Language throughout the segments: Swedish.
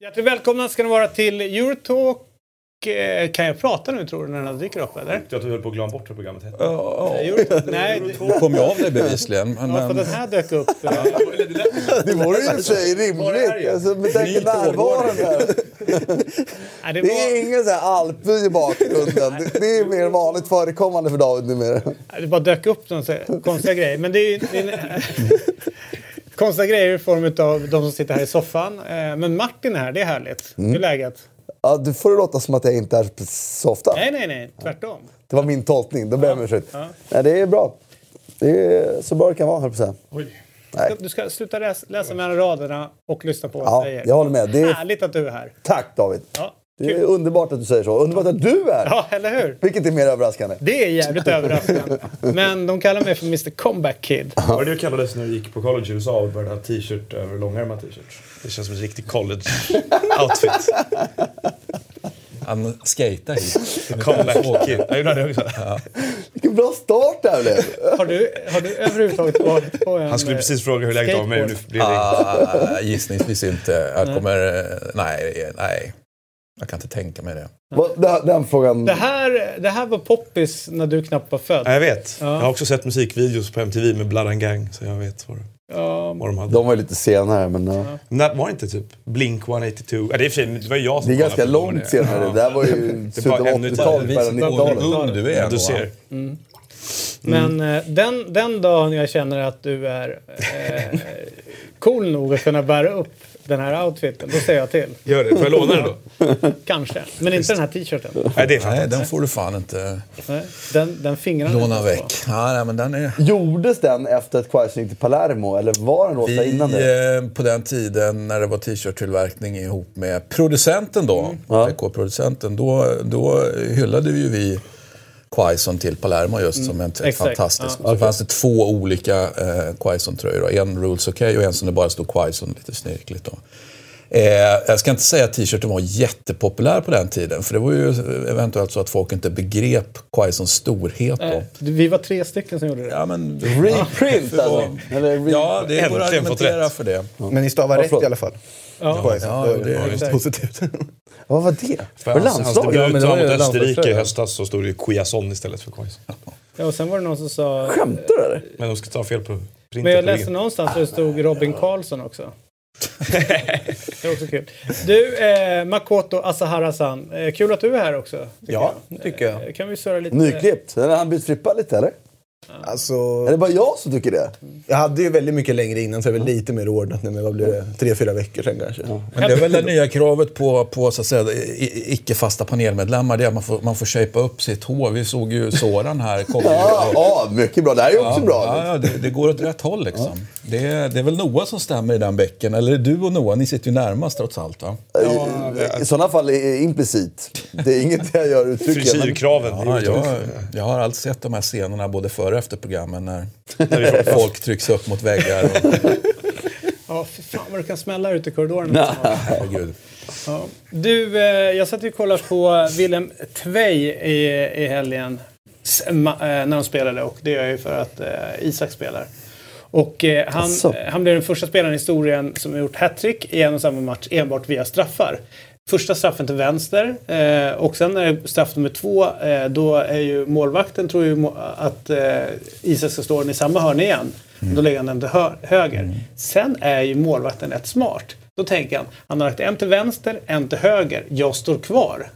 Hjärtligt välkomna ska ni vara till Eurotalk. Eh, Kan jag prata nu tror du när den dyker upp eller? Jag tror du höll på att glömma bort vad programmet hette. Nej, det- Nu kom jag av det bevisligen. Men, ja, för den här dök upp. Det vore ju i och för sig rimligt. Alltså, med tanke på närvaron här. Nej, det Det är var, ingen så här alpby i bakgrunden. Det, det är mer vanligt förekommande för David numera. det bara dök upp någon konstiga grejer. Men det är ju... Det är konstiga grejer i form av de som sitter här i soffan. Eh, Men Martin är här, det är härligt. Hur är läget? Ja, du får det låta som att jag inte är så ofta. Nej, nej, nej. Tvärtom. Det var min tolkning. Då ber jag om ursäkt. Nej, det är bra. Det är så bra det kan vara, höll jag på att säga. Nej. Du ska sluta läsa, läsa mellan raderna och lyssna på vad jag Ja, säger. jag håller med. Det är- Härligt att du är här. Tack David. Ja, Det är underbart att du säger så. Underbart att du är. Ja, eller hur? Vilket är mer överraskande. Det är jävligt överraskande. Men de kallar mig för Mr Comeback Kid. Var det du kallades när du gick på college i USA och började ha t-shirt över långärmad t-shirt? Det känns som en riktig college-outfit. han skejtar hit. Comeback kid. Jag gjorde det också. Vilken bra start det här blev. Har du, har du överhuvudtaget varit på en... Han skulle precis fråga hur läget var med mig nu blir det Ah, gissningsvis inte. Jag kommer... Nej, nej. Jag kan inte tänka mig det. Den, den frågan... Det här, det här var poppis när du knappt var född. Ja, jag vet. Jag har också sett musikvideos på MTV med Blood and Gang, så jag vet vad, Ja, vad de hade. De var lite senare, men... ja. Men var det inte typ Blink 182? Ja, det, är för det var jag som Det är ganska långt det. senare. Det där var ju slutet av var ännu 80-talet, tidigare. början av Vad 90-talet. ung du är. Ja, ändå, du va? ser. Men eh, den, den dagen jag känner att du är eh, cool nog att kunna bära upp den här outfiten, då säger jag till. Gör det. Får jag låna den då? Kanske. Men inte den här t-shirten. Nej, det är Nej, den får du fan inte Nej, Den, den fingrarna låna väck. Ja, nej, men den är... Gjordes den efter Quaison gick till Palermo, eller var den låta innan det? Eh, på den tiden när det var t-shirt-tillverkning ihop med producenten då, PK-producenten, då, då hyllade vi ju vi Quaison till Palermo just som en exakt. fantastisk. Så fanns det två olika eh, Quaison-tröjor. En Rules OK och en som det bara stod Quaison lite snirkligt. Då. Eh, jag ska inte säga att t-shirten var jättepopulär på den tiden. För det var ju eventuellt så att folk inte begrep Quaisons storhet då. Eh, Vi var tre stycken som gjorde det. Ja, men, Reprint alltså? Eller re- ja, det går att argumentera för det. Men ni stavar rätt i alla fall. Ja. Quaison. Ja, det är positivt. Vad var det? Var det Hans, hans debut men ju mot Österrike i höstas så stod det ju Quiason istället för Quaison. Ja, och sen var det någon som sa... Skämtar du eller? Men de ska ta fel på Men printen jag på läste någonstans att det stod Robin Karlsson också. det är också kul. Du, eh, Makoto Asahara-san. Eh, kul att du är här också. tycker Ja, jag. tycker jag. Eh, Kan vi surra lite? Nyklippt? Han bytt frippa lite eller? Alltså, Är det bara jag som tycker det? jag hade ju väldigt mycket längre innan så det är väl lite mer ordnat nu. Men vad blir det? Tre, fyra veckor sedan kanske. Men det är väl det nya kravet på, på så att säga, icke-fasta panelmedlemmar. Det är att man får, man får shapea upp sitt hår. Vi såg ju Soran här. Kom Ja, ja, mycket bra. Det här är ju också bra. Ja, ja, det, det går åt rätt håll liksom. Det, är, det är väl Noah som stämmer i den bäcken. Eller är det du och Noah? Ni sitter ju närmast trots allt va? I, I sådana fall är implicit. Det är inget jag gör uttryckligen. Frisyrkraven. Ja, jag, jag har alltid sett de här scenerna både före efter programmen när folk trycks upp mot väggar. Och, Ja, för fan vad du kan smälla ute i korridorerna. herregud. Ja. Du, eh, jag satt och kollade på Willem Tvei i, i helgen eh, när de spelade och det gör jag ju för att eh, Isak spelar. Och eh, han, han blev den första spelaren i historien som har gjort hattrick i en och samma match enbart via straffar. Första straffen till vänster eh, och sen är det straff nummer två. Eh, då är ju målvakten tror ju att eh, Isak ska slå den i samma hörn igen. Då lägger han den till hö- höger. Sen är ju målvakten rätt smart. Då tänker han, han har lagt en till vänster, en till höger. Jag står kvar.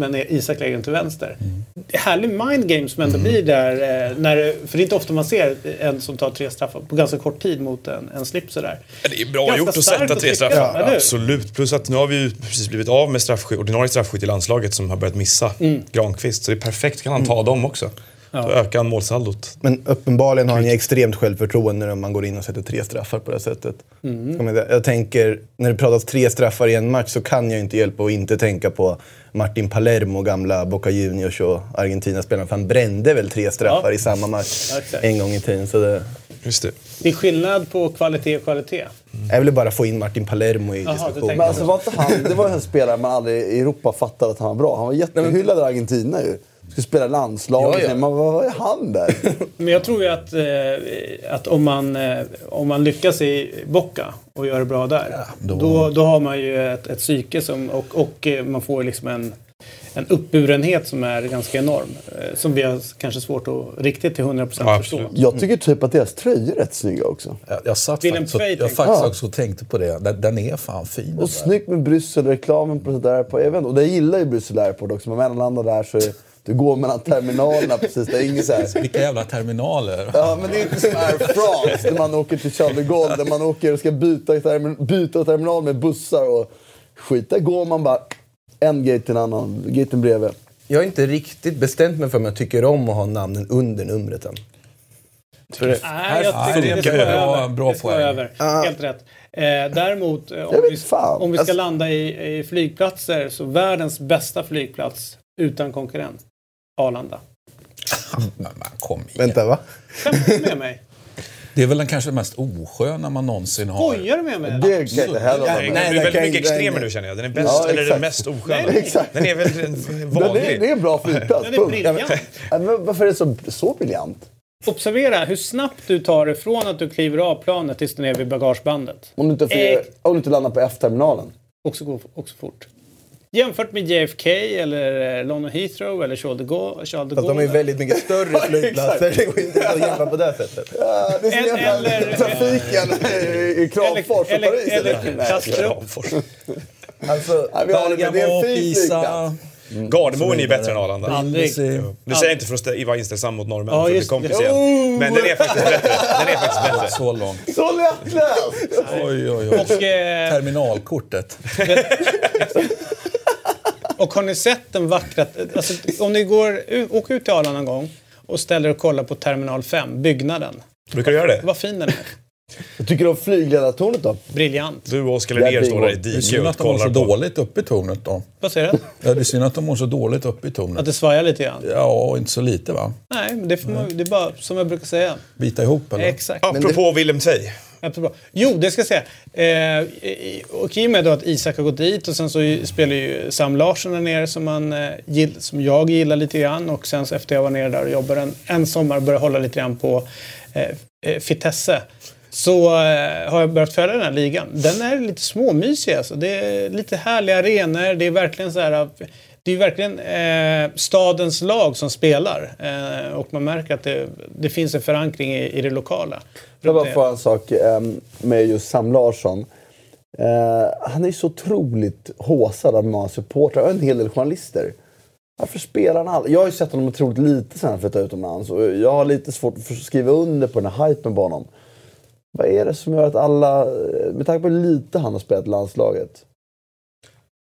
Men Isak lägger den till vänster. Det är härlig mind game som ändå blir där. Eh, när, för det är inte ofta man ser en som tar tre straffar på ganska kort tid mot en, en slip sådär. Ja, Det är bra Ganska gjort att sätta tre straffar. hur? Absolut. Plus att nu har vi ju precis blivit av med straffskytt, ordinarie straffskytt i landslaget som har börjat missa Mm. Granqvist. Så det är perfekt, kan han ta dem också. Då ökar han målsaldot. Men uppenbarligen har han ju extremt självförtroende när man går in och sätter tre straffar på det här sättet. Säga. Jag tänker, när det pratas tre straffar i en match så kan jag inte hjälpa att inte tänka på Martin Palermo, gamla Boca Juniors och Argentina-spelaren. För han brände väl tre straffar Ja. i samma match Ja, exakt. en gång i tiden. Så det, Just det. Det är skillnad på kvalitet och kvalitet. Jag ville bara få in Martin Palermo i diskussionen. Men alltså var inte han, det var en spelare man aldrig i Europa fattade att han var bra. Han var jättehyllad i Argentina ju. Skulle spela landslaget. Ja, ja. Men vad, är han där? Men jag tror ju att, eh, att om, man, eh, om man lyckas i Boca och gör det bra där. då- då... Då, har man ju ett, ett psyke som, och, och eh, man får liksom en, en uppburenhet som är ganska enorm. Eh, som vi har kanske svårt att riktigt till 100% Ja, förstå. Jag tycker typ att deras tröjor är rätt snygga också. Jag, jag satt Willem faktiskt, och, Tveit jag tänkte- faktiskt Ja. också och tänkte på det. Den, den är fan fin. där. Och snyggt med Bryssel-reklamen på sådär på event. Och det gillar ju Bryssel Airport också. Man mellanlandar där så är, du går mellan terminalerna precis. Det är inget så här. Vilka jävla terminaler. Ja, men det är inte som Air France där man åker till Charles de Gaulle där man åker och ska byta, termin- byta terminal med bussar och skit. Där går man bara en gate till en annan, gaten bredvid. Jag har inte riktigt bestämt mig för om jag tycker om att ha namnen under numret än. Nej, jag Nej, tycker det det ska är vara bra- över. bra det ska vara över. Helt rätt. Eh, däremot, eh, om, Jag vi, om vi ska Alltså- landa i, i flygplatser så världens bästa flygplats utan konkurrent. Arlanda. Men, kom igen. Vänta, va? Skämtar du med mig? Det är väl den kanske mest osköna man någonsin har. Skojar du med mig? Det kan inte heller det med är väldigt mycket extremer nu känner jag. Den är bäst, Ja, eller den mest osköna. Nej, Exakt. Den är väl en Den är, vanlig. det är en bra flygplats. Den är briljant. Ja, men Varför är det så, så briljant? Observera hur snabbt du tar dig från att du kliver av planet tills du är vid bagagebandet. Om du inte, Ex- om du inte landar på F-terminalen. Också, också fort. Jämfört med JFK eller eh, London Heathrow eller Charles de Gaulle. Charles de Fast de är väldigt mycket större flygplatser. Det går inte att jämföra på det sättet. Ja, det är som Eller- trafiken i- Kramfors och Paris. eller, eller? Alltså, Ja, fin Pisa. flygplats. Gardermoen är ju bättre än Arlanda. Aldrig. Det säger jag inte för att vara inställsam mot norrmän, Ja, för det är just det. komplicerat. Men den är faktiskt bättre. Den är faktiskt bättre. Så långt. Så lättläst! Oj, oj, oj. Och, eh, Terminalkortet. och har ni sett den vackra... Alltså, om ni går, åker ut till Arlanda någon gång och ställer och kollar på Terminal 5, byggnaden. Brukar du göra det? Vad fin den är. Jag tycker om flygledartornet då? Briljant. Du och Oskar Linnér står där i Det är synd diket att och de mår så kollar på. dåligt uppe i tornet då. Vad säger du? Ja, det är synd att de mår så dåligt uppe i Att tornet. det svajar lite grann? Ja, inte så lite va? Nej, men det, får man, det är bara som jag brukar säga. Bita ihop eller? Exakt. Apropå Willem Tvei. Jättebra. Jo, det ska jag säga. Eh, och i och med då att Isak har gått dit och sen så spelar ju Sam Larsson där nere som, man, eh, gill, som jag gillar lite grann. Och sen så efter jag var nere där och jobbade en, en sommar och började hålla lite grann på eh, eh, Fitesse. Så eh, har jag börjat följa den här ligan. Den är lite småmysig alltså. Det är lite härliga arenor. Det är verkligen så här... Det är verkligen eh, stadens lag som spelar. Eh, och man märker att det, det finns en förankring i, i det lokala. Jag bara få en sak ehm, med just Sam Larsson. Eh, han är så otroligt håsad av många supportrar och en hel del journalister. Varför spelar han aldrig? Jag har ju sett honom otroligt lite sen han flyttade utomlands och jag har lite svårt att skriva under på den här hypen på honom. Vad är det som gör att alla, med tanke på hur lite han har spelat i landslaget,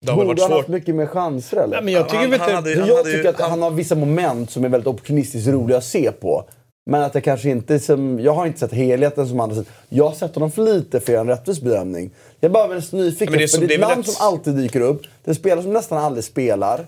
Det har väl borde varit han haft svårt. mycket mer chanser eller? Ja, men jag tycker Han- han inte... hade För jag hade tycker att han har vissa moment som är väldigt opportunistiskt roliga att se på. Men att jag kanske inte... Som, jag har inte sett helheten som andra sett. Jag har sett honom för lite för att göra en rättvis bedömning. Jag är bara väldigt nyfiken. Men det är för som- det är det är ett namn rätt- som alltid dyker upp. Det är en spelare som nästan aldrig spelar.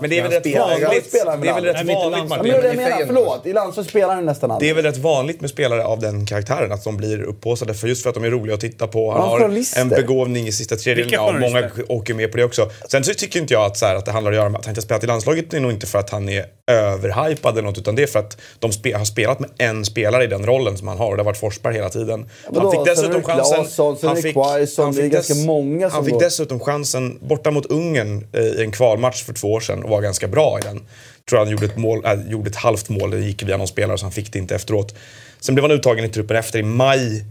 Men det är väl rätt vanligt. Det är väl rätt vanligt. Ja, Martin. men det det jag menar, förlåt. I landslag spelar han nästan Det aldrig. är väl rätt vanligt med spelare av den karaktären att de blir upphaussade för just för att de är roliga att titta på. Han Ja, har en begåvning i sista tredjedelen. Ja, många åker med på det också. Sen så tycker inte jag att, så här, att det handlar om att göra med att han inte har spelat i landslaget. Det är nog inte för att han är överhypad eller något utan det är för att de spe, har spelat med en spelare i den rollen som han har och det har varit Forsberg hela tiden. vadå? Han fick dessutom det chansen... Han det fick- han det fick ganska dess- många som Han fick dessutom chansen borta mot Ungern eh, i en kvalmatch för två år sedan och var ganska bra i den. tror han gjorde ett, mål, äh, gjorde ett halvt mål, det gick via någon spelare så han fick det inte efteråt. Sen blev han uttagen i truppen efter i maj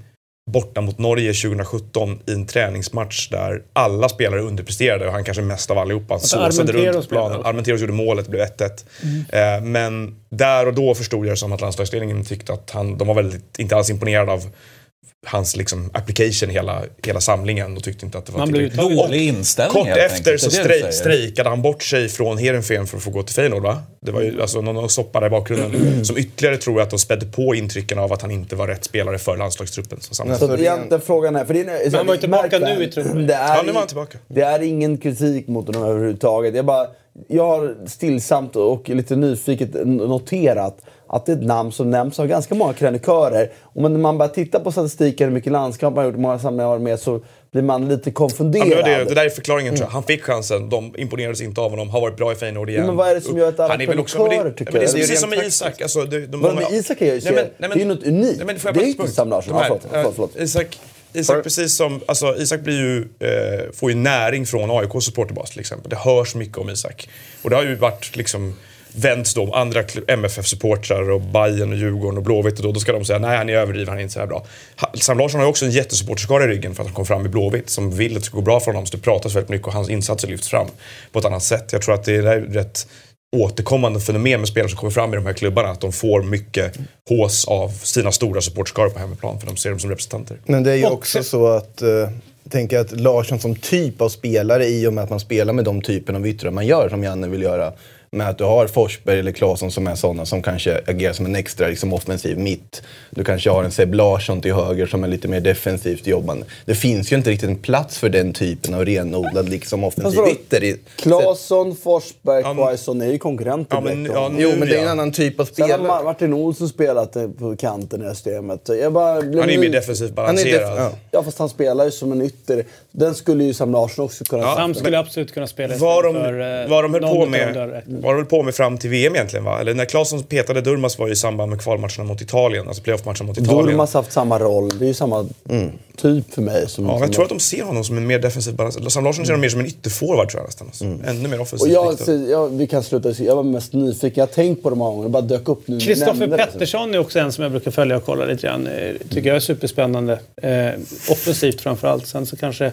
borta mot Norge 2017 i en träningsmatch där alla spelare underpresterade och han kanske mest av allihopa. Han såsade Armenteros runt planen. Armenteros gjorde målet, det blev 1-1. Eh, men där och då förstod jag det som att landslagsledningen tyckte att han, de var väldigt, inte alls imponerade av hans liksom, application i hela, hela samlingen och tyckte inte att det var Man blev tillräckligt. Dålig inställning Kort helt efter enkelt. så Det är det du strej, säger. strejkade han bort sig från Heerenveen för att få gå till Feyenoord va? Det var ju alltså någon soppa där i bakgrunden som ytterligare tror jag att de spädde på intrycken av att han inte var rätt spelare för landslagstruppen. Så Så egentligen frågan är... För det är han var ju tillbaka nu i truppen. Det är, Ja, nu var han tillbaka. Det är ingen kritik mot honom överhuvudtaget. Jag bara, jag har stillsamt och lite nyfiket noterat att det är ett namn som nämns av ganska många krönikörer. Och när man börjar titta på statistiken, hur mycket landskamper han har gjort, hur många samlingar han har med, så blir man lite Ja, konfunderad. men det, det där är förklaringen tror jag. Han fick chansen, de imponerades inte av honom, har varit bra i Feyenoord igen. Ja, men vad är det som gör att alla Han är väl också, det, tycker det är det? precis är som med Isak. Alltså, det, de, Vadå, med Isak är jag ju Nej, men- ser- nej, men- det är ju något unikt. Nej, men jag Det är bara- ju inte Sam Larsson. Ja, förlåt, förlåt, förlåt. Isak, Isak, precis som, alltså, Isak blir ju, eh, får ju näring från AIKs supporterbas till exempel. Det hörs mycket om Isak. Och det har ju varit liksom vänts då andra MFF-supportrar och Bayern och Djurgården och Blåvitt och då, då ska de säga nej han är överdriven, han är inte så här bra. Sam Larsson har ju också en jättesupporterskara i ryggen för att han kom fram i Blåvitt som vill att det ska gå bra för honom. Så det pratas väldigt mycket och hans insatser lyfts fram på ett annat sätt. Jag tror att det är rätt återkommande fenomen med spelare som kommer fram i de här klubbarna. Att de får mycket hås av sina stora supportskaror på hemmaplan för de ser dem som representanter. Men det är ju också så att... Uh, jag tänker att Larsson som typ av spelare, i och med att man spelar med de typen av yttrar man gör, som Janne vill göra, med att du har Forsberg eller Claesson som är sådana som kanske agerar som en extra liksom, offensiv mitt. Du kanske har en Seb Larsson till höger som är lite mer defensivt jobbande. Det finns ju inte riktigt en plats för den typen av renodlad liksom, offensiv vadå? ytter. Claesson, Forsberg, Quaison är ju konkurrenter Ja, men- ja, nu- Jo, men det är en ja. annan typ av Sen har spelare. Ma- Martin Olsson spelat på kanten i det systemet. Jag bara blev Han är ju mer defensivt Han är def- balanserad. ja. Ja, fast han spelar ju som en ytter. Den skulle ju Sam Larsson också kunna Ja, Sam skulle absolut kunna spela Vad de, för, eh, vad de höll på med, vad de höll på med fram till VM egentligen va? Eller när Claesson petade Durmas var ju i samband med kvalmatcherna mot Italien, alltså playoff-matcherna mot Italien. Durmaz har haft samma roll. Det är ju samma typ för mig. Som, Ja, som jag tror att de ser honom som en mer defensiv balans. Sam Larsson ser honom mer som en ytterforward tror jag nästan. Alltså. Ännu mer Och offensivt. jag, så, jag, vi kan sluta. Jag var mest nyfiken. Jag har tänkt på det många gånger. Det bara dök upp nu. Kristoffer det. Pettersson är också en som jag brukar följa och kolla lite grann. Eh, Tycker jag är superspännande. Eh, offensivt framförallt. Sen så kanske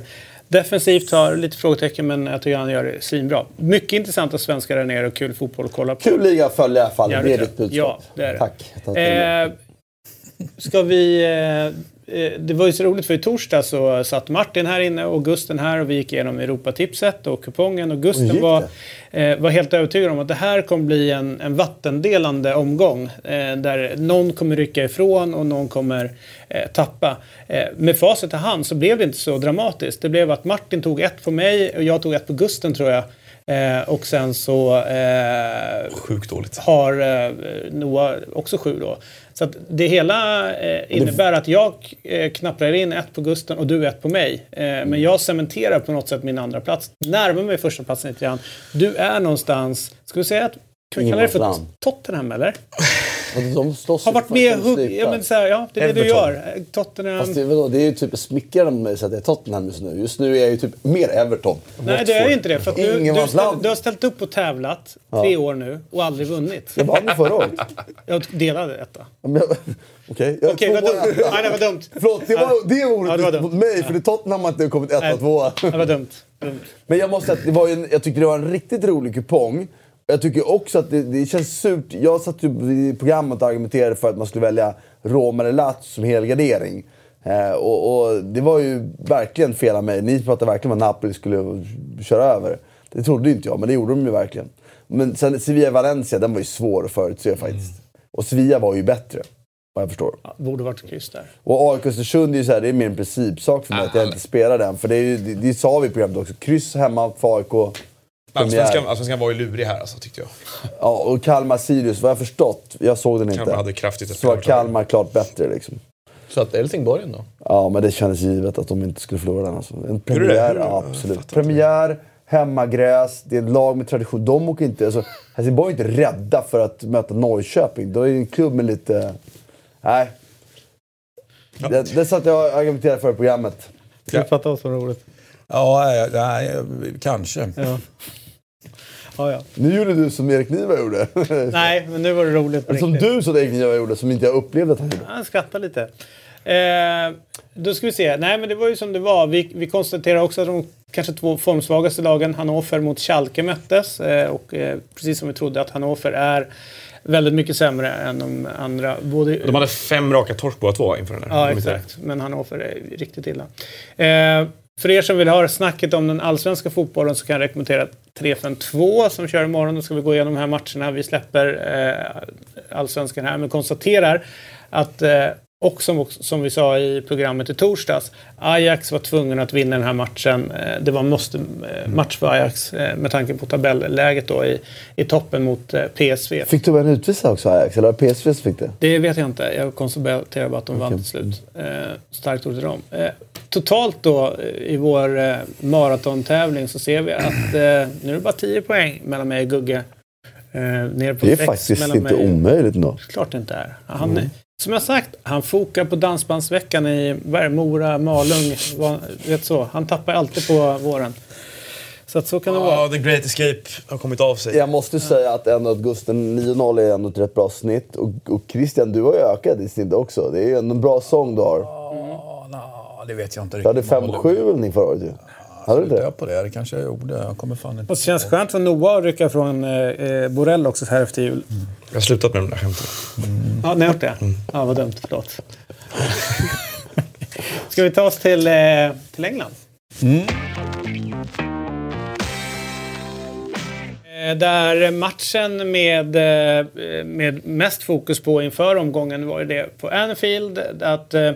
defensivt har lite frågetecken men jag tycker han gör det svinbra. Mycket intressanta svenskar där nere och kul fotboll att kolla på. Kul liga att följa i alla fall. Det är ditt budskap. Ja, det är det. Tack. Eh, ska vi... Eh, det var ju så roligt för i torsdag så satt Martin här inne och Gusten här och vi gick igenom Europatipset och kupongen och Gusten var, eh, var helt övertygad om att det här kommer bli en, en vattendelande omgång eh, där någon kommer rycka ifrån och någon kommer eh, tappa. Eh, med facit i hand så blev det inte så dramatiskt. Det blev att Martin tog ett på mig och jag tog ett på Gusten tror jag. Eh, och sen så eh, Sjukt dåligt. har eh, Noah också sju då. Så att det hela eh, innebär att jag eh, knapprar in ett på Gusten och du ett på mig. Eh, men jag cementerar på något sätt min andra plats. Närmar mig första platsen lite grann. Du är någonstans, ska vi säga att kan vi kalla det för. Tottenham eller? Och De slåss Har varit med att hugg... Ja, men så här, ja, det är det du gör. Tottenham... Fast det, vadå, det är ju typ smickrande med mig att att jag är Tottenham just nu. Just nu är jag ju typ mer Everton. Nej, det är ju inte det. För att du, du, du har ställt upp och tävlat tre år nu och aldrig vunnit. Jag vann ju förra året. Jag delade detta. Okej, jag Okej, två vad dumt. mål. Nej, det var dumt. Förlåt, det var, det var Ja, det var mot mig för det Tottenham har inte kommit etta och tvåa. Det var dumt. dumt. Men jag måste säga att det var en, jag tyckte det var en riktigt rolig kupong. Jag tycker också att det, det känns surt. Jag satt ju i programmet och argumenterade för att man skulle välja Roma eller Lazio som helgardering. Eh, och, och det var ju verkligen fel av mig. Ni pratade verkligen om att Napoli skulle köra över. Det trodde inte jag, men det gjorde de ju verkligen. Men sen Sevilla-Valencia, den var ju svår att förutse faktiskt. Och Sevilla var ju bättre, vad jag förstår. Ja, borde varit kryss där. Och AIK Östersund är ju så här, det är mer en principsak för mig att jag inte spelar den. För det, är ju, det, det sa vi i programmet också. Kryss hemma för AIK. Allsvenskan. Allsvenskan var ju lurig här alltså, tyckte jag. Ja, och Kalmar-Sirius, vad jag har förstått, jag såg den inte. Kalmar hade kraftigt ett så var. Kalmar klart bättre liksom. Så att Helsingborg ändå. Ja, men det kändes givet att de inte skulle förlora den. Alltså. En premiär, ja, absolut. Premiär, hemmagräs, det är ett lag med tradition. De åker inte... Alltså, Helsingborg är inte rädda för att möta Norrköping. Då är det en klubb med lite... Nej. Det, det satt jag och argumenterade för i programmet. Du fattar vad som är roligt. Ja, nej, nej, kanske. Ja. Ja, ja. Nu gjorde du som Erik Niva gjorde. Nej, men nu var det roligt på Eller som riktigt. du som Erik Niva gjorde, som inte jag upplevde att han gjorde. Han skrattar lite. Eh, då ska vi se. Nej, men det var ju som det var. Vi, vi konstaterar också att de kanske två formsvagaste lagen, Hannover mot Schalke, möttes. Eh, och eh, precis som vi trodde att Hannover är väldigt mycket sämre än de andra. Både, De hade fem raka torsk båda två inför den här. Ja, exakt. Men Hannover är riktigt illa. För er som vill höra snacket om den allsvenska fotbollen så kan jag rekommendera 352 som kör imorgon. Då ska vi gå igenom de här matcherna. Vi släpper eh, allsvenskan här men konstaterar att eh, och som, som vi sa i programmet i torsdags, Ajax var tvungen att vinna den här matchen. Eh, det var en måste-match för Ajax eh, med tanke på tabelläget då i, i toppen mot eh, PSV. Fick de en utvisning också Ajax, eller var det PSV som fick det? Det vet jag inte. Jag konstaterar bara att de vann till slut. starkt ord till dem. totalt då i vår maratontävling så ser vi att nu är det bara 10 poäng mellan mig och Gugge. det är faktiskt inte mig. omöjligt ändå. Klart det inte är. Han, mm. Som jag sagt, han fokar på Dansbandsveckan i Mora, Malung. Vet så. Han tappar alltid på våren. Så att så kan det oh, vara. The Great Escape har kommit av sig. Jag måste säga att ändå att Gusten 9-0 är ändå ett rätt bra snitt. Och, och Christian, du har ju ökat ditt snitt också. Det är ju en bra sång du har. Oh, no, det vet jag inte riktigt. Du hade 5-7 förra året ju. Du det? på det? Det kanske jag gjorde. Jag kommer fan inte Och det känns skönt för Noah att rycka från eh, Borrell också här efter jul. Mm. Jag har slutat med de där skämten. Mm. Ja, ni har gjort det? Mm. Ja, vad dumt. Förlåt. Ska vi ta oss till, eh, till England? Mm. Eh, där matchen med, eh, med mest fokus på inför omgången var det på Anfield. Att eh,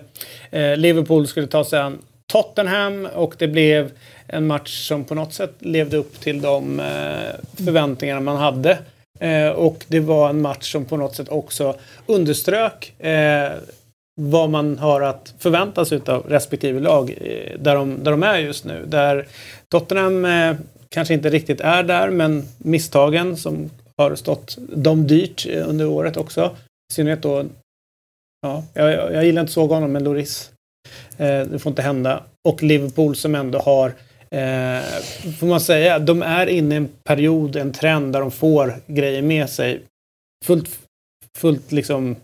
Liverpool skulle ta sig an Tottenham och det blev en match som på något sätt levde upp till de eh, förväntningar man hade. Eh, och det var en match som på något sätt också underströk eh, vad man har att förvänta sig av respektive lag där, de, där de är just nu. Där Tottenham kanske inte riktigt är där, men misstagen som har stått dem dyrt under året också. I synnerhet då, ja, jag, jag gillar inte såg honom, men Loris. Eh, det får inte hända. Och Liverpool som ändå har eh, får man säga, de är inne i en period, en trend där de får grejer med sig. Fullt, fullt liksom,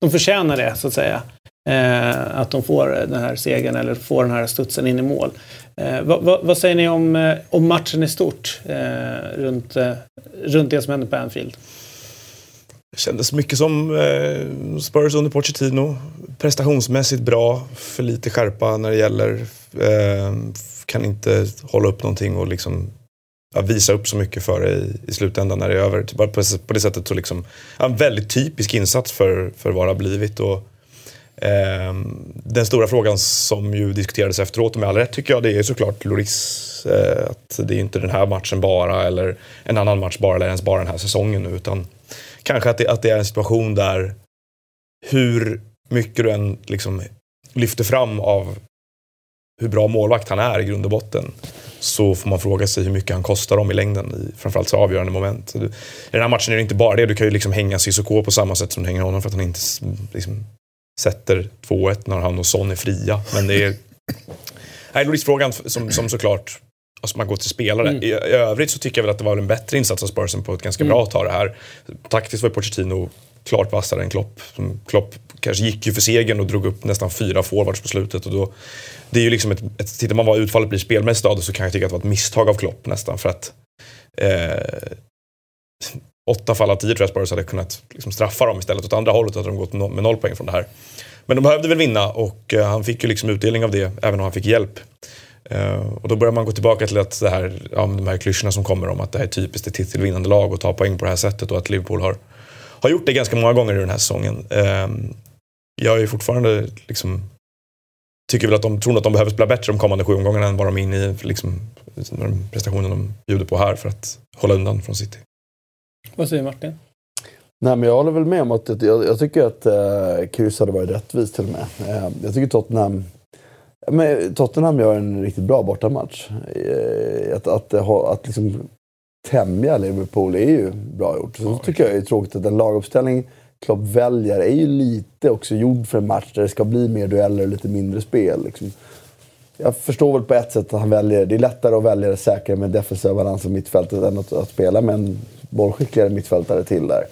de förtjänar det så att säga. Eh, att de får den här segern eller får den här studsen in i mål. Eh, vad, va, vad, säger ni om, eh, om matchen i stort eh, runt, eh, runt det som hände på Anfield? Det kändes mycket som eh, Spurs under Pochettino. Prestationsmässigt bra, för lite skärpa när det gäller. Eh, kan inte hålla upp någonting och liksom ja, visa upp så mycket för det i, i slutändan när det är över. Typ på, på det sättet så liksom, ja, en väldigt typisk insats för, för vad det har blivit. Och, eh, den stora frågan som ju diskuterades efteråt, och med all rätt tycker jag, det är såklart Loris. Eh, att det är inte den här matchen bara, eller en annan match bara, eller ens bara den här säsongen nu. Utan kanske att det, att det är en situation där hur mycket du än liksom lyfter fram av hur bra målvakt han är i grund och botten så får man fråga sig hur mycket han kostar dem i längden i framförallt så avgörande moment. I den här matchen är det inte bara det, du kan ju liksom hänga Cissoko på samma sätt som du hänger honom för att han inte liksom, sätter 2-1 när han och Son är fria. Men det är... Nej, Lloris-frågan som, som såklart alltså man går till spelare. Mm. I, I, övrigt så tycker jag väl att det var en bättre insats av Spursen på ett ganska mm. bra tag det här. Taktiskt var Pochettino klart vassare än Klopp. Klopp kanske gick ju för segern och drog upp nästan fyra forwards på slutet. Och då, det är ju liksom ett, ett, tittar man vad utfallet blir spelmässigt av det så kan jag tycka att det var ett misstag av Klopp nästan. För att eh, åtta fall av tio tror jag Spurs hade kunnat liksom straffa dem istället. Åt andra hållet hade de gått med noll poäng från det här. Men de behövde väl vinna och eh, han fick ju liksom utdelning av det, även om han fick hjälp. Uh, och då börjar man gå tillbaka till att det här, ja, de här klyschorna som kommer om att det här är typiskt ett titelvinnande lag och ta poäng på det här sättet och att Liverpool har, har gjort det ganska många gånger i den här säsongen. Uh, jag är fortfarande liksom, tycker väl att de tror att de behöver spela bättre de kommande sju omgångarna än vad de är inne i liksom, prestationen de bjuder på här för att hålla undan från City. Vad säger Martin? Nej, men jag håller väl med om att jag, jag tycker att eh, kryss hade varit rättvist till och med. Eh, jag tycker Tottenham men Tottenham gör en riktigt bra bortamatch. Eh, att, att, att, att liksom tämja Liverpool är ju bra gjort. Så tycker jag det är tråkigt att en laguppställning Klopp väljer är ju lite också gjord för en match där det ska bli mer dueller och lite mindre spel. Liksom. Jag förstår väl på ett sätt att han väljer, det är lättare att välja det säkra med defensiva balans i mittfältet än att, att spela med en bollskickligare mittfältare till där.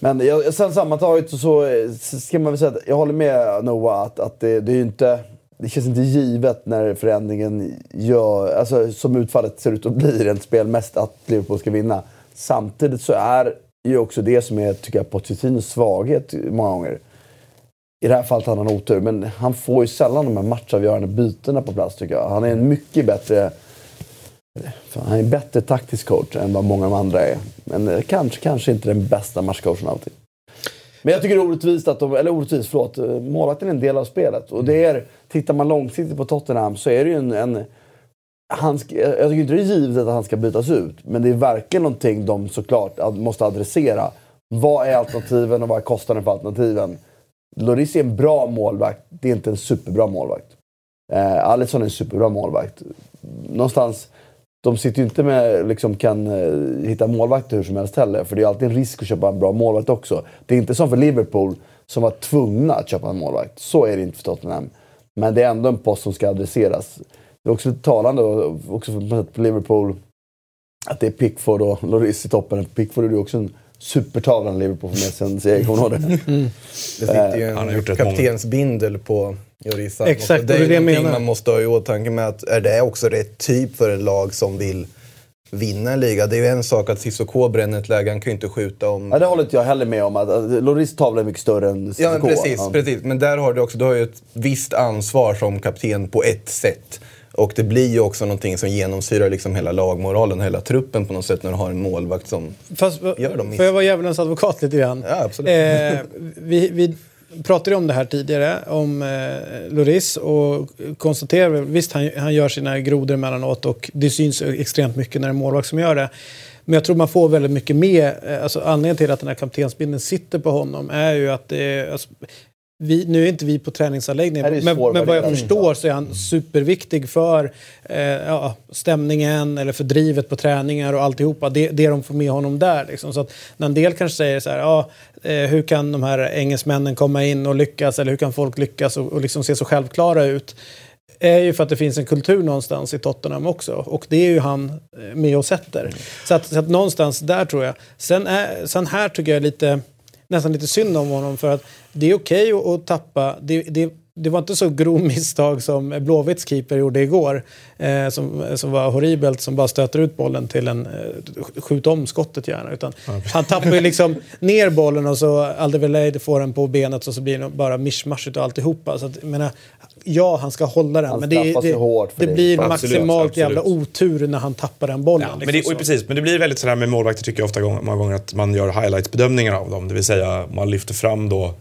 Men jag, sen sammantaget så, så eh, ska man väl säga att jag håller med Noah att, att det, det är inte... Det känns inte givet när förändringen gör, alltså som utfallet ser ut att bli rent spelmässigt, att Liverpool ska vinna. Samtidigt så är ju också det som är, tycker jag, Pochettinos svaghet många gånger. I det här fallet hade han otur, men han får ju sällan de här matchavgörande bytena på plats tycker jag. Han är en mycket bättre han är en bättre taktisk coach än vad många av de andra är. Men eh, kanske, kanske inte den bästa matchcoachen alltid. Men jag tycker det är orättvist att de, eller orättvist, förlåt, eh, målvakten är en del av spelet. Och det är, tittar man långsiktigt på Tottenham så är det ju en, en han jag tycker inte det är givet att han ska bytas ut, men det är verkligen någonting de såklart måste adressera. Vad är alternativen och vad är kostnaden för alternativen? Loris är en bra målvakt, det är inte en superbra målvakt. Eh, Alisson är en superbra målvakt. Någonstans, de sitter ju inte med, liksom kan eh, hitta målvakter hur som helst heller. För det är alltid en risk att köpa en bra målvakt också. Det är inte som för Liverpool som var tvungna att köpa en målvakt. Så är det inte för Tottenham. Men det är ändå en post som ska adresseras. Det är också lite talande också för Liverpool att det är Pickford och Lloris i toppen. Pickford är ju också en supertavla när Liverpool får med sig en seger, kommer du ihåg det? Det sitter ju han har en kaptensbindel på Lloris. Exakt, det är det jag menar. man måste ha i åtanke med att är det också rätt typ för ett lag som vill vinna en liga? Det är ju en sak att Cissoko bränner ett läge, han kan ju inte skjuta om... Ja, det håller inte jag heller med om. Att, att Lloris tavla är mycket större än Ja, men precis, Ja. precis. Men där har du också du har ju ett visst ansvar som kapten på ett sätt. Och det blir ju också någonting som genomsyrar liksom hela lagmoralen, hela truppen på något sätt när du har en målvakt som... Fast, Gör de miss? får jag vara djävulens advokat lite grann? Ja, absolut. Eh, vi, vi pratade om det här tidigare, om eh, Loris och konstaterade visst han, han gör sina grodor emellanåt och det syns extremt mycket när det är målvakt som gör det. Men jag tror man får väldigt mycket med, eh, alltså anledningen till att den här kaptensbindeln sitter på honom är ju att det alltså, vi, nu är inte vi på träningsanläggningen, men, men vad jag förstår så är han superviktig för eh, ja, stämningen eller för drivet på träningar och alltihopa. Det, det de får med honom där. Liksom. Så att när en del kanske säger så här, ja, eh, hur kan de här engelsmännen komma in och lyckas eller hur kan folk lyckas och, och liksom se så självklara ut? är ju för att det finns en kultur någonstans i Tottenham också. Och det är ju han eh, med och sätter. Så, att, så att någonstans där tror jag. Sen, är, sen här tycker jag lite, nästan lite synd om honom för att det är okej att, att tappa. Det, det, det var inte så grov misstag som Blåvitts keeper gjorde igår. Eh, som, som var horribelt, som bara stöter ut bollen till en... Eh, skjut om skottet gärna. Utan han tappar ju liksom ner bollen och så Alderweireld får den på benet och så blir det bara mischmasch utav alltihopa. Så att, jag menar, ja, han ska hålla den. Han men det, det, det det. blir Absolut, maximalt absolut. jävla otur när han tappar den bollen. Ja, men, liksom det, och så. precis, men det blir väldigt sådär med målvakter tycker jag ofta många gånger att man gör highlights-bedömningar av dem. Det vill säga man lyfter fram då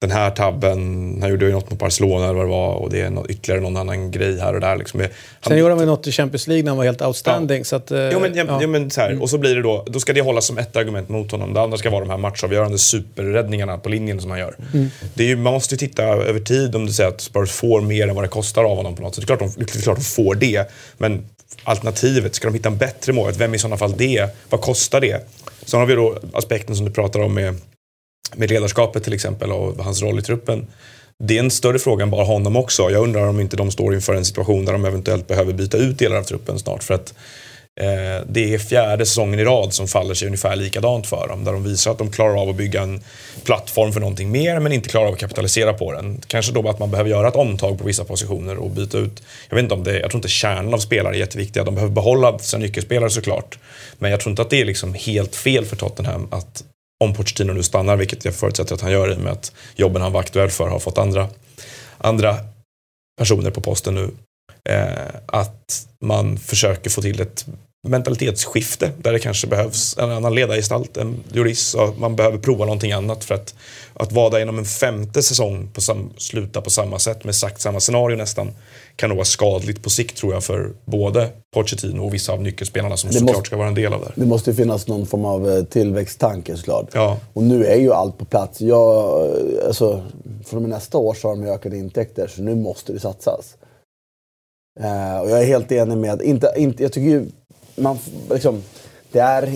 den här tabben, han gjorde ju något mot Barcelona eller vad det var och det är nå- ytterligare någon annan grej här och där. Liksom. Han, Sen gjorde han väl något i Champions League när han var helt outstanding. Så att, eh, Jo men, ja, ja. ja, men så här, och så blir det då, då ska det hållas som ett argument mot honom. Det andra ska vara de här matchavgörande superräddningarna på linjen som han gör. Det är ju, man måste ju titta över tid om du säger att Spurs får mer än vad det kostar av honom på något sätt. Det är klart de, det är klart de får det. Men alternativet, ska de hitta en bättre målvakt? Vem är i sådana fall det? Vad kostar det? Sen har vi då aspekten som du pratar om med, med ledarskapet till exempel och hans roll i truppen. Det är en större fråga än bara honom också. Jag undrar om inte de står inför en situation där de eventuellt behöver byta ut delar av truppen snart. För att eh, det är fjärde säsongen i rad som faller sig ungefär likadant för dem. Där de visar att de klarar av att bygga en plattform för någonting mer men inte klarar av att kapitalisera på den. Kanske då att man behöver göra ett omtag på vissa positioner och byta ut. Jag vet inte om det, jag tror inte kärnan av spelare är jätteviktiga. De behöver behålla sina nyckelspelare såklart. Men jag tror inte att det är liksom helt fel för Tottenham att om Pochettino nu stannar, vilket jag förutsätter att han gör i och med att jobben han var aktuell för har fått andra, andra personer på posten nu. Eh, att man försöker få till ett mentalitetsskifte där det kanske behövs en annan ledargestalt än Lloris. och Man behöver prova någonting annat för att, att vara där inom en femte säsong på sam, sluta på samma sätt med exakt samma scenario nästan kan nog vara skadligt på sikt tror jag för både Pochettino och vissa av nyckelspelarna som Det såklart måste- ska vara en del av det. Det måste ju finnas någon form av eh, tillväxttanke såklart. Ja. Och nu är ju allt på plats. Jag, eh, alltså, från och med nästa år så har de ökade intäkter, så nu måste det satsas. Eh, och jag är helt enig med, inte, inte, jag tycker ju, man, liksom, det är,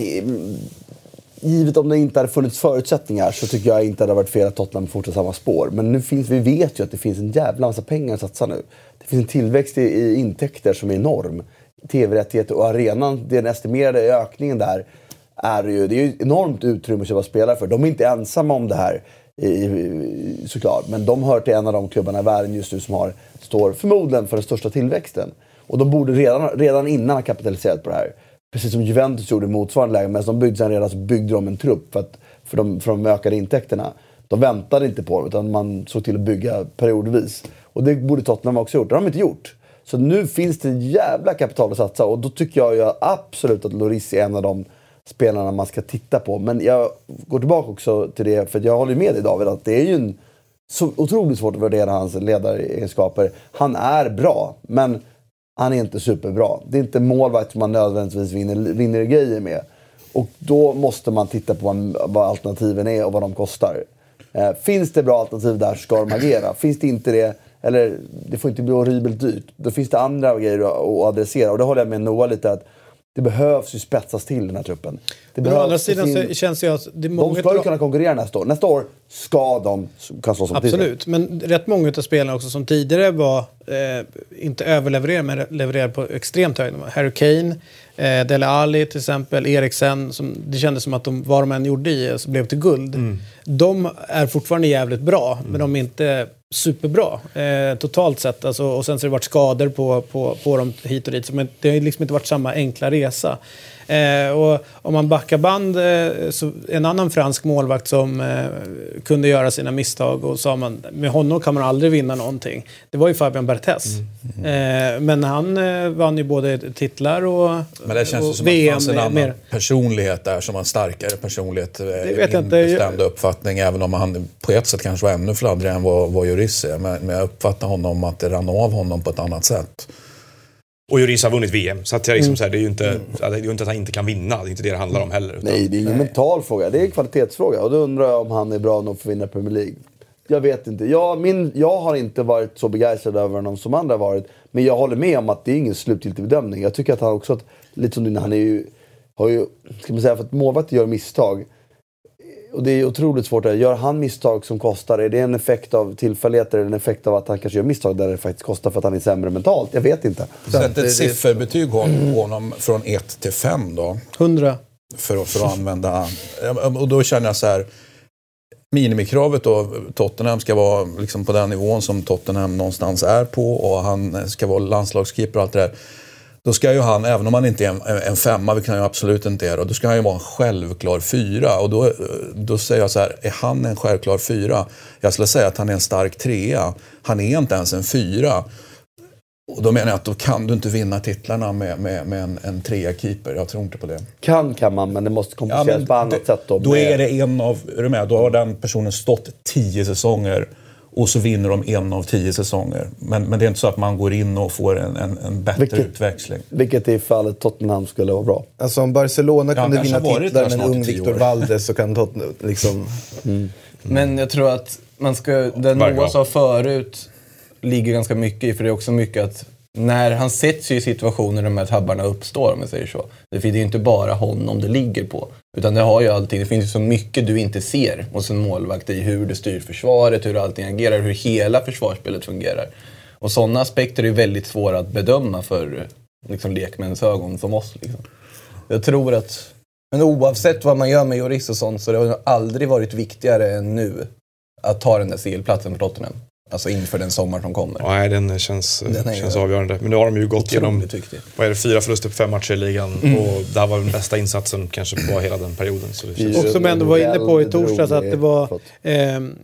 givet om det inte hade funnits förutsättningar så tycker jag inte det hade varit fel att Tottenham fortsätter samma spår. Men nu finns, vi vet ju att det finns en jävla massa pengar att satsa nu. Det finns en tillväxt i, i intäkter som är enorm. TV-rättigheter och arenan, den estimerade ökningen där är ju, det är ju enormt utrymme att köpa spelare för. De är inte ensamma om det här i, i, såklart. Men de hör till en av de klubbarna i världen just nu som har, står förmodligen för den största tillväxten. Och de borde redan, redan innan ha kapitaliserat på det här. Precis som Juventus gjorde i motsvarande läge. Men de byggde sen redan så byggde de en trupp för, att, för, de, för de ökade intäkterna. De väntade inte på det utan man såg till att bygga periodvis. Och det borde Tottenham också gjort. Det har de inte gjort. Så nu finns det jävla kapital att satsa och då tycker jag ju absolut att Loris är en av de spelarna man ska titta på. Men jag går tillbaka också till det, för jag håller med dig David, att det är ju en, så otroligt svårt att värdera hans ledaregenskaper. Han är bra, men han är inte superbra. Det är inte målvakt som man nödvändigtvis vinner, vinner grejer med. Och då måste man titta på vad, vad alternativen är och vad de kostar. Eh, finns det bra alternativ där ska de agera. Finns det inte det, eller det får inte bli horribelt dyrt, då finns det andra grejer att, att adressera. Och det håller jag med Noah lite att det behövs ju spetsas till den här truppen. Det Men å andra sidan sin- så känns det ju att det är de många ska ju kunna konkurrera nästa år. Nästa år ska de kunna slåss om titeln. Absolut, men rätt många av spelarna också som tidigare var, eh, inte överlevererade, men levererade på extremt hög nivå. Harry Kane, eh, Dele Alli till exempel, Eriksen, som, det kändes som att de, vad de än gjorde i så blev till guld. De är fortfarande jävligt bra, men de är inte superbra eh, totalt sett. Alltså, och sen så har det varit skador på, på, på dem hit och dit, så men det har liksom inte varit samma enkla resa. Eh, och om man backar band, eh, så en annan fransk målvakt som eh, kunde göra sina misstag och sa man med honom kan man aldrig vinna någonting. Det var ju Fabian Barthez. Eh, men han eh, vann ju både titlar och, Men det känns och som att det fanns en annan mer. personlighet där som var en starkare personlighet. Det vet min inte. bestämda uppfattning, även om han på ett sätt kanske var ännu fladdrigare än vad, vad Lloris är. Men, men jag uppfattar honom att det rann av honom på ett annat sätt. Och Lloris har vunnit VM, så att jag Mm. liksom så här, det är ju inte, det är ju inte att han inte kan vinna. Det är inte det det handlar om heller. Utan, Nej, det är ingen mental fråga. Det är en kvalitetsfråga. Och då undrar jag om han är bra nog för att vinna Premier League. Jag vet inte. Jag, min, jag har inte varit så begeistrad över honom som andra har varit. Men jag håller med om att det är ingen slutgiltig bedömning. Jag tycker att han också, att, lite som du, han är ju, har ju, ska man säga, för att målvakter gör misstag. Och det är otroligt svårt. att- Gör han misstag som kostar? Är det en effekt av tillfälligheter eller en effekt av att han kanske gör misstag där det faktiskt kostar för att han är sämre mentalt? Jag vet inte. Sätt ett sifferbetyg på honom från 1 till 5 då. 100. För, att- för att använda... Och då känner jag så här. Minimikravet då, Tottenham ska vara liksom på den nivån som Tottenham någonstans är på och han ska vara landslagskeeper och allt det där. Då ska ju han, även om han inte är en, en femma, vilket han ju absolut inte är, då, ska han ju vara en självklar fyra. Och då, då säger jag så här, är han en självklar fyra? Jag skulle säga att han är en stark trea. Han är inte ens en fyra. Och då menar jag att då kan du inte vinna titlarna med, med, med en, en trea-keeper. Jag tror inte på det. Kan kan man, men det måste kompenseras på annat det- sätt. Då, då med- är det en av, är du med? Då har den personen stått tio säsonger och så vinner de en av tio säsonger. Men, men det är inte så att man går in och får en, en, en bättre Vilket- utväxling. Vilket i fallet Tottenham skulle vara bra. Alltså om Barcelona Ja, kunde vinna titlar med en ung Victor. Valdes så kan Tottenham liksom... Men jag tror att man ska, det Noah sa förut ligger ganska mycket i, för det är också mycket att när han sätts i situationer där de här tabbarna uppstår, om jag säger så. Det är ju inte bara honom det ligger på. Utan det har ju allting, det finns ju så mycket du inte ser hos en målvakt i hur det styr försvaret, hur allting agerar, hur hela försvarsspelet fungerar. Och sådana aspekter är ju väldigt svåra att bedöma för liksom, lekmäns ögon som oss. Liksom. Jag tror att men oavsett vad man gör med Joris och sånt så det har det aldrig varit viktigare än nu att ta den där CL-platsen för Tottenham. Alltså inför den sommar som kommer. Nej, den känns, Den ju- känns avgörande. Men nu har de ju gått viktig. vad är det, fyra förluster på fem matcher i ligan. Mm. Och det här var den bästa insatsen kanske på hela den perioden. Så det känns... Och som ändå var inne på i torsdags att det var ehm,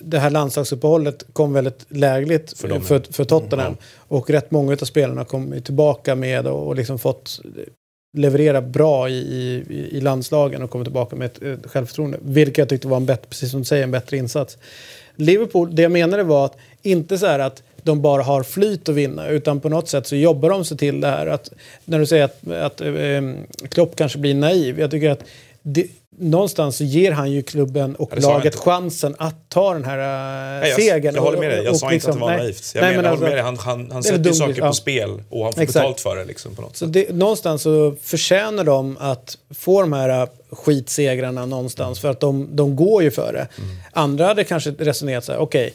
det här landslagsuppehållet kom väldigt lägligt För för, dem, för, ja. för Tottenham. Och rätt många av spelarna kom tillbaka med och, och liksom fått leverera bra i, i, i landslagen och kommit tillbaka med ett, ett självförtroende. Vilket jag tyckte var en bättre, precis som du säger, en bättre insats. Liverpool, det jag menade var att inte så här att de bara har flyt att vinna utan på något sätt så jobbar de sig till det här. Att, när du säger att, att eh, Klopp kanske blir naiv. Jag tycker att det, någonstans så ger han ju klubben och laget chansen att ta den här Nej, jag, segern. jag håller med dig. Och- Jag och sa inte att det var nej. naivt. Jag, Nej, menar, men jag alltså- håller med dig. Han, han, han sätter ju saker ja. på spel och han får Exakt. betalt för det liksom, på något Så sätt. det, någonstans så förtjänar de att få de här äh, skitsegrarna någonstans för att de, de går ju för det. Andra hade kanske resonerat så här, okej,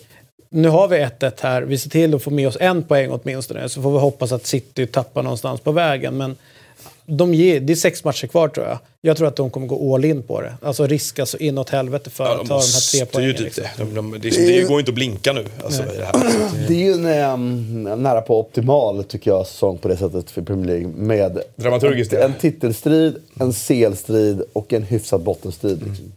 nu har vi 1-1 här, vi ser till att få med oss en poäng åtminstone, så får vi hoppas att City tappar någonstans på vägen. Men de ger, det är sex matcher kvar tror jag. Jag tror att de kommer gå all in på det. Alltså riska så inåt helvete för Ja, att de ta de här tre poängen. typ Liksom. det. De, de, det, är- det går ju inte att blinka nu. Alltså, det här. Det är ju en ehm, nära på optimal, tycker jag, säsong på det sättet för Premier League. Med Dramaturgiskt, en, ja. en titelstrid, en CL-strid och en hyfsad bottenstrid. Liksom.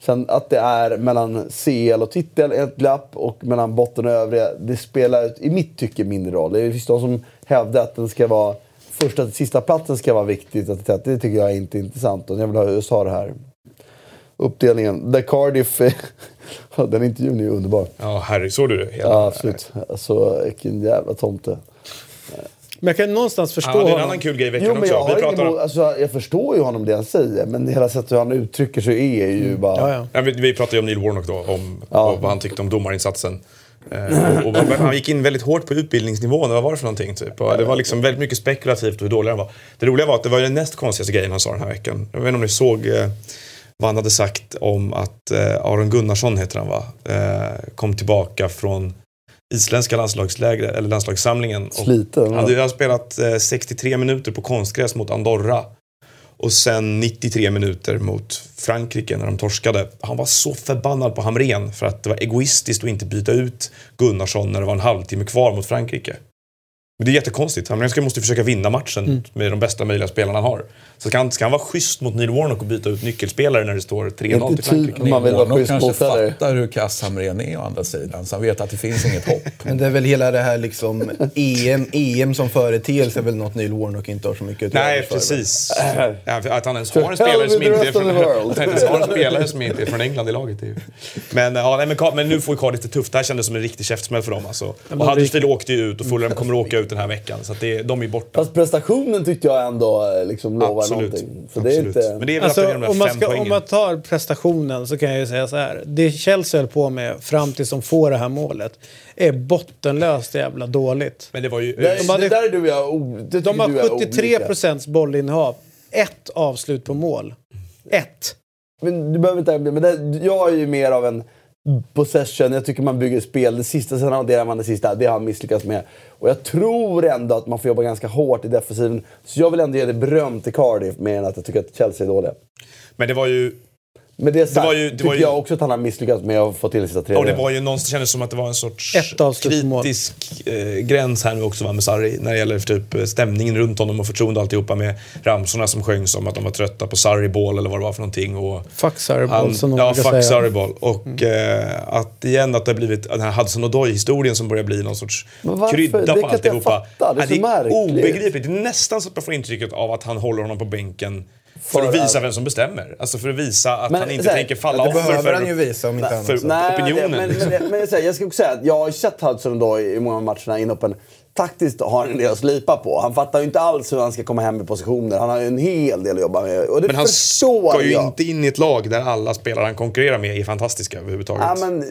Sen att det är mellan CL och titel ett glapp och mellan botten och övriga, det spelar i mitt tycke mindre roll. Det finns de som hävdar att den ska vara första till sista platsen ska vara viktigt. Att, det tycker jag är inte intressant. Och jag vill ha USA det här. Uppdelningen. Där Cardiff... Den intervjun är ju underbar. Ja, Harry, såg du det? Hela- Ja, absolut. Alltså, vilken jävla tomte. Men jag kan någonstans förstå Ja, det är en honom. annan kul grej i veckan Jo, men också. jag, Vi har pratar om... alltså, jag förstår ju honom det han säger, men hela sättet hur han uttrycker sig är ju bara... Ja, ja. Vi, vi pratade ju om Neil Warnock då, om Ja. vad han tyckte om domarinsatsen. Eh, och, och han gick in väldigt hårt på utbildningsnivån, vad var det för någonting? Typ? Och det var liksom väldigt mycket spekulativt och hur dålig han var. Det roliga var att det var den näst konstigaste grejen han sa den här veckan. Jag vet inte om ni såg eh, vad han hade sagt om att eh, Aron Gunnarsson, heter han va, eh, kom tillbaka från isländska landslagslägret, eller landslagssamlingen. Sliten, Han hade spelat eh, 63 minuter på konstgräs mot Andorra. Och sen 93 minuter mot Frankrike när de torskade. Han var så förbannad på Hamrén för att det var egoistiskt att inte byta ut Gunnarsson när det var en halvtimme kvar mot Frankrike. Men det är jättekonstigt. Ska måste försöka vinna matchen med de bästa möjliga spelarna han har. Så ska han, ska han vara schysst mot Neil Warnock och byta ut nyckelspelare när det står 3-0 Inte till typ Frankrike? man vill vara Warnock schysst kanske fattar hur kass Hamrén är å andra sidan, så han vet att det finns inget hopp. Men det är väl hela det här liksom EM, EM som företeelse är väl något Neil Warnock inte har så mycket Nej, för, precis. För att han ens har en spelare som inte är från, att han ens har en spelare som inte är från England i laget. är ju- Men, ja, nej, men, men nu får ju Cardiff det tufft. Det här kändes som en riktig käftsmäll för dem. Alltså. Och Huddersfield åkte ju ut och Fulham kommer att åka ut den här veckan. Så att det, de är borta. Fast prestationen tyckte jag ändå eh, liksom lovar Absolut. någonting. För det är Absolut. inte... Men det är väl Alltså, att det är de där om, man ska, om poängen. man tar prestationen så kan jag ju säga så här. Det Chelsea höll på med fram tills de får det här målet är bottenlöst jävla dåligt. Men det var ju... Det, De hade- det där är du och jag det De har är 73 olika. procents bollinnehav. Ett avslut på mål. Ett. Men du behöver inte... Men det, jag är ju mer av en possession. Jag tycker man bygger spel. Det sista, sen adderar man det sista. Det har han misslyckats med. Och jag tror ändå att man får jobba ganska hårt i defensiven. Så jag vill ändå ge det beröm till Cardiff mer än att jag tycker att Chelsea är dåliga. Men det var ju... Men det sagt var ju- det tycker var ju- jag också att han har misslyckats med att få till de sista tre. Och det var ju någonstans, det kändes som att det var en sorts på kritisk eh, gräns här nu också va, med Sarri. När det gäller typ eh, stämningen runt honom och förtroende och alltihopa med ramsorna som sjöngs om att de var trötta på Sarri-ball eller vad det var för någonting. Och Fuck Sarri han, som de Ja, brukar fuck säga. Sarri-ball. Och eh, att igen att det har blivit den här Hudson Odoi-historien som börjar bli någon sorts Men varför? krydda Det på kan jag alltihopa. fatta. Det är så det är märkligt. obegripligt. Det är nästan så att man får intrycket av att han håller honom på bänken för, För att visa att- vem som bestämmer. Alltså för att visa att Men han inte så här, tänker falla offer behöver för... han ju visa om inte annat. för- så. Nej, opinionen. Men, men, men, men jag, säger, jag ska också säga att jag har sett Hudson då i många av matcherna inhoppen. Taktiskt har han en del att slipa på. Han fattar ju inte alls hur han ska komma hem i positioner. Han har ju en hel del att jobba med. Och det Men han ska ju jag. inte in i ett lag där alla spelare han konkurrerar med är fantastiska överhuvudtaget. Ja, men,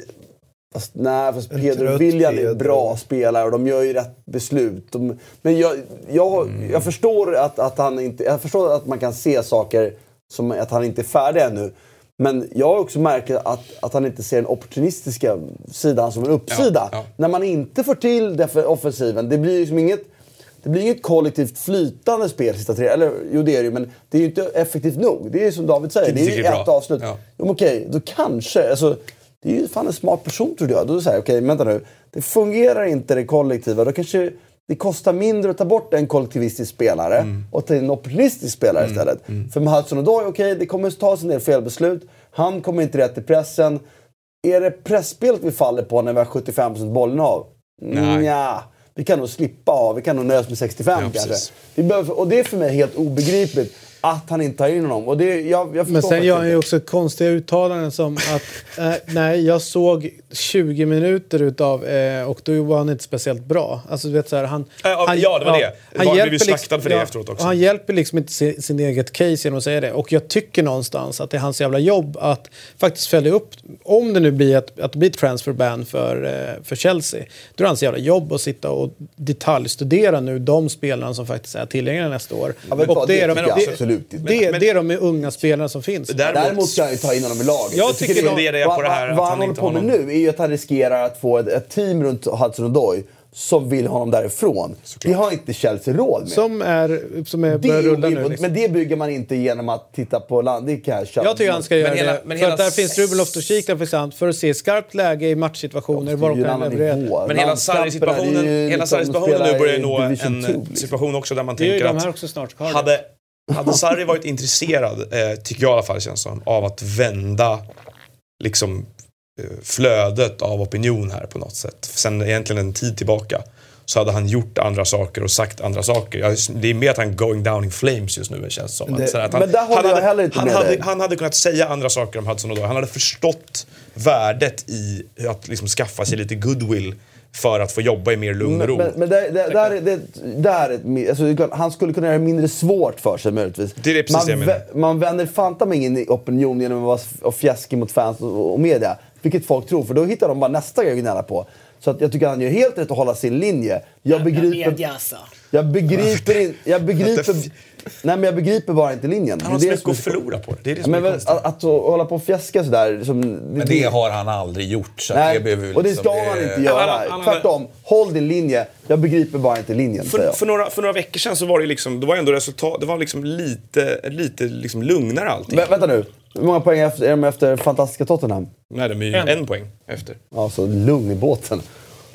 fast, nej, fast Pedro Willian är en bra spelare och de gör ju rätt beslut. De, men jag, jag, Mm. jag, förstår att, att han inte, jag förstår att man kan se saker som att han inte är färdig ännu. Men jag har också märkt att, att han inte ser den opportunistiska sidan som en uppsida. Ja, ja. När man inte får till def- offensiven, det blir liksom inget det blir inget kollektivt flytande spel sista tre. Eller jo, det är det ju, men det är ju inte effektivt nog. Det är som David säger, det är ju ett bra. avslut. Ja. Jo, okej, då kanske... Alltså, det är ju fan en smart person trodde jag. Då säger okej, vänta nu. Det fungerar inte det kollektiva. Då kanske det kostar mindre att ta bort en kollektivistisk spelare Mm. och ta in en opportunistisk spelare istället. För med Hudson Odoi, okej, det kommer tas en del felbeslut. Han kommer inte rätt i pressen. Är det pressspelet vi faller på när vi har 75% bollinnehav? Nej. Nja, vi kan nog slippa ha. Vi kan nog nöja oss med 65 Ja, kanske. precis. Vi behöver, och det är för mig helt obegripligt att han inte tar in honom. Och det, jag, jag Men sen gör han ju också konstiga uttalanden som att eh, nej, jag såg 20 minuter utav eh, och då var han inte speciellt bra. Alltså du vet så här, han, Ja, ja, ja, det var det. Det var- blev ju slaktad för det efteråt också. Han hjälper liksom inte sin, sin eget case genom att säga det. Och jag tycker någonstans att det är hans jävla jobb att faktiskt följa upp. Om det nu blir ett, att det blir ett transfer ban för, eh, för Chelsea. Då är det hans jävla jobb att sitta och detaljstudera nu de spelarna som faktiskt är tillgängliga nästa år. Ja, men och det är, de, det, absolut inte. det, Men- det är de unga spelarna som finns. Däremot ska han ju ta in honom i laget. Jag tycker det- de- funderar jag på det här vad, att vad han han håller inte på med någon- nu är ju att han riskerar att få ett, ett team runt Hudson Odoi som vill ha honom därifrån. Det har inte Chelsea råd med. Som är, som är det börjar rulla nu. Liksom. Men det bygger man inte genom att titta på land. Det kan jag. Jag tycker han ska göra hela- det. men för hela att där s- finns Ruben Loftus-Cheek där för för att se skarpt läge i matchsituationer. Var de kan leverera. Men hela Sarri-situationen hela Sarri-situationen nu börjar ju nå en eh, situation också där man Det är ju tänker de här att också snart. Hade, hade Sarri varit intresserad, eh, tycker jag i alla fall känns som, av att vända liksom eh, flödet av opinion här på något sätt. Sen egentligen en tid tillbaka. så hade han gjort andra saker och sagt andra saker. Jag, det är mer att han going down in flames just nu känns som. Det- att han, men där håller han jag hade, heller inte han, med hade, dig. han hade kunnat säga andra saker om Hudson Odoi. Han hade förstått värdet i att liksom skaffa sig lite goodwill för att få jobba i mer lugn och Men, ro. men, men där, där, där, är det, där alltså, han skulle kunna göra det mindre svårt för sig möjligtvis. Det är det precis man, jag menar. man vänder fanta mig in i opinion genom att vara fjäskig mot fans och, och media. Vilket folk tror, för då hittar de bara nästa grej att gnälla på. Så att jag tycker han gör helt rätt att hålla sin linje. Jag begriper, alltså. jag begriper, in, jag begriper, nej men jag begriper bara inte linjen. han har Det så mycket att förlora på det. Det är det Ja, men är konstigt. att, att hålla på och fjäska sådär. Som, Men det har han aldrig gjort. Så Nej, det behöver vi och det liksom- ska man inte göra. Han- han- Tvärtom, håll din linje. Jag begriper bara inte linjen. För, för, några, för några veckor sedan så var det liksom, det var ändå resultat, det var liksom lite, lite liksom lugnare allting. Vä- vänta nu, hur många poäng efter, är de efter fantastiska Tottenham? Nej, de är ju En. en, poäng efter. Alltså, lugn i båten.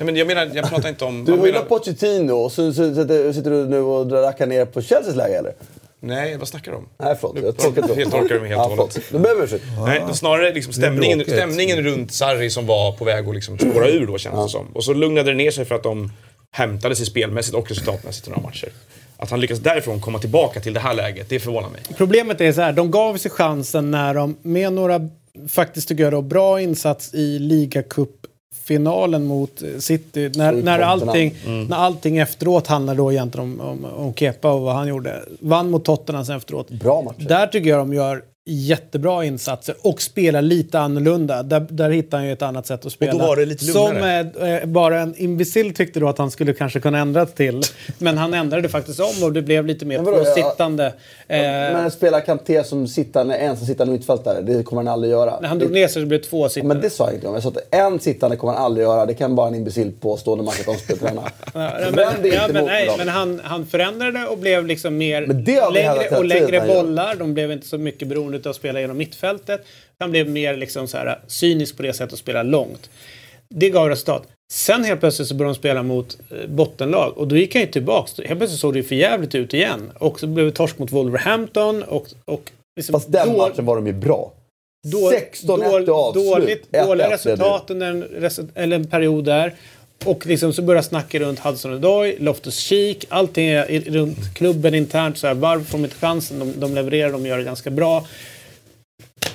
Nej, men jag menar, jag pratar inte om... Du jag hyllar menar, Pochettino och så, så, sitter, sitter du nu och rackar ner på Chelseas läge eller? nej, vad snackar du om? Nej förlåt, jag tolkar så. Helt tolkar du mig helt och hållet. jag om ursäkt. Nej, snarare liksom stämningen, stämningen runt Sarri som var på väg att liksom spåra ur då känns det som. Och så lugnade det ner sig för att de hämtade sig spelmässigt och resultatmässigt i några matcher. Att han lyckas därifrån komma tillbaka till det här läget, det förvånar mig. Problemet är så här, de gav sig chansen när de med några, faktiskt tycker jag då, bra insats i ligacupfinalen mot City. När, när, allting, när allting efteråt handlar då egentligen om, om, om Kepa och vad han gjorde. Vann mot Tottenham sen efteråt. Bra matcher. Där tycker jag de gör jättebra insatser och spelar lite annorlunda. Där, där hittar han ju ett annat sätt att spela. då var det lite Som lugnare. eh, bara en imbecill tyckte då att han skulle kanske kunna ändra till. Men han ändrade faktiskt om och det blev lite mer Men vadå, ja, tvåsittande. Eh, Men spela Kanté som sittande, ensam sittande mittfältare, det kommer han aldrig göra. när han drog ner sig så blev det två Ja, sittande. men det sa jag inte om. Jag sa att en sittande kommer han aldrig göra. Det kan bara en imbecill påstå när man kan omspelträna. Ja, men, inte ja, men, nej, men han, han förändrade och blev liksom mer Men längre tiden och längre gör. bollar. De blev inte så mycket beroende av att spela genom mittfältet. Han blev mer liksom så här, cynisk på det sättet att spela långt. Det gav resultat. Sen helt plötsligt så började de spela mot eh, bottenlag och då gick han ju tillbaks. Helt plötsligt såg det ju för jävligt ut igen. Och så blev det torsk mot Wolverhampton och... och liksom Fast den då- matchen var de ju bra. då, 16-1 i avslut. Dåligt, 1-1 dåliga resultat under en, eller en period där. Och liksom så börjar snacka runt Hudson Odoi, Loftus Cheek, allting är runt klubben internt. Så här, varför får de inte chansen? De, de levererar, de gör det ganska bra.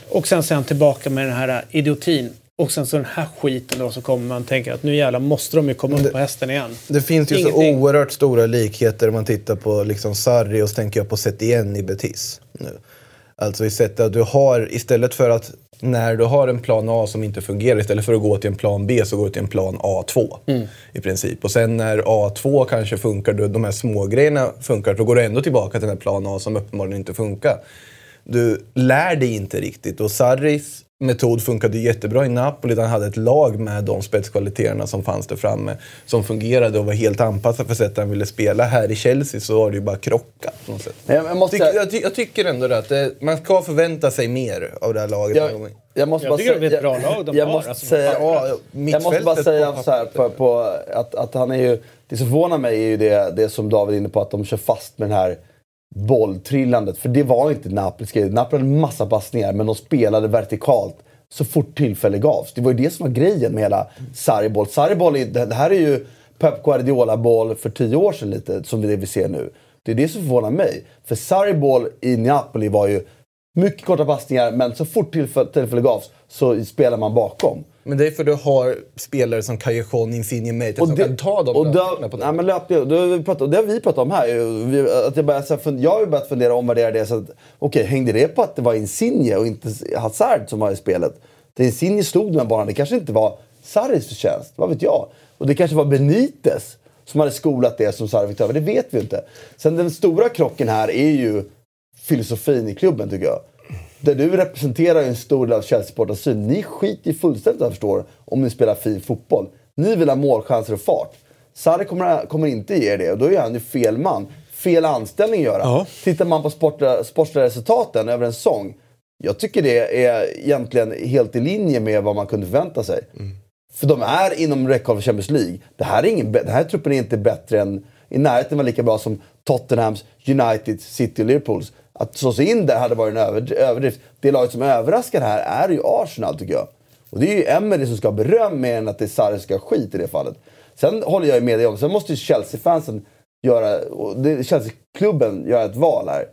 Och sen så är han tillbaka med den här idiotin. Och sen så den här skiten då så kommer man tänka att nu jävlar måste de ju komma upp på hästen igen. Det finns ju Ingenting. så oerhört stora likheter om man tittar på liksom Sarri och så tänker jag på Setien i Betis. Nu. Alltså i sättet att du har, istället för att när du har en plan A som inte fungerar, istället för att gå till en plan B så går du till en plan A2 i princip. Och sen när A2 kanske funkar, de här små grejerna funkar, då går du ändå tillbaka till den här plan A som uppenbarligen inte funkar. Du lär dig inte riktigt och Sarris metod funkade jättebra i Napoli han hade ett lag med de spetskvaliteterna som fanns där framme. Som fungerade och var helt anpassat för sättet han ville spela. Här i Chelsea så har det ju bara krockat på något sätt. Jag, jag måste jag, ty, jag tycker ändå att det, man ska förvänta sig mer av det här laget. Jag, jag måste Jag bara tycker säga, det är ett bra lag de jag har, Måste alltså, säga. Ja, jag måste bara säga på så här, på, på, att, att han är ju... Det som förvånar mig är ju det, det som David är inne på, att de kör fast med den här bolltrillandet. För det var inte Napolis grej. Napoli hade massa passningar, men de spelade vertikalt så fort tillfälle gavs. Det var ju det som var grejen med hela Sarri-boll. Sarri-boll, är- det det här är ju Pep Guardiola-boll för tio år sedan lite, som det vi ser nu. Det är det som förvånar mig. För Sarri-boll i Napoli var ju mycket korta passningar, men så fort tillfälle, tillfälle gavs så spelar man bakom. Men det är för att du har spelare som Callejon, Insigne, Mertes som kan ta de och löpningarna på nej, det. men löp, det, har vi pratat, det har vi pratat om här. Vi, att jag, här, fund- jag har ju börjat fundera och omvärdera det. så att, Okej, hängde det på att det var Insigne och inte Hazard som var i spelet? Det Insigne slog den här banan, det kanske inte var Sarris förtjänst. Vad vet jag? Och det kanske var Benitez som hade skolat det som Sarri fick ta över. Det vet vi inte. Sen den stora krocken här är ju filosofin i klubben tycker jag. Där du representerar en stor del av Chelsea-supportrarnas syn. Ni skiter ju fullständigt jag förstår om ni spelar fin fotboll. Ni vill ha målchanser och fart. Sarri kommer, kommer inte ge er det och då är han ju fel man. Fel anställning att göra. Ja. Tittar man på sportsliga resultaten över en säsong. Jag tycker det är egentligen helt i linje med vad man kunde förvänta sig. För de är inom räckhåll för Champions League. Det här, är ingen, den här truppen är inte bättre än, i närheten var lika bra som Tottenhams, United, City och Liverpools. Att slå sig in där hade varit en överdrift. Det laget som överraskar här är ju Arsenal tycker jag. Och det är ju Emery som ska ha beröm mer än att det är Sarri som ska ha skit i det fallet. Sen håller jag med dig om, sen måste ju Chelsea-fansen göra, och det- Chelsea-klubben göra ett val här.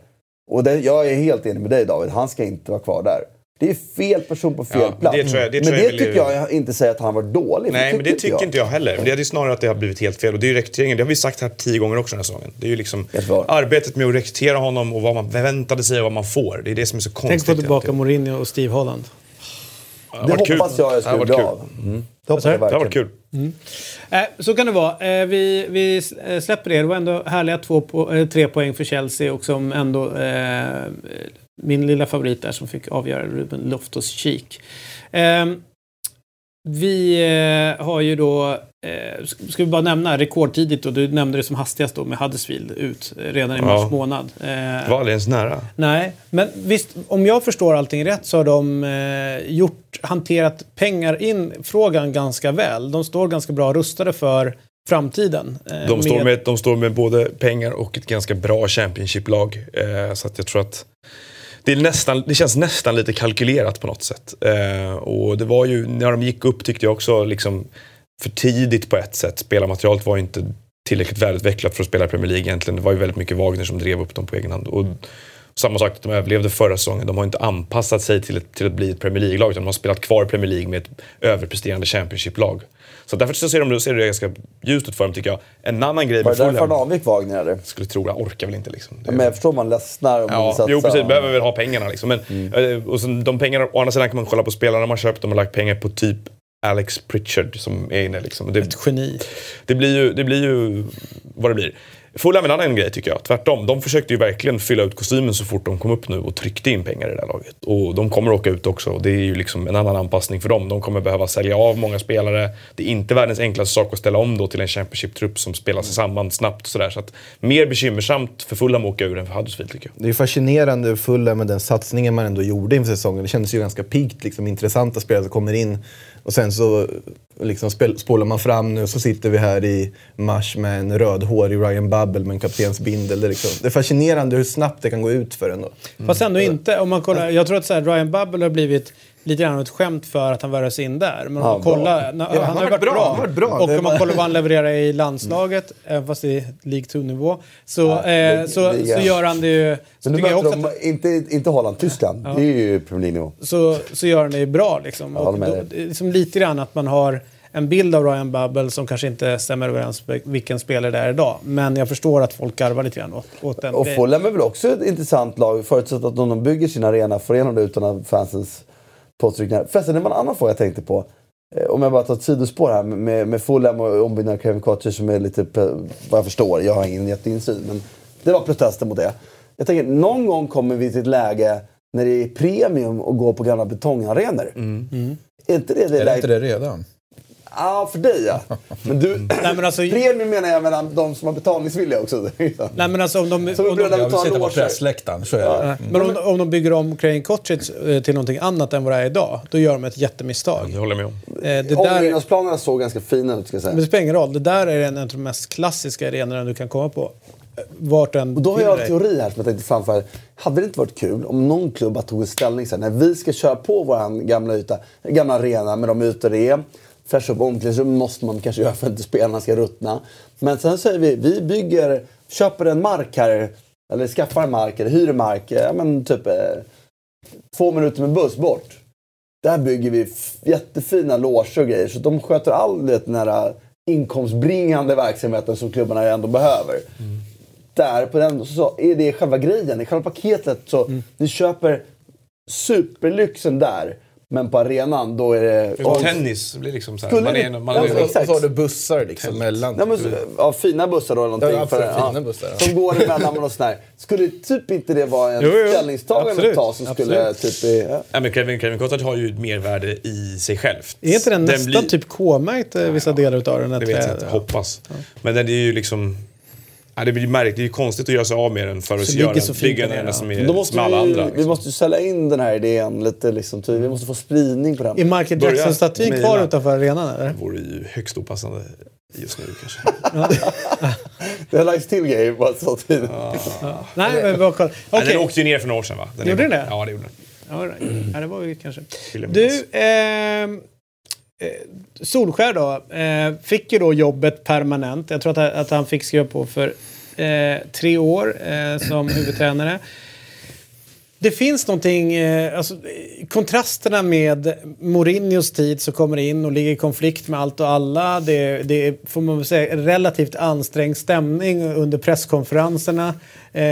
Och det, jag är helt enig med dig David, han ska inte vara kvar där. Det är fel person på fel Ja, plats. det tror jag- det men tror det jag tycker är- jag inte säger att han var dålig. Nej, men det tycker jag. inte jag heller. Men det är snarare att det har blivit helt fel. Och det är ju rekryteringen. Det har vi sagt här tio gånger också den här säsongen. Det är ju liksom arbetet med att rekrytera honom och vad man förväntade sig och vad man får. Det är det som är så konstigt. Tänk få tillbaka. Mourinho och Steve Holland. Det Det varit kul. hoppas jag jag Det har skulle varit bli kul. av. Mm. Det hoppas jag du? Det har verkligen. varit kul. Eh, så kan det vara. Eh, vi, vi eh, släpper det. Det var ändå härliga två po- eh, tre poäng för Chelsea och som ändå eh, min lilla favorit där som fick avgöra Ruben Loftus-Cheek. Eh, vi eh, har ju då, eh, ska vi bara nämna rekordtidigt och du nämnde det som hastigast då med Huddersfield ut eh, redan i Ja. mars månad. Eh, Det var aldrig ens nära. Nej, men visst, om jag förstår allting rätt så har de eh, gjort, hanterat pengar in-frågan ganska väl. De står ganska bra rustade för framtiden. eh, De står med, de står med både pengar och ett ganska bra Championship-lag. Eh, så att jag tror att det, är nästan, det känns nästan lite kalkylerat på något sätt. Eh, och det var ju, när de gick upp tyckte jag också liksom för tidigt på ett sätt. Spelarmaterialet var ju inte tillräckligt välutvecklat för att spela i Premier League egentligen. Det var ju väldigt mycket Wagner som drev upp dem på egen hand. Och samma sak, de överlevde förra säsongen. De har inte anpassat sig till, ett, till att bli ett Premier League-lag utan de har spelat kvar i Premier League med ett överpresterande Championship-lag. Så därför så ser, de, ser det ganska ljust ut för dem tycker jag. En annan grej Var det därför han avgick Wagner eller? skulle tro, jag orkar väl inte liksom. Det- Men jag förstår man ledsnar om man Ja, vill satsa. jo precis. Behöver väl ha pengarna liksom. Men, Mm. eh, och sen, de pengarna, å andra sidan kan man kolla på spelarna man köpt. De har lagt pengar på typ Alex Pritchard som är inne liksom. Det, ett geni. det, blir ju, det blir ju vad det blir. Fulham är en annan grej tycker jag. Tvärtom. De försökte ju verkligen fylla ut kostymen så fort de kom upp nu och tryckte in pengar i det här laget. Och de kommer åka ut också. Det är ju liksom en annan anpassning för dem. De kommer behöva sälja av många spelare. Det är inte världens enklaste sak att ställa om då till en Championship-trupp som spelar sig samman snabbt. och Sådär. Så att mer bekymmersamt för Fulham att åka ur än för Huddersfield tycker jag. Det är fascinerande Fulham med den satsningen man ändå gjorde inför säsongen. Det kändes ju ganska piggt, liksom, intressanta spelare som kommer in. Och sen så liksom, spolar man fram nu så sitter vi här i mars med en rödhårig Ryan Babel med en kaptensbindel. Det liksom, det är fascinerande hur snabbt det kan gå ut för en då. Fast ändå inte. Om man kollar, jag tror att så här, Ryan Bubble har blivit lite grann ett skämt för att han värvas in där. Men om Ja, man kollar, na, Ja, han, har varit bra. han har varit bra. Och om man kollar vad han levererar i landslaget, även fast det är League 2-nivå, så, eh, så, så gör han det ju... Men nu möter de, att, inte, inte Holland, Tyskland. Det är ju Premier League-nivå. så, så gör han det ju bra liksom. Och då, liksom lite grann att man har en bild av Ryan Bubble som kanske inte stämmer överens med vilken spelare det är idag. Men jag förstår att folk garvar lite grann åt, åt den Och. Fulham är väl också ett intressant lag, förutsatt att de bygger sin arena igenom det utan fansens påtryckningar. Förresten, det var en annan fråga jag tänkte på. Eh, Om jag bara tar ett sidospår här med, med Fulham och ombyggnaden av Kevin Carter som är lite, vad jag förstår, jag har ingen jätteinsyn, men det var protester mot det. Jag tänker, någon gång kommer vi till ett läge när det är premium att gå på gamla betongarenor. Är inte det det Är det läget? inte det redan? Ja, för dig ja. Men du, Nej, men alltså, premium menar jag mellan de som har betalningsvilja också. nej, men alltså om de... Som är om de beredda Jag att vill betala sitta på pressläktaren, så är det. Nej, Men om, om de bygger om Crane Cottage eh, till någonting annat än vad det är idag, då gör de ett jättemisstag. Det håller jag med om. Eh, Det där, Ombyggnadsplanerna såg ganska fina ut ska jag säga. men det spelar ingen roll. Det där är en av de mest klassiska arenorna du kan komma på. Eh, Vart den Och då har jag en teori här som jag tänkte framföra. Hade det inte varit kul om någon klubb tog en ställning sen när vi ska köra på vår gamla, yta, gamla arena med de ytor det är. Fräscha upp omklädningsrum måste man kanske göra för att inte spelarna ska ruttna. Men sen säger vi, vi bygger, köper en mark här, eller skaffar mark, eller hyr mark, ja, men typ eh, två minuter med buss bort. Där bygger vi jättefina loger och grejer. Så de sköter all det, den här inkomstbringande verksamheten som klubbarna ändå behöver. Där på den så är det själva grejen. I själva paketet så ni köper superlyxen där. Men på arenan då är det... Och tennis det blir liksom så här. Man är, man Ja, är, Och exakt. så har du bussar liksom mellan. Nej, men, så- ja, fina bussar då eller någonting. Ja, absolut, för- fina bussar, ja. Som går emellan och sådär. Skulle typ inte det vara en Jo, jo, ställningstagande absolut, att ta som skulle typ... i- Ja. Nej, men Kevin, Kevin Cottage har ju ett mervärde i sig självt. Är inte den, nästan blir- typ K-märkt eh, vissa delar utav den? här Det vet jag inte, hoppas. Men den är ju liksom... Ja, det blir märkligt, det är ju konstigt att göra sig av med den för att Så göra, så bygga en där, arena ja. som är som alla vi, andra. vi Liksom. måste ju sälja in den här idén lite liksom. ty- Vi måste få spridning på den. Är Michael Jackson-statyn kvar utanför arenan eller? Det vore ju högst opassande just nu kanske. Det har lagts till grejer på så tid. Nej, men bara kolla. Okej. Den åkte ju ner för några år sedan va? Den Gjorde är- den det? Ja, det gjorde den. Ja, det var ju kanske... Du, oss ehm, Solskär då, eh, fick ju då jobbet permanent. Jag tror att, att han fick skriva på för eh, tre år eh, som huvudtränare. Det finns någonting, eh, alltså, kontrasterna med Mourinhos tid som kommer in och ligger i konflikt med allt och alla. Det, det får man väl säga, relativt ansträngd stämning under presskonferenserna eh,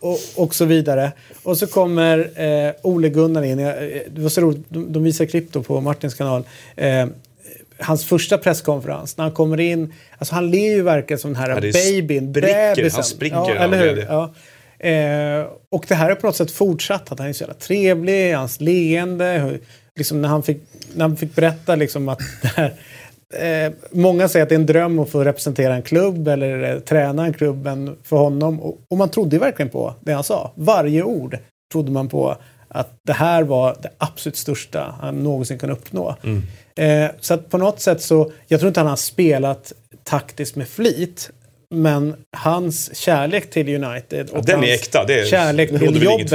och, och så vidare. Och så kommer eh, Ole Gunnar in. Eh, det var så roligt, de, de visar klipp på Martins kanal. Eh, hans första presskonferens när han kommer in. Alltså han ler ju verkligen som den här Ja, babyn, bebisen. han spricker ja, eller hur? Ja. Eh, och det här har på något sätt fortsatt. Att han är så jävla trevlig, hans leende. Liksom när, han fick, när han fick berätta liksom att här, eh, många säger att det är en dröm att få representera en klubb eller eh, träna en klubb men för honom. Och, och man trodde verkligen på det han sa. Varje ord trodde man på att det här var det absolut största han någonsin kunde uppnå. Eh, så att på något sätt så, jag tror inte han har spelat taktiskt med flit. Men hans kärlek till United och den är äkta, det är- kärlek till jobbet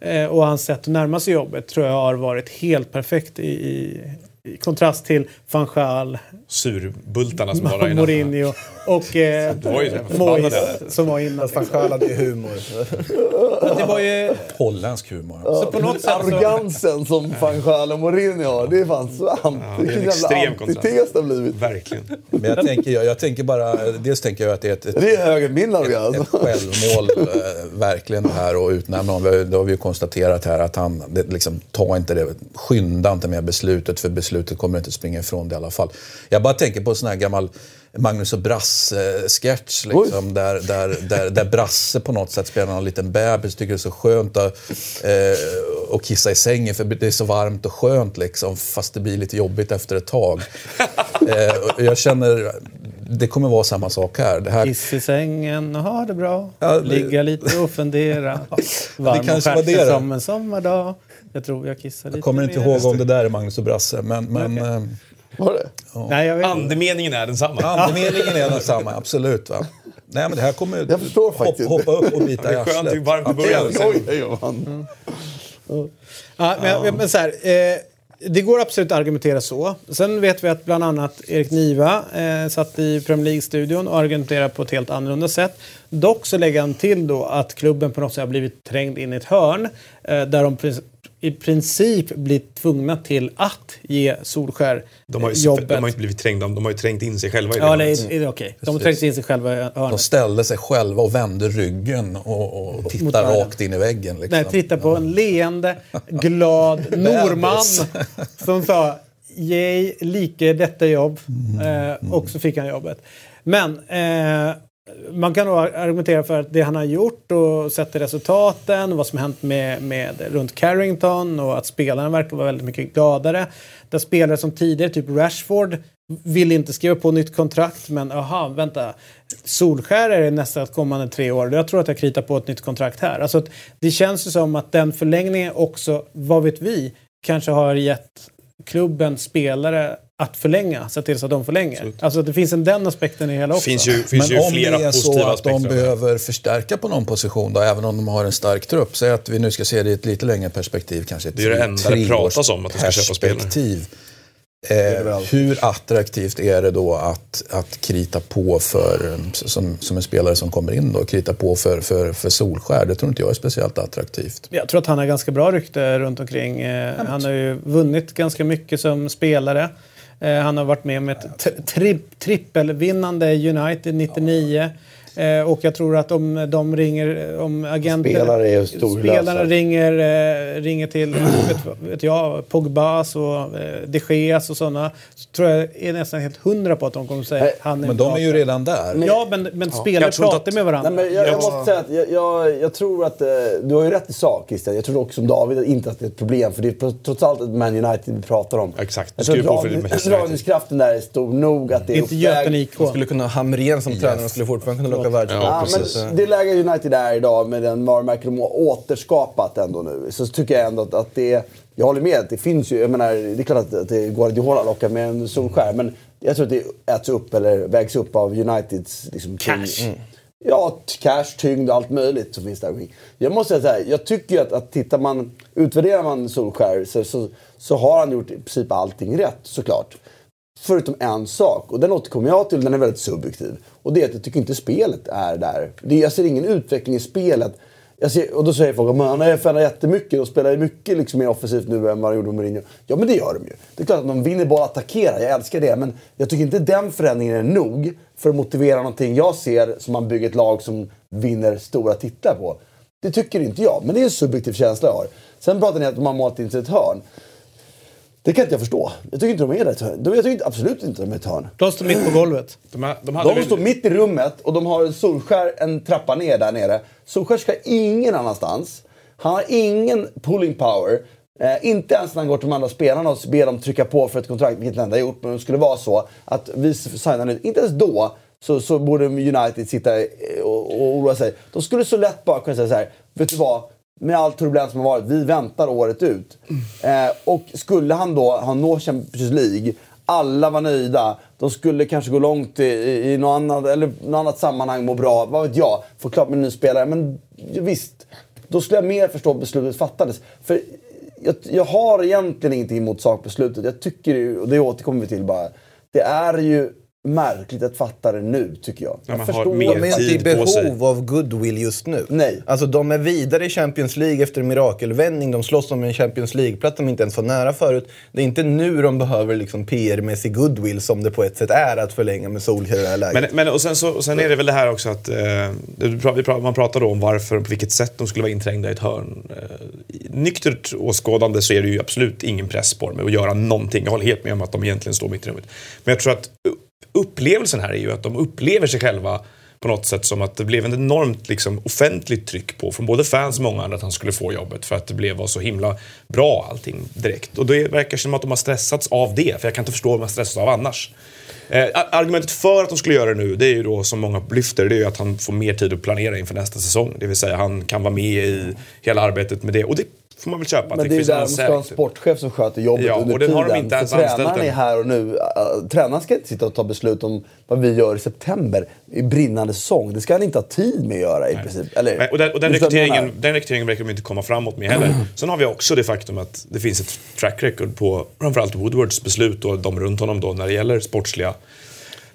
eh, och hans sätt att närma sig jobbet tror jag har varit helt perfekt i, i, i kontrast till van Gaal, Surbultarna som innan. Mourinho och eh, förbannade. som var innan. Gaal hade ju humor. Det var ju, Holländsk humor. så på något sätt så, Arrogansen som van Gaal och Mourinho har, det är fan sant. det är en Vilken extrem jävla kontrast. antites det har blivit. Verkligen. Men jag tänker, jag, jag tänker bara, dels tänker jag att det är ett, ett Det är högre än min arrogans. ett självmål, eh, verkligen det här och utnämna honom. Vi har- Det har vi ju konstaterat här att han, det, liksom, ta inte det, skynda inte med beslutet för beslutet kommer inte springa ifrån det i alla fall. Jag bara tänker på en sån här gammal Magnus och Brasse-sketch liksom, där, där, där, där Brasse på något sätt spelar någon liten bebis tycker det är så skönt att, eh, att kissa i sängen för det är så varmt och skönt liksom, fast det blir lite jobbigt efter ett tag. eh, och jag känner, det kommer vara samma sak här. Det här kiss i sängen och ha det bra. Ja, det- Ligga lite och fundera. Varm och färsk som en sommardag. Jag tror jag kissar lite Jag kommer inte mer. ihåg om det där är Magnus och Brasse, men, men eh, Var det? Nej, jag vet inte. Andemeningen är densamma. andemeningen är densamma, absolut. Va? Nej, men det här kommer Jag förstår faktiskt. hoppa upp och bita Det i skönt, det är arslet. varmt i början. Oj, oj, fan. Ja, men, men så här, eh, det går absolut att argumentera så. Sen vet vi att bland annat Erik Niva eh, satt i Premier League-studion och argumenterade på ett helt annorlunda sätt. Dock så lägger han till då att klubben på något sätt har blivit trängd in i ett hörn eh, där de i princip blir tvungna till att ge Solskär De har ju, jobbet. de har ju inte blivit trängda, de har ju trängt in sig själva i det. Ja, nej, är det okej. De har trängt in sig själva i De hörnet. ställde sig själva och vände ryggen och, och tittade rakt in i väggen. Liksom. Nej, titta på en leende, glad norrman som sa Jej, like detta jobb. Eh, och så fick han jobbet. Men eh, man kan nog argumentera för att det han har gjort och sett till resultaten, vad som hänt med, med runt Carrington och att spelarna verkar vara väldigt mycket gladare. Där spelare som tidigare, typ Rashford, vill inte skriva på nytt kontrakt men aha, vänta. Solskär är det nästa kommande tre år. Jag tror att jag kritar på ett nytt kontrakt här. Alltså det känns ju som att den förlängningen också, vad vet vi, kanske har gett klubben spelare att förlänga, se till så att de förlänger. Alltså det finns en den aspekten i hela också. finns ju, finns Men ju om flera det är så att de behöver förstärka på någon position, då, även om de har en stark trupp, säg att vi nu ska se det i ett lite längre perspektiv, kanske ett Det är det enda det pratas om, att de ska köpa spelare. Eh, hur attraktivt är det då att, att krita på för, som, som en spelare som kommer in då, krita på för, för, för Solskär? Det tror inte jag är speciellt attraktivt. Jag tror att han har ganska bra rykte runt omkring. Eh, han har ju vunnit ganska mycket som spelare. Eh, han har varit med om ett tri- tri trippelvinnande United 99. Eh, och jag tror att om de ringer, om agenter... Spelare är storlösa. Spelarna ringer, eh, ringer till, vet, vet jag, Pogbas och eh, de Geas och sådana. Så tror jag är nästan helt hundra på att de kommer säga Nej, att han är Men en de är ju redan där. Ja, men, men spelare tror inte pratar att- med varandra. Nej, men jag, jag måste säga att jag, jag, jag tror att eh, du har ju rätt i sak Christian. Jag tror också som David inte att det är ett problem. För det är trots allt ett Man United vi pratar om. Exakt. Jag tror dragningskraften där är stor nog att det är Inte Göten IK. Man skulle kunna ha Hamrén som tränare och skulle fortfarande kunna locka världscup. Ja, Ja, det läge United är idag med den varumärke de har återskapat ändå nu. Så tycker jag ändå att, att det... Jag håller med. Det finns ju... Jag menar, det är klart att, att det Guardiola lockar med en solskär. Men jag tror att det äts upp eller vägs upp av Uniteds... Liksom, Cash. tung- Ja, cash, tyngd och allt möjligt som finns där omkring. Jag måste säga så här, jag tycker ju att, att tittar man, utvärderar man Solskär så, så, så har han gjort i princip allting rätt såklart. Förutom en sak, och den återkommer jag till, den är väldigt subjektiv. Och det är att jag tycker inte spelet är där. Det, jag ser ingen utveckling i spelet. Jag ser, och då säger folk att han har förändrat jättemycket och spelar ju mycket liksom mer offensivt nu än vad de gjorde med Mourinho. Ja men det gör de ju. Det är klart att de vinner bara attackerar, jag älskar det. Men jag tycker inte den förändringen är nog för att motivera någonting jag ser som man bygger ett lag som vinner stora titlar på. Det tycker inte jag, men det är en subjektiv känsla jag har. Sen pratar ni om att de har målat in sig i ett hörn. Det kan inte jag förstå. Jag tycker inte de är ett hörn. Jag tycker inte- absolut inte de är ett hörn. De står mitt på golvet. De, här- de hade De väl- står mitt i rummet och de har Solskär en trappa ner där nere. Solskär ska ingen annanstans. Han har ingen pulling power. Eh, inte ens när han går till de andra spelarna och ber dem trycka på för ett kontrakt, vilket han har gjort. Men det skulle vara så att vi signar nu. Inte ens då så, så borde United sitta eh, och, och oroa sig. De skulle så lätt bara kunna säga så här. Vet du vad? Med allt turbulens som har varit, vi väntar året ut. Eh, och skulle han då ha nå Champions League, alla var nöjda, de skulle kanske gå långt i, i, i något, annat, eller något annat sammanhang, må bra, vad vet jag, få klart med en ny spelare. Men visst, då skulle jag mer förstå att beslutet fattades. För jag, jag har egentligen ingenting emot sakbeslutet. Jag tycker ju, och det återkommer vi till bara, det är ju märkligt att fatta det nu, tycker jag. Ja, jag man har mer De är inte i tid på sig. behov av goodwill just nu. Nej. Alltså de är vidare i Champions League efter en mirakelvändning. De slåss om en Champions League-plats de inte ens var nära förut. Det är inte nu de behöver liksom PR-mässig goodwill som det på ett sätt är att förlänga med Solskjaer i det här läget. Men, men och sen, så, och sen är det väl det här också att eh, man pratar då om varför och på vilket sätt de skulle vara inträngda i ett hörn. Eh, nyktert åskådande så är det ju absolut ingen press på dem att göra någonting. Jag håller helt med om att de egentligen står mitt i rummet. Men jag tror att upplevelsen här är ju att de upplever sig själva på något sätt som att det blev ett enormt liksom, offentligt tryck på från både fans och många andra att han skulle få jobbet för att det blev var så himla bra allting direkt. Och det verkar som att de har stressats av det, för jag kan inte förstå vad de har stressats av annars. Eh, argumentet för att de skulle göra det nu, det är ju då som många lyfter, det är ju att han får mer tid att planera inför nästa säsong. Det vill säga han kan vara med i hela arbetet med det. Och det får man väl köpa. Men det är ju där de ska ha en sportchef som sköter jobbet Ja, under och den tiden. har de inte ens tränaren är här och nu. Uh, tränaren ska inte sitta och ta beslut om vad vi gör i september i brinnande säsong. Det ska han inte ha tid med att göra i princip. Eller, Nej, och den, och den, rekryteringen, den rekryteringen verkar de inte komma framåt med heller. Sen har vi också det faktum att det finns ett track record på framförallt Woodwards beslut och de runt honom då när det gäller sportsliga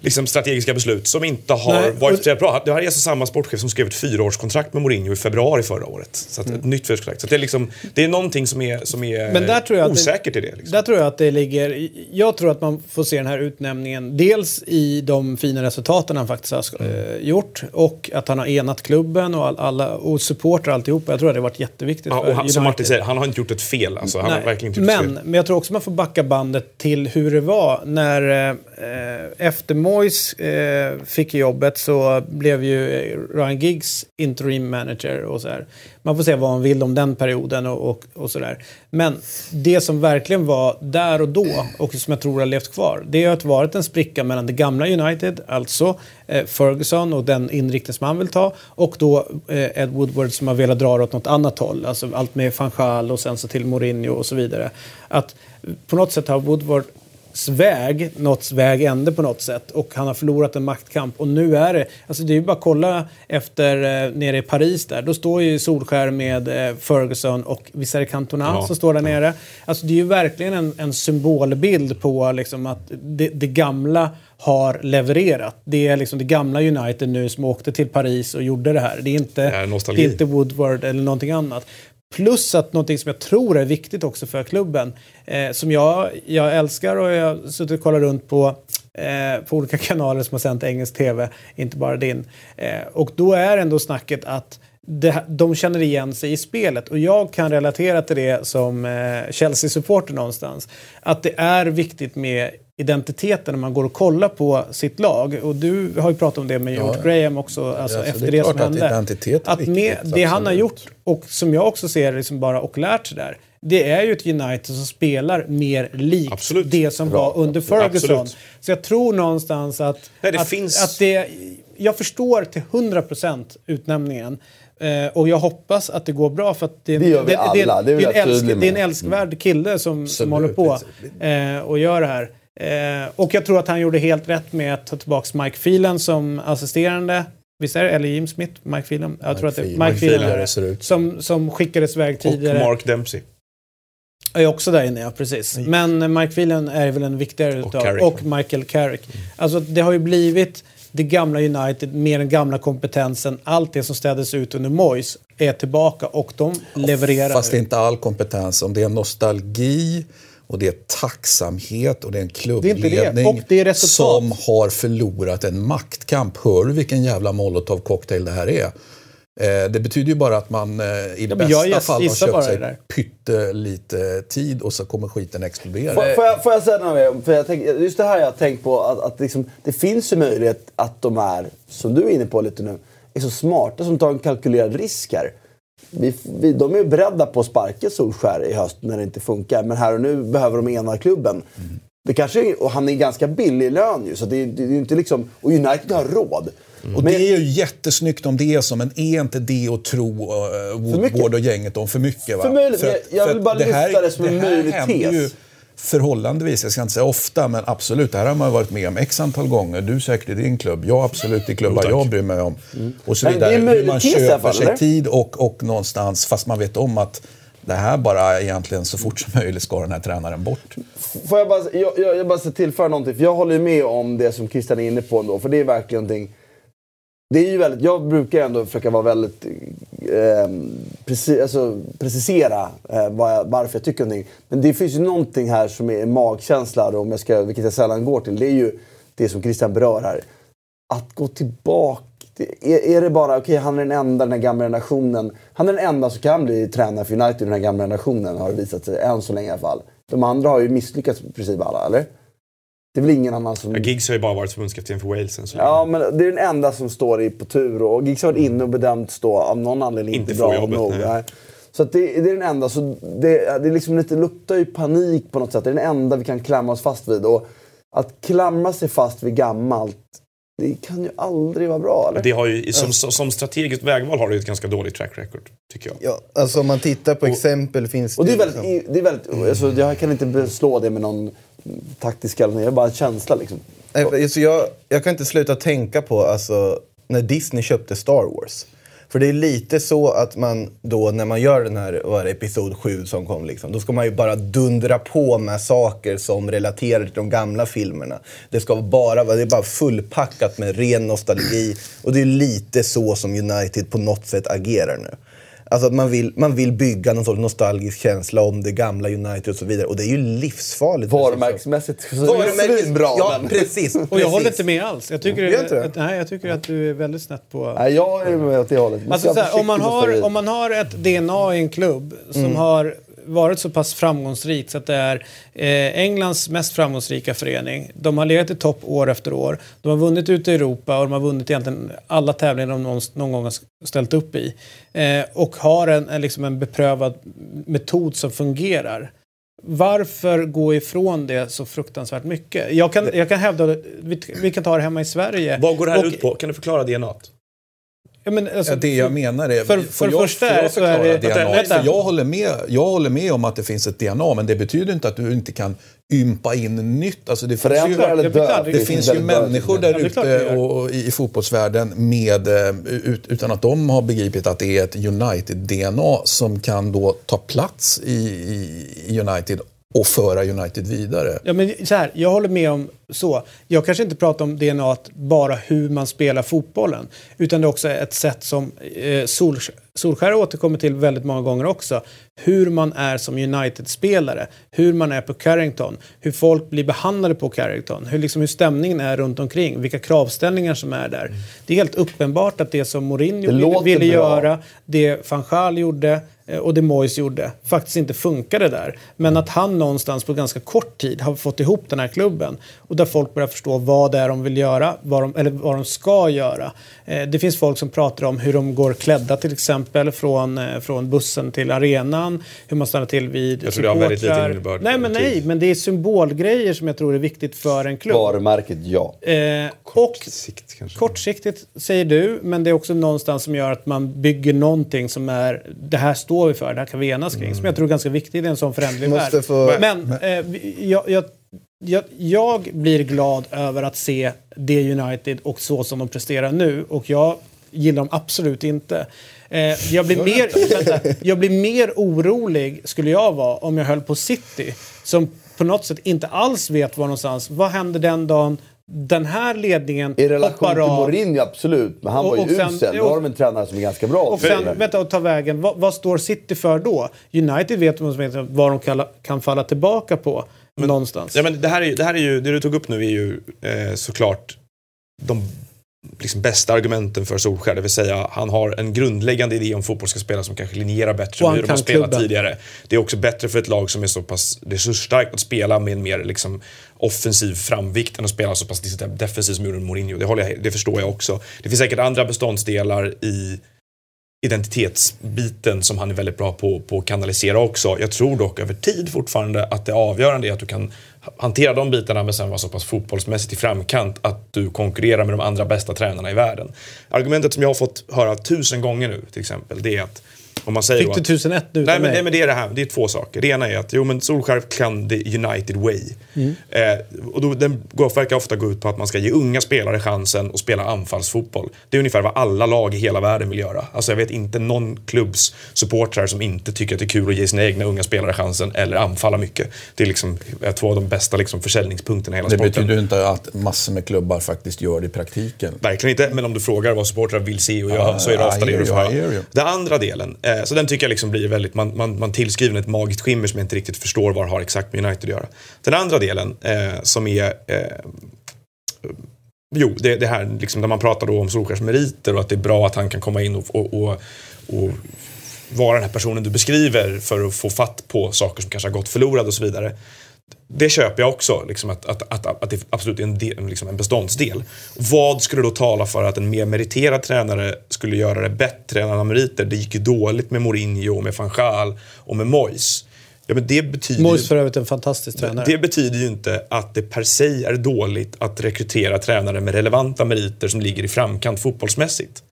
liksom strategiska beslut som inte har Nej, varit speciellt bra. Det här är alltså samma sportchef som skrev ett fyraårskontrakt med Mourinho i februari förra året. Så att ett nytt fyraårskontrakt. Så det, är liksom, det är någonting som är, som är Mm. Men där tror jag att det- osäkert i det. Liksom. Där tror jag att det ligger... Jag tror att man får se den här utnämningen dels i de fina resultaten han faktiskt har Mm. eh, gjort och att han har enat klubben och all, alla och supportrar alltihopa. Jag tror att det har varit jätteviktigt Ja, och han, som. Martin säger, han har inte gjort ett fel. Alltså, han har verkligen inte gjort men, fel. men jag tror också man får backa bandet till hur det var när eh, Eh, efter Moyes eh, fick jobbet så blev ju eh, Ryan Giggs interim manager och så här. Man får se vad man vill om den perioden och, och, och så där. Men det som verkligen var där och då och som jag tror har levt kvar, det har varit en spricka mellan det gamla United, alltså eh, Ferguson och den inriktning som han vill ta, och då eh, Ed Woodward som har velat dra det åt något annat håll. Alltså allt med van Gaal och sen så till Mourinho och så vidare. Att på något sätt har Woodward väg nått väg ände på något sätt och han har förlorat en maktkamp och nu är det, alltså det är ju bara att kolla efter eh, nere i Paris där, då står ju Solskär med eh, Ferguson och visst är det Cantona Ja. som står där nere. Alltså det är ju verkligen en, en symbolbild på liksom att det, det gamla har levererat. Det är liksom det gamla United nu som åkte till Paris och gjorde det här. Det är inte, är nostalgi. det är inte Woodward eller någonting annat. Plus att någonting som jag tror är viktigt också för klubben, eh, som jag, jag älskar och jag har suttit och kollat runt på, eh, på olika kanaler som har sänt engelsk tv, inte bara din. Eh, och då är ändå snacket att det, de känner igen sig i spelet och jag kan relatera till det som eh, Chelsea-supporter någonstans. Att det är viktigt med identiteten när man går och kollar på sitt lag. Och du har ju pratat om det med George Graham också, alltså Ja, så efter det det, som att hände. är att med viktigt, det han har gjort och som jag också ser liksom bara och lärt sig där. Det är ju ett United som spelar mer likt Absolut. det som var under Ferguson. Absolut. Så jag tror någonstans att, Nej, det att, finns- att det... Jag förstår till 100% utnämningen. Eh, och jag hoppas att det går bra för att det, Det gör vi det, alla, det är det, väl är en älsk, det är en älskvärd kille som, som håller på det eh, och gör det här. Eh, och jag tror att han gjorde helt rätt med att ta tillbaka Mike Phelan som assisterande. Visst är det eller Jim Smith? Mike Phelan? Jag tror att det är. Mike Mike Phelan. Som, som skickades iväg Och tidigare. Mark Dempsey. är också där inne, ja precis. Men eh, Mike Phelan är väl en viktigare Och utav. Carrick. Och Michael Carrick. Alltså det har ju blivit det gamla United med den gamla kompetensen. Allt det som städades ut under Moyes är tillbaka och de levererar Fast det är nu. inte all kompetens. Om det är nostalgi och det är tacksamhet och det är en Det det. klubbledning det är resultat. som har förlorat en maktkamp. Hör du vilken jävla molotov cocktail det här är? Eh, det betyder ju bara att man eh, i men bästa jag fall har köpt det sig pyttelite tid och så kommer skiten explodera. Får, får, jag, får jag säga något mer? För jag tänk, just det här jag har tänkt på. Att, att liksom, det finns ju möjlighet att de är, som du är inne på lite nu, är så smarta som tar en kalkylerad risk här. Vi, vi, de är beredda på att sparka Solskär i höst när det inte funkar. Men här och nu behöver de ena klubben. Det kanske, är- och han är ganska billig i lön ju. Så det, det, det är inte liksom, och United har råd. Och Men- det är ju jättesnyggt om det är så, men är inte det att tro uh. Woodward och gänget om för mycket? Va? För möjligt, För att- jag- jag vill bara lyfta det som en här möjlig händer ju tes. Förhållandevis, jag ska inte säga ofta, men absolut. Det här har man varit med om x antal gånger. Du säkert i din klubb, jag absolut i klubbar jag bryr mig om. Och så vidare. Hur man köper fall, sig eller? tid och, och någonstans, fast man vet om att det här bara egentligen så fort som möjligt ska den här tränaren bort. Får jag bara, jag, jag, jag bara tillföra någonting, för jag håller ju med om det som Christian är inne på ändå, för det är verkligen någonting... Det är ju väldigt, jag brukar ändå försöka vara väldigt... Eh, alltså, precisera eh, vad jag, varför jag tycker någonting. Men det finns ju någonting här som är magkänsla, då, om jag ska, vilket jag sällan går till. Det är ju det som Christian berör här. Att gå tillbaka. Det- Är, är det bara, okej han är den enda den här gamla generationen. Han är den enda som kan bli tränare för United i den här gamla generationen har det visat sig, än så länge i alla fall. De andra har ju misslyckats i princip alla, eller? Det är väl ingen annan som... Ja, Giggs har ju bara varit förbundskapten för Wales än så. Ja, men det är den enda som står i på tur. Och Giggs har varit inne och bedömts då av någon anledning inte, Inte få bra jobbet, nog. nej. Så att det, det är den enda. Så det, det är liksom lite, luktar ju panik på något sätt. Det är den enda vi kan klamra oss fast vid. Och att klamra sig fast vid gammalt, det kan ju aldrig vara bra. Eller? Det har ju, som, som strategiskt vägval har det ju ett ganska dåligt track record, tycker jag. Ja, alltså om man tittar på exempel finns Och det är liksom- väldigt, det är väldigt alltså, jag kan inte beslå det med någon taktiska eller något. Det är bara en känsla liksom. Så jag, jag kan inte sluta tänka på alltså, när Disney köpte Star Wars. För det är lite så att man då när man gör den här, vad är det, episod 7 som kom, liksom, då ska man ju bara dundra på med saker som relaterar till de gamla filmerna. Det ska bara vara, det är bara fullpackat med ren nostalgi. Och det är lite så som United på något sätt agerar nu. Alltså att man vill, man vill bygga någon sorts nostalgisk känsla om det gamla United och så vidare. Och det är ju livsfarligt. Varumärkesmässigt så är det svinbra. Ja, men- precis. Och jag håller inte med alls. Jag tycker, inte det? att, nej, jag tycker att du är väldigt snett på... Nej, jag är med åt det hållet. Alltså, här, om, man har, om man har ett DNA i en klubb som har varit så pass framgångsrikt så att det är eh, Englands mest framgångsrika förening. De har legat i topp år efter år. De har vunnit ute i Europa och de har vunnit egentligen alla tävlingar de någon, någon gång har ställt upp i. Eh, och har en, en, liksom en beprövad metod som fungerar. Varför gå ifrån det så fruktansvärt mycket? Jag kan, jag kan hävda, vi, vi kan ta det hemma i Sverige. Vad går det här Och- ut på? Kan du förklara DNA? Ja, men, alltså, Ja, det jag menar är... för- för det jag, första är- jag så är förklara det- DNA? vänta. För jag, håller med, jag håller med om att det finns ett DNA, men det betyder inte att du inte kan ympa in nytt. Alltså det finns ju, Förändra eller Jag vet dö. aldrig. det finns ju människor där det det ute och, och i, i fotbollsvärlden med, eh, ut, utan att de har begripit att det är ett United-DNA som kan då ta plats i, i United och föra United vidare. Ja, men så här, jag håller med om så. Jag kanske inte pratar om DNA bara hur man spelar fotbollen. Utan det är också ett sätt som eh, Sol, Solskär återkommer till väldigt många gånger också. Hur man är som United-spelare. Hur man är på Carrington. Hur folk blir behandlade på Carrington. Hur, liksom, hur stämningen är runt omkring. Vilka kravställningar som är där. Det är helt uppenbart att det som Mourinho Det ville bra. göra, det van Gaal gjorde och det Moyes gjorde faktiskt inte funkade där. Men att han någonstans på ganska kort tid har fått ihop den här klubben och där folk börjar förstå vad det är de vill göra, vad de, eller vad de ska göra. Eh, Det finns folk som pratar om hur de går klädda till exempel från, eh, från bussen till arenan, hur man stannar till vid Jag tror det har väldigt lite innebörd. Nej, men nej, men det är symbolgrejer som jag tror är viktigt för en klubb. Varumärket, ja. Eh, och Sikt kanske. Kortsiktigt säger du, men det är också någonstans som gör att man bygger någonting som är det här står vi för, det här kan vi enas kring. Som jag tror är ganska viktigt i en sån förändlig värld. få- Men eh, jag, jag, jag, jag blir glad över att se det United och så som de presterar nu. Och jag gillar dem absolut inte. Eh, jag, blir mer, vänta, jag blir mer orolig, skulle jag vara, om jag höll på City. Som på något sätt inte alls vet var någonstans. Vad händer den dagen den här ledningen I relation hoppar till av? Mourinho, absolut. Men han Och- var ju och sen- usel. Nu har de en tränare som är ganska bra. Och sen, vänta, och ta vägen. Vad, vad står City för då? United vet vad de kan, kan falla tillbaka på någonstans. Ja, men det, här är, ju- det här är ju, det du tog upp nu är ju eh, såklart de liksom, bästa argumenten för Solskjaer. Det vill säga, han har en grundläggande idé om fotboll ska spelas som kanske linjerar bättre än hur de har spelat klubben. tidigare. Det är också bättre för ett lag som är så pass resursstarkt att spela med en mer liksom, offensiv framvikt än att spela så pass defensivt som gjorde Mourinho. Det, håller jag, det förstår jag också. Det finns säkert andra beståndsdelar i identitetsbiten som han är väldigt bra på, på att kanalisera också. Jag tror dock över tid fortfarande att det avgörande är att du kan hantera de bitarna men sen vara så pass fotbollsmässigt i framkant att du konkurrerar med de andra bästa tränarna i världen. Argumentet som jag har fått höra tusen gånger nu till exempel, det är att om man säger Fick du att- 1001 nu Nej men, mig? det, men det är det här, det är två saker. Det ena är att jo, men Solskjaer kan the United way. Mm. Eh, och då, den går, verkar ofta gå ut på att man ska ge unga spelare chansen att spela anfallsfotboll. Det är ungefär vad alla lag i hela världen vill göra. Alltså jag vet inte någon klubbs supportrar som inte tycker att det är kul att ge sina egna unga spelare chansen eller anfalla mycket. Det är liksom eh, två av de bästa liksom, försäljningspunkterna i hela Det sporten. betyder ju inte att massor med klubbar faktiskt gör det i praktiken. Verkligen inte, men om du frågar vad supportrar vill se och göra Ah, så är det I ofta det hear du får I höra. Den andra delen, eh, så den tycker jag liksom blir väldigt, man, man, man tillskriver ett magiskt skimmer som jag inte riktigt förstår vad det har exakt med United att göra. Den andra delen eh, som är eh, Jo, det, det här liksom, när man pratar då om Solskjers meriter och att det är bra att han kan komma in och, och, och, och vara den här personen du beskriver för att få fatt på saker som kanske har gått förlorade och så vidare. Det köper jag också, liksom att, att, att, att det absolut är en, del, liksom en beståndsdel. Vad skulle då tala för att en mer meriterad tränare skulle göra det bättre än andra meriter? Det gick ju dåligt med Mourinho, med van Gaal och med Moyes. Ja, men det betyder Moyes för övrigt en fantastisk tränare. det betyder ju inte att det per se är dåligt att rekrytera tränare med relevanta meriter som ligger i framkant fotbollsmässigt.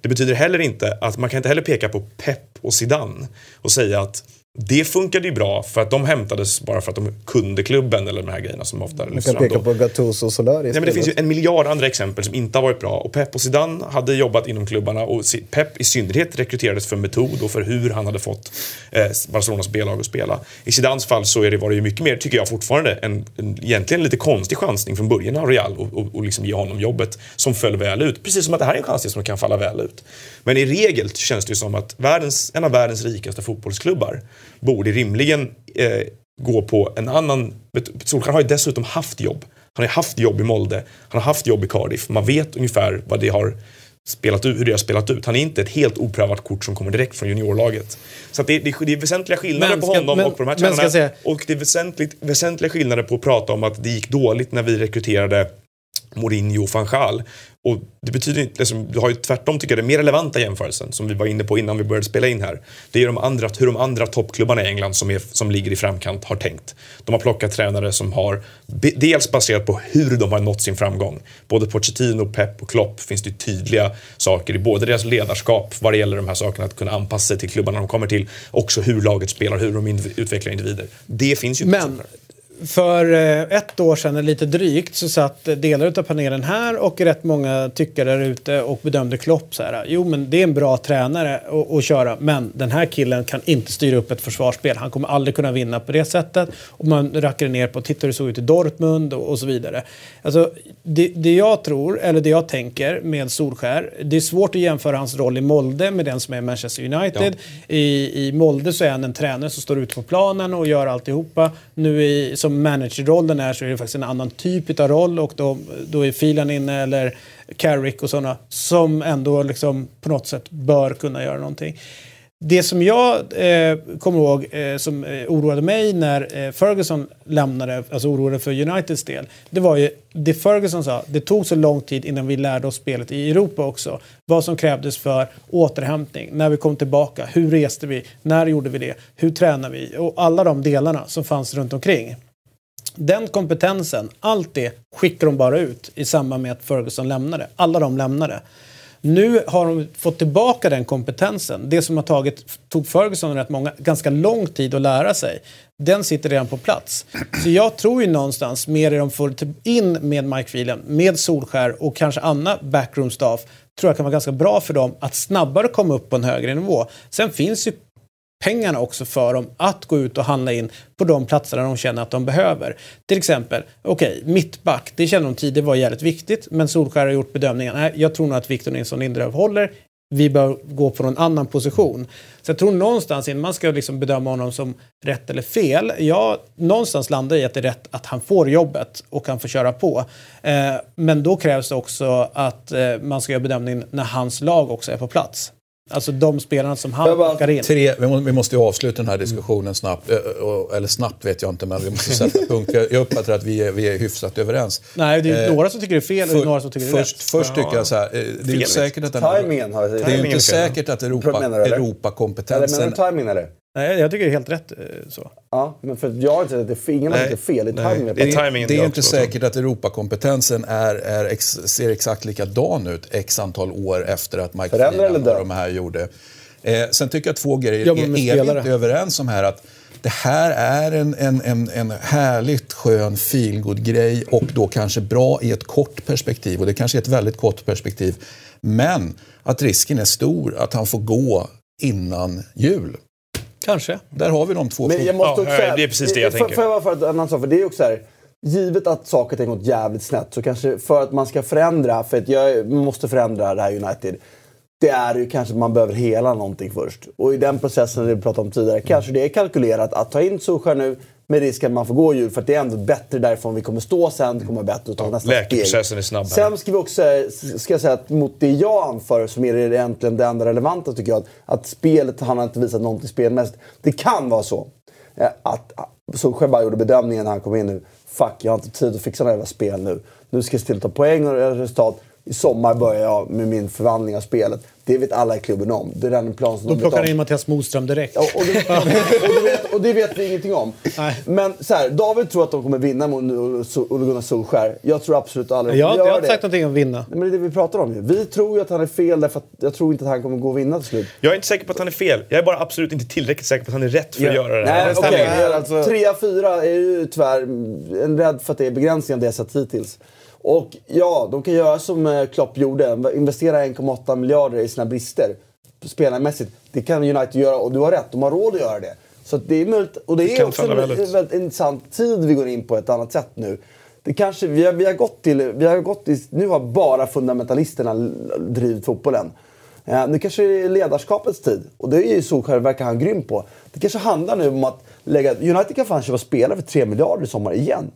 Det betyder heller inte att man kan inte heller peka på Pep och Zidane och säga att det funkade ju bra för att de hämtades bara för att de kunde klubben eller de här grejerna som ofta Man lyfts kan fram peka då. på Gattuso och Solari Nej, men det finns ju en miljard andra exempel som inte har varit bra. Och Pep och Zidane hade jobbat inom klubbarna och Pep i synnerhet rekryterades för metod och för hur han hade fått eh, Barcelonas B-lag att spela. I Zidanes fall så är det, var det ju mycket mer, tycker jag fortfarande, en, en egentligen lite konstig chansning från början av Real och, och, och liksom ge honom jobbet som föll väl ut. Precis som att det här är en chansning som kan falla väl ut. Men i regel känns det ju som att världens, en av världens rikaste fotbollsklubbar borde rimligen eh, gå på en annan... Solskjaer har ju dessutom haft jobb. Han har haft jobb i Molde, han har haft jobb i Cardiff. Man vet ungefär vad det har spelat ut, hur det har spelat ut. Han är inte ett helt oprövat kort som kommer direkt från juniorlaget. Så det, det, det är väsentliga skillnader Men på ska- honom men- och på de här ska tränarna. Och det är väsentligt, väsentliga skillnader på att prata om att det gick dåligt när vi rekryterade Mourinho och van Gaal. Och det betyder inte, liksom, du har ju tvärtom tycker jag den mer relevanta jämförelsen som vi var inne på innan vi började spela in här. Det är de andra, hur de andra toppklubbarna i England som, är, som ligger i framkant har tänkt. De har plockat tränare som har, dels baserat på hur de har nått sin framgång. Både Pochettino, Pep och Klopp finns det tydliga saker i både deras ledarskap vad det gäller de här sakerna, att kunna anpassa sig till klubbarna de kommer till. Också hur laget spelar, hur de utvecklar individer. Det finns ju inte. Men för eh, ett år sedan, lite drygt, så satt delar av panelen här och rätt många tyckare där ute och bedömde Klopp så här. Jo, men det är en bra tränare att, att köra, men den här killen kan inte styra upp ett försvarsspel. Han kommer aldrig kunna vinna på det sättet. Och man rackar ner på, titta hur det såg ut i Dortmund och, och så vidare. Alltså, det, det jag tror, eller det jag tänker med Solskär, det är svårt att jämföra hans roll i Molde med den som är Manchester United. I, I Molde så är han en tränare som står ute på planen och gör alltihopa. Nu i, som managerrollen är så är det faktiskt en annan typ av roll och då, då är Filan inne eller Carrick och sådana som ändå liksom på något sätt bör kunna göra någonting. Det som jag eh, kommer ihåg eh, som eh, oroade mig när eh, Ferguson lämnade, alltså oroade för Uniteds del, det var ju det Ferguson sa, det tog så lång tid innan vi lärde oss spelet i Europa också. Vad som krävdes för återhämtning, när vi kom tillbaka, hur reste vi, när gjorde vi det, hur tränade vi och alla de delarna som fanns runt omkring. Den kompetensen, allt det skickar de bara ut i samband med att Ferguson lämnade. Alla de lämnade. Nu har de fått tillbaka den kompetensen. Det som har tagit, tog Ferguson rätt många, ganska lång tid att lära sig. Den sitter redan på plats. Så jag tror ju någonstans mer i de får typ in med Mike Whelan, med Solskär och kanske Anna backroom staff tror jag kan vara ganska bra för dem att snabbare komma upp på en högre nivå. Sen finns ju pengarna också för dem att gå ut och handla in på de platser där de känner att de behöver. Till exempel, okej, okay, mittback, det känner de tidigare var jävligt viktigt, men Solskjaer har gjort bedömningen, nej, jag tror nog att Victor Nilsson Lindelöf håller, vi bör gå på någon annan position. Så jag tror någonstans innan man ska liksom bedöma honom som rätt eller fel, jag någonstans landar i att det är rätt att han får jobbet och kan få köra på. Eh, men då krävs det också att eh, man ska göra bedömningen när hans lag också är på plats. Alltså de spelarna som han plockar in. Tre, vi måste ju avsluta den här diskussionen snabbt. Eller snabbt vet jag inte, men vi måste sätta punkt. Jag uppfattar att vi är, vi är hyfsat överens. Nej, det är eh, några som tycker det är fel och några som tycker det är först, rätt. Först tycker jag så här, det är ju säkert att... Den, timingen har det är ju inte säkert att Europa, Europakompetensen... Menar du timingen eller? Nej, jag tycker det är helt rätt så. Ja, men för jag har inte att det ingen har inte fel i timingen. Det, är, det är inte säkert att Europakompetensen är, är ex, ser exakt likadan ut x antal år efter att Mike Freeman och de här gjorde. Eh, sen tycker jag två grejer är, är vi inte överens om här. att det här är en, en, en, en härligt skön feelgood-grej och då kanske bra i ett kort perspektiv. Och det kanske är ett väldigt kort perspektiv. Men att risken är stor att han får gå innan jul. Kanske. Där har vi de två Men jag måste också ja, det är precis det jag för, tänker. Får jag bara för att annan sak, för det är också här, Givet att saker och ting gått jävligt snett så kanske för att man ska förändra, för att jag måste förändra det här United det är ju kanske att man behöver hela någonting först. Och i den processen vi pratade om tidigare, kanske det är kalkylerat att ta in Solskjaer nu med risk att man får gå jul för att det är ändå bättre därifrån vi kommer stå sen. Det kommer bättre att ta nästa Läkeprocessen är snabb. Sen ska vi också ska jag säga att mot det jag anför som är det egentligen det enda relevanta tycker jag. Att spelet, han har inte visat någonting spelmässigt. Det kan vara så eh, att Solskjaer bara gjorde bedömningen när han kom in nu. Fuck, jag har inte tid att fixa några jävla spel nu. Nu ska jag se till att ta poäng och resultat. I sommar börjar jag med min förvandling av spelet. Det vet alla i klubben om. Det är den plan som Då de plockar in Mattias Moström direkt. Ja, och, det, och, det vet, och, det, vet, vi ingenting om. Nej. Men så här, David tror att de kommer vinna mot Ole Gunnar Solskär. Jag tror absolut aldrig jag, gör jag har inte det. sagt någonting om vinna. Nej, men det är det vi pratar om ju. Vi tror ju att han är fel därför att jag tror inte att han kommer gå och vinna till slut. Jag är inte säker på att han är fel. Jag är bara absolut inte tillräckligt säker på att han är rätt för ja. att göra det här. Nej, okay. alltså... Trea, fyra är ju tyvärr en rädd för att det är begränsningar det jag sett hittills. Och ja, de kan göra som eh, Klopp gjorde. Investera 1,8 miljarder i sina brister. Spelarmässigt. Det kan United göra och du har rätt, de har råd att göra det. Så det är möjligt. Och det, det är också en väldigt. väldigt intressant tid vi går in på ett annat sätt nu. Det kanske, vi, har, vi har gått till, vi har gått till, nu har bara fundamentalisterna drivit fotbollen. Eh, nu kanske det är ledarskapets tid. Och det är ju Solskjaer verkar han grym på. Det kanske handlar nu om att lägga... United kan fan köpa spelare för 3 miljarder i sommar igen.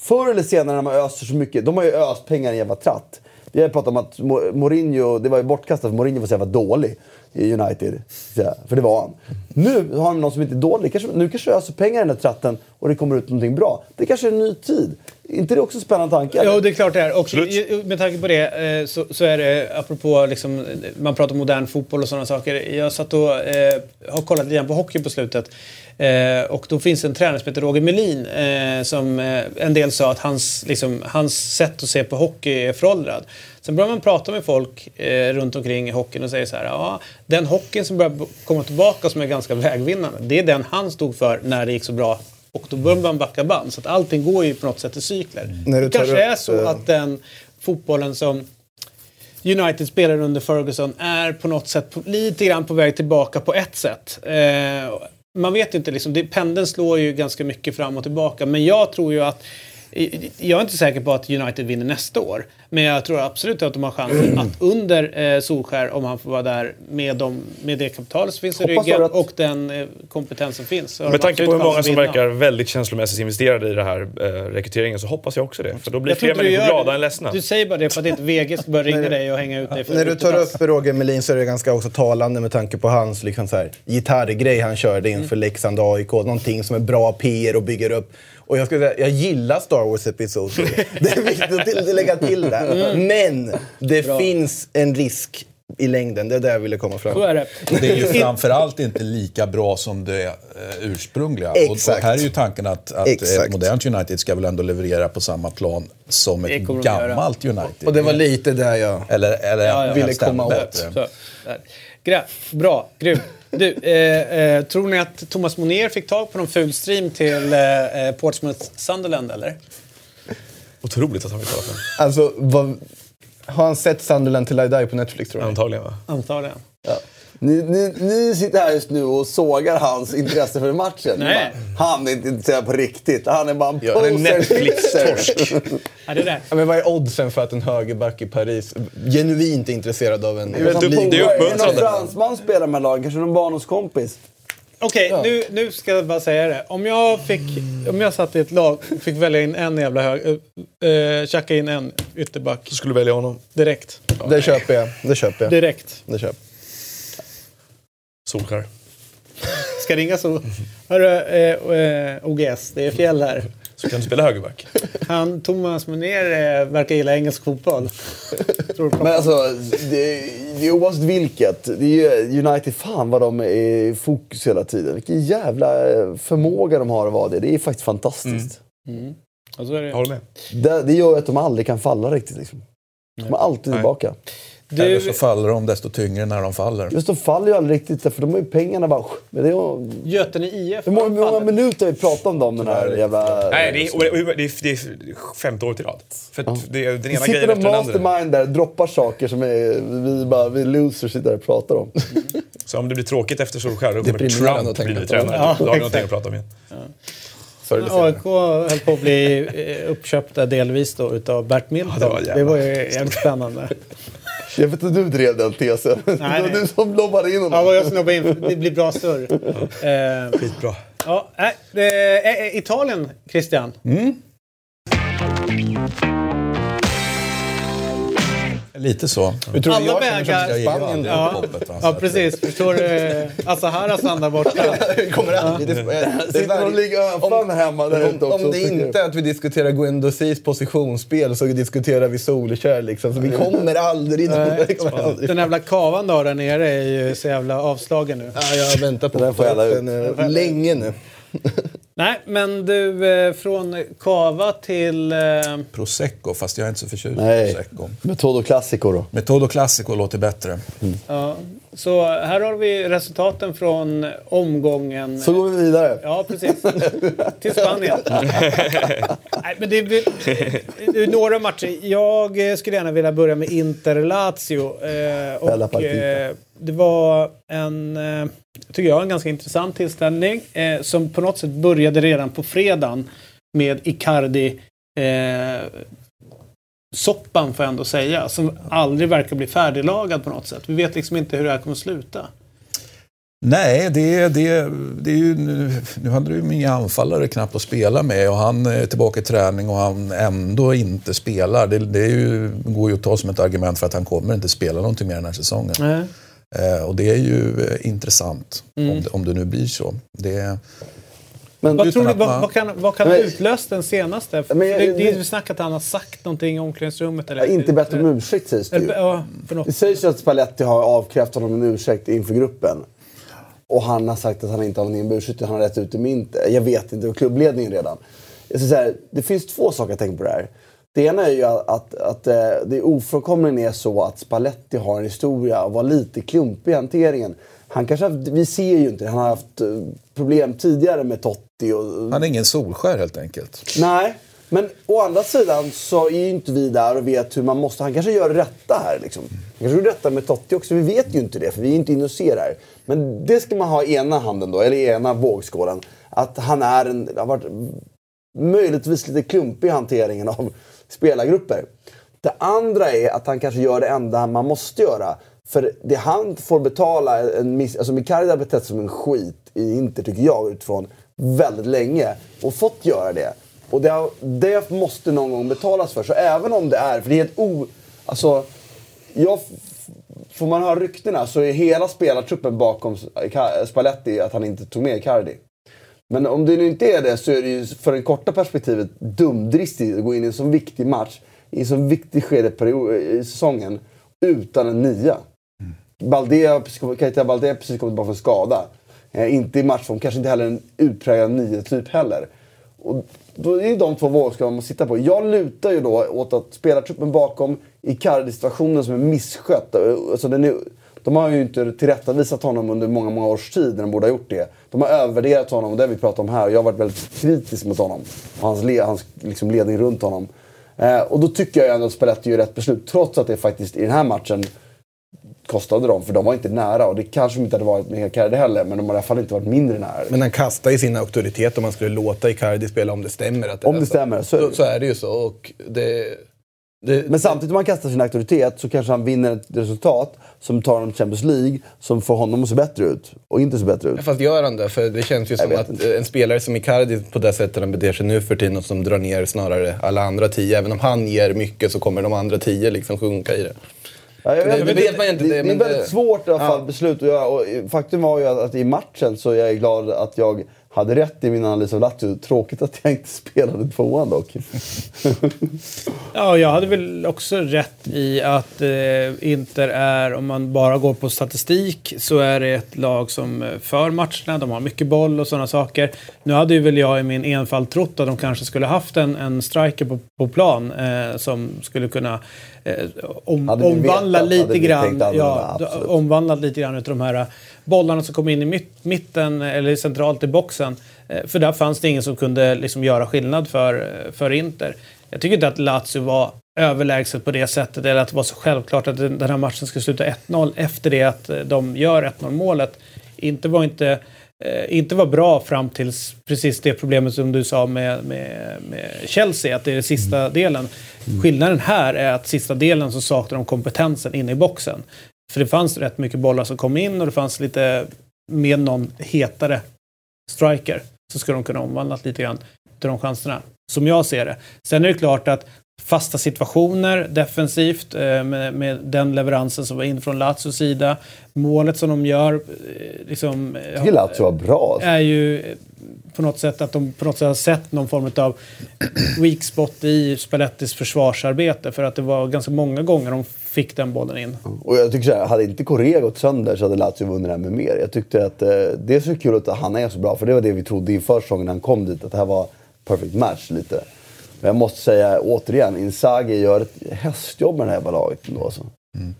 Förr eller senare när man öser så mycket, de har ju öst pengar i en jävla tratt. Vi har pratat om att Mourinho, det var ju bortkastat för Mourinho var så jävla dålig i United. För det var han. Nu har de någon som inte är dålig. Kanske, nu kanske öser pengar i den där tratten och det kommer ut någonting bra. Det kanske är en ny tid. Inte det också en spännande tanke? Jo, det är klart det är. Och med tanke på det eh, så, så är det, apropå liksom, man pratar om modern fotboll och sådana saker. Jag satt och eh, har kollat lite grann på hockey på slutet. Eh, och då finns en tränare som heter Roger Melin eh, som eh, en del sa att hans, liksom, hans sätt att se på hockey är föråldrad. Sen börjar man prata med folk eh, runt omkring i hockeyn och säger så här, ja, den hockeyn som börjar komma tillbaka som är ganska vägvinnande, det är den han stod för när det gick så bra och då börjar man backa band. Så att allting går ju på något sätt i cykler. Mm. Det kanske är så eh, att den fotbollen som United spelar under Ferguson är på något sätt lite grann på väg tillbaka på ett sätt. Eh, man vet inte, liksom, det, pendeln slår ju ganska mycket fram och tillbaka. Men jag tror ju att jag är inte säker på att United vinner nästa år. Men jag tror absolut att de har chansen att under eh, Solskär, om han får vara där med, dem, med det kapital som finns i ryggen att... och den eh, kompetensen finns. Med tanke på hur många som verkar väldigt känslomässigt investerade i den här eh, rekryteringen så hoppas jag också det. För då blir jag fler människor glada än ledsna. Du säger bara det för att inte VG ska börja ringa dig och hänga ut dig. När du tar upp Roger Melin så är det ganska också talande med tanke på hans liksom så här, gitarrgrej han körde inför mm. Leksand AIK. Någonting som är bra PR och bygger upp. Och jag, skulle säga, jag gillar Star Wars Episod Det är viktigt att lägga till det. Mm. Men det Bra. finns en risk i längden. Det är där jag ville komma fram. Så är det. det är ju framförallt inte lika bra som det ursprungliga. Exakt. Och, och, här är ju tanken att, att ett modernt United ska väl ändå leverera på samma plan som ett gammalt United. Och det var lite där jag eller, eller, ja, ja. ville komma åt. Bra, grymt. Du, eh, eh, tror ni att Thomas Monier fick tag på någon ful stream till eh, Portsmouth Sunderland eller? Otroligt att han fick tag på Alltså, vad, Har han sett Sunderland till I Die på Netflix tror jag? Antagligen va? Antagligen. Ni, ni, ni sitter här just nu och sågar hans intresse för matchen. Nej. Bara, han är inte intresserad på riktigt. Han är bara en Ja, Netflix-torsk. Ja, det är det. Ja, men vad är oddsen för att en högerback i Paris genuint är intresserad av en Det är liga? typ- det är uppmuntrande. någon fransman spelar med lagen? Kanske någon barndomskompis? Okej, nu, nu ska jag bara säga det. Om jag, fick, om jag satt i ett lag och fick välja in en jävla hög... Uh, tjacka in en ytterback Så skulle du välja honom. direkt. Det köper jag. Det köper jag. Direkt. Det köper. Solskär. Ska ringa så. Hörru, eh, eh, OGS, det är fjäll här. Så kan du spela högerback. Han, Thomas Munér eh, verkar gilla engelsk fotboll. Tror du Men alltså, det, det är oavsett vilket. Det är ju United, fan vad de är i fokus hela tiden. Vilken jävla eh, förmåga de har att vara det. Det är faktiskt fantastiskt. Och så är Jag det. håller med. Det, det gör ju att de aldrig kan falla riktigt. Liksom. De är alltid Nej. tillbaka. Eller så Du, faller de desto tyngre när de faller. Just de faller ju aldrig riktigt, för de har ju pengarna bara... Men det är, Götene IF. hur många, hur många faller. minuter har vi pratat om dem den här jävla... Nej, det är, det är, det är, det är femte året i rad. För att det är den ena sitter en mastermind där, droppar saker som är, vi, bara, vi losers sitter där och pratar om. Så om det blir tråkigt efter Solskär, då kommer Trump bli tränare. Ja, då har vi någonting att prata om igen. Senare. AIK höll på att bli eh, uppköpta delvis då utav Bert Milton. Ja, det var det, var ju jävligt spännande. Jag vet att du drev den tesen. det var nej. du som lobbade in Ja, honom. vad jag snobbade in. Det blir bra surr. Eh, Skitbra. ja, nej, det, eh, eh, Italien, Christian. Lite så. Hur tror Alla jag känner vägar- som Jag gillar Spanien? Ja, upphoppet. va, så ja precis. Förstår du? Alltså Harasan där borta. Det kommer aldrig... Det, det, och ligger öfan hemma där ute också. Om det inte är att vi diskuterar Guendouzi's positionsspel så diskuterar vi Solskär liksom. Så vi kommer aldrig... det kommer aldrig. Den jävla kavan då där nere är ju så jävla avslagen nu. Ja, jag väntar på Den länge nu. Nej, men du, eh, från kava till... Eh, Prosecco, fast jag är inte så förtjust i Nej. prosecco. Metodo Classico då. Metodo Classico låter bättre. ja. Så här har vi resultaten från omgången. Så går vi vidare. Ja, precis. Till Spanien. Nej, men det, blir- det är några matcher. Jag eh, skulle gärna vilja börja med Inter-Lazio. Eh, Bella och, partita. eh, det var en, eh, tycker jag, en ganska intressant tillställning eh, som på något sätt började redan på fredagen med Icardi eh, soppan får jag ändå säga, som aldrig verkar bli färdiglagad på något sätt. Vi vet liksom inte hur det här kommer att sluta. Nej, det, det, det är ju, nu, nu hade du ju inga anfallare knappt att spela med och han är tillbaka i träning och han ändå inte spelar. Det, det är ju, går ju att ta som ett argument för att han kommer inte spela någonting mer den här säsongen. Nej. Eh, och det är ju eh, intressant Mm. om, det, om det nu blir så. Det, Men Vad, Utan tror du, vad, man- vad kan, vad kan Men- utlöst den senaste? Men jag- det, det är ju snack att han har sagt någonting i omklädningsrummet. Eller, inte bett om ursäkt sägs det ju. eller, ja, för något. Det sägs ju att Spalletti har avkrävt honom en ursäkt inför gruppen. Och han har sagt att han inte har någon ursäkt, han har rätt ut i mint. Jag vet inte, klubbledningen redan. Jag ska säga, det finns två saker jag tänker på det här. Det ena är ju att, att, att eh, det ofrånkomligen är så att Spalletti har en historia av att vara lite klumpig i hanteringen. Han kanske har, vi ser ju inte. Han har haft eh, problem tidigare med Totti. Och, han är ingen Solskär helt enkelt. Nej, men å andra sidan så är ju inte vi där och vet hur man måste... Han kanske gör rätta här. Liksom. Han kanske gör rätta med Totti också. Vi vet ju inte det, för vi är inte inne och ser här. Men det ska man ha i ena handen då, eller i ena vågskålen. Att han är en, har varit möjligtvis lite klumpig i hanteringen av spelargrupper. Det andra är att han kanske gör det enda man måste göra. För det han får betala, en miss, alltså Mikael har betett som en skit i Inter tycker jag utifrån väldigt länge. Och fått göra det. Och det, har, det måste någon gång betalas för. Så även om det är, för det är ett o... Alltså, jag, får man höra ryktena så är hela spelartruppen bakom Spalletti att han inte tog med Icardi. Men om det nu inte är det så är det ju för det korta perspektivet dumdristigt att gå in i en så viktig match i en så viktig skedeperiod i säsongen utan en nia. Balde Keita Balde har precis kommit tillbaka från skada. Eh, inte i matchform, kanske inte heller en utpräglad nio-typ heller. Och då är det de två vågskålarna man måste sitta på. Jag lutar ju då åt att spelartruppen bakom Icardi-situationen som är misskött. Alltså den är, de har ju inte tillrättavisat honom under många, många års tid när de borde ha gjort det. De har övervärderat honom och det har vi pratat om här. Jag har varit väldigt kritisk mot honom och hans, le, hans liksom ledning runt honom. Eh, och då tycker jag ändå att Spalletti gör rätt beslut. Trots att det faktiskt i den här matchen kostade dem. För de var inte nära. Och det kanske de inte hade varit med Icardi heller. Men de har i alla fall inte varit mindre nära. Men han kastar ju sin auktoritet om man skulle låta Icardi spela om det stämmer. Att Om det stämmer så är det Så, så är det ju så. Och det, det, Men samtidigt om han kastar sin auktoritet så kanske han vinner ett resultat som tar honom till Champions League. Som får honom att se bättre ut. Och inte se bättre ut. Fast gör han det? För det känns ju som att inte. en spelare som Icardi på det sättet han beter sig nu för tiden och som drar ner snarare alla andra tio. Även om han ger mycket så kommer de andra tio liksom sjunka i det. Ja, jag Det- vet det inte. vet man inte, Det, det- det är väldigt det- svårt i alla fall beslut att göra. Och faktum var ju att, att i matchen så jag är glad att jag hade rätt i min analys av Lazio. Tråkigt att jag inte spelade tvåan dock. Ja, jag hade väl också rätt i att eh, Inter är, om man bara går på statistik, så är det ett lag som eh, för matcherna. De har mycket boll och sådana saker. Nu hade ju väl jag i min enfald trott att de kanske skulle haft en, en striker på, på plan eh, som skulle kunna eh, om, omvandla vetat, lite grann. Ja, d- absolut. omvandlat lite grann utav de här eh, bollarna som kom in i mitt, mitten eller centralt i boxen. Eh, För där fanns det ingen som kunde liksom göra skillnad för, eh, för Inter. Jag tycker inte att Lazio var överlägset på det sättet eller att det var så självklart att den här matchen skulle sluta 1-0 efter det att de gör 1-0 målet. Inte var inte eh, inte var bra fram till precis det problemet som du sa med, med, med Chelsea, att det är den sista delen. Skillnaden här är att sista delen så saknar de kompetensen inne i boxen. För det fanns rätt mycket bollar som kom in och det fanns lite med någon hetare striker så skulle de kunna omvandlat lite grann till de chanserna. Som jag ser det. Sen är det klart att fasta situationer defensivt eh, med, med den leveransen som var in från Lazios sida. Målet som de gör eh, liksom, tycker Lazio var bra. är ju eh, på något sätt att de på något sätt har sett någon form av weak spot i Spallettis försvarsarbete. För att det var ganska många gånger de fick den bollen in. Och jag tycker så här, hade inte Correa gått sönder så hade Lazio vunnit det här med mer. Jag tyckte att eh, det är så kul att han är så bra. För det var det vi trodde inför säsongen när han kom dit. Att det här var perfect match lite. Men jag måste säga återigen, Inzaghi gör ett hästjobb med det här jävla laget ändå. Alltså. Mm.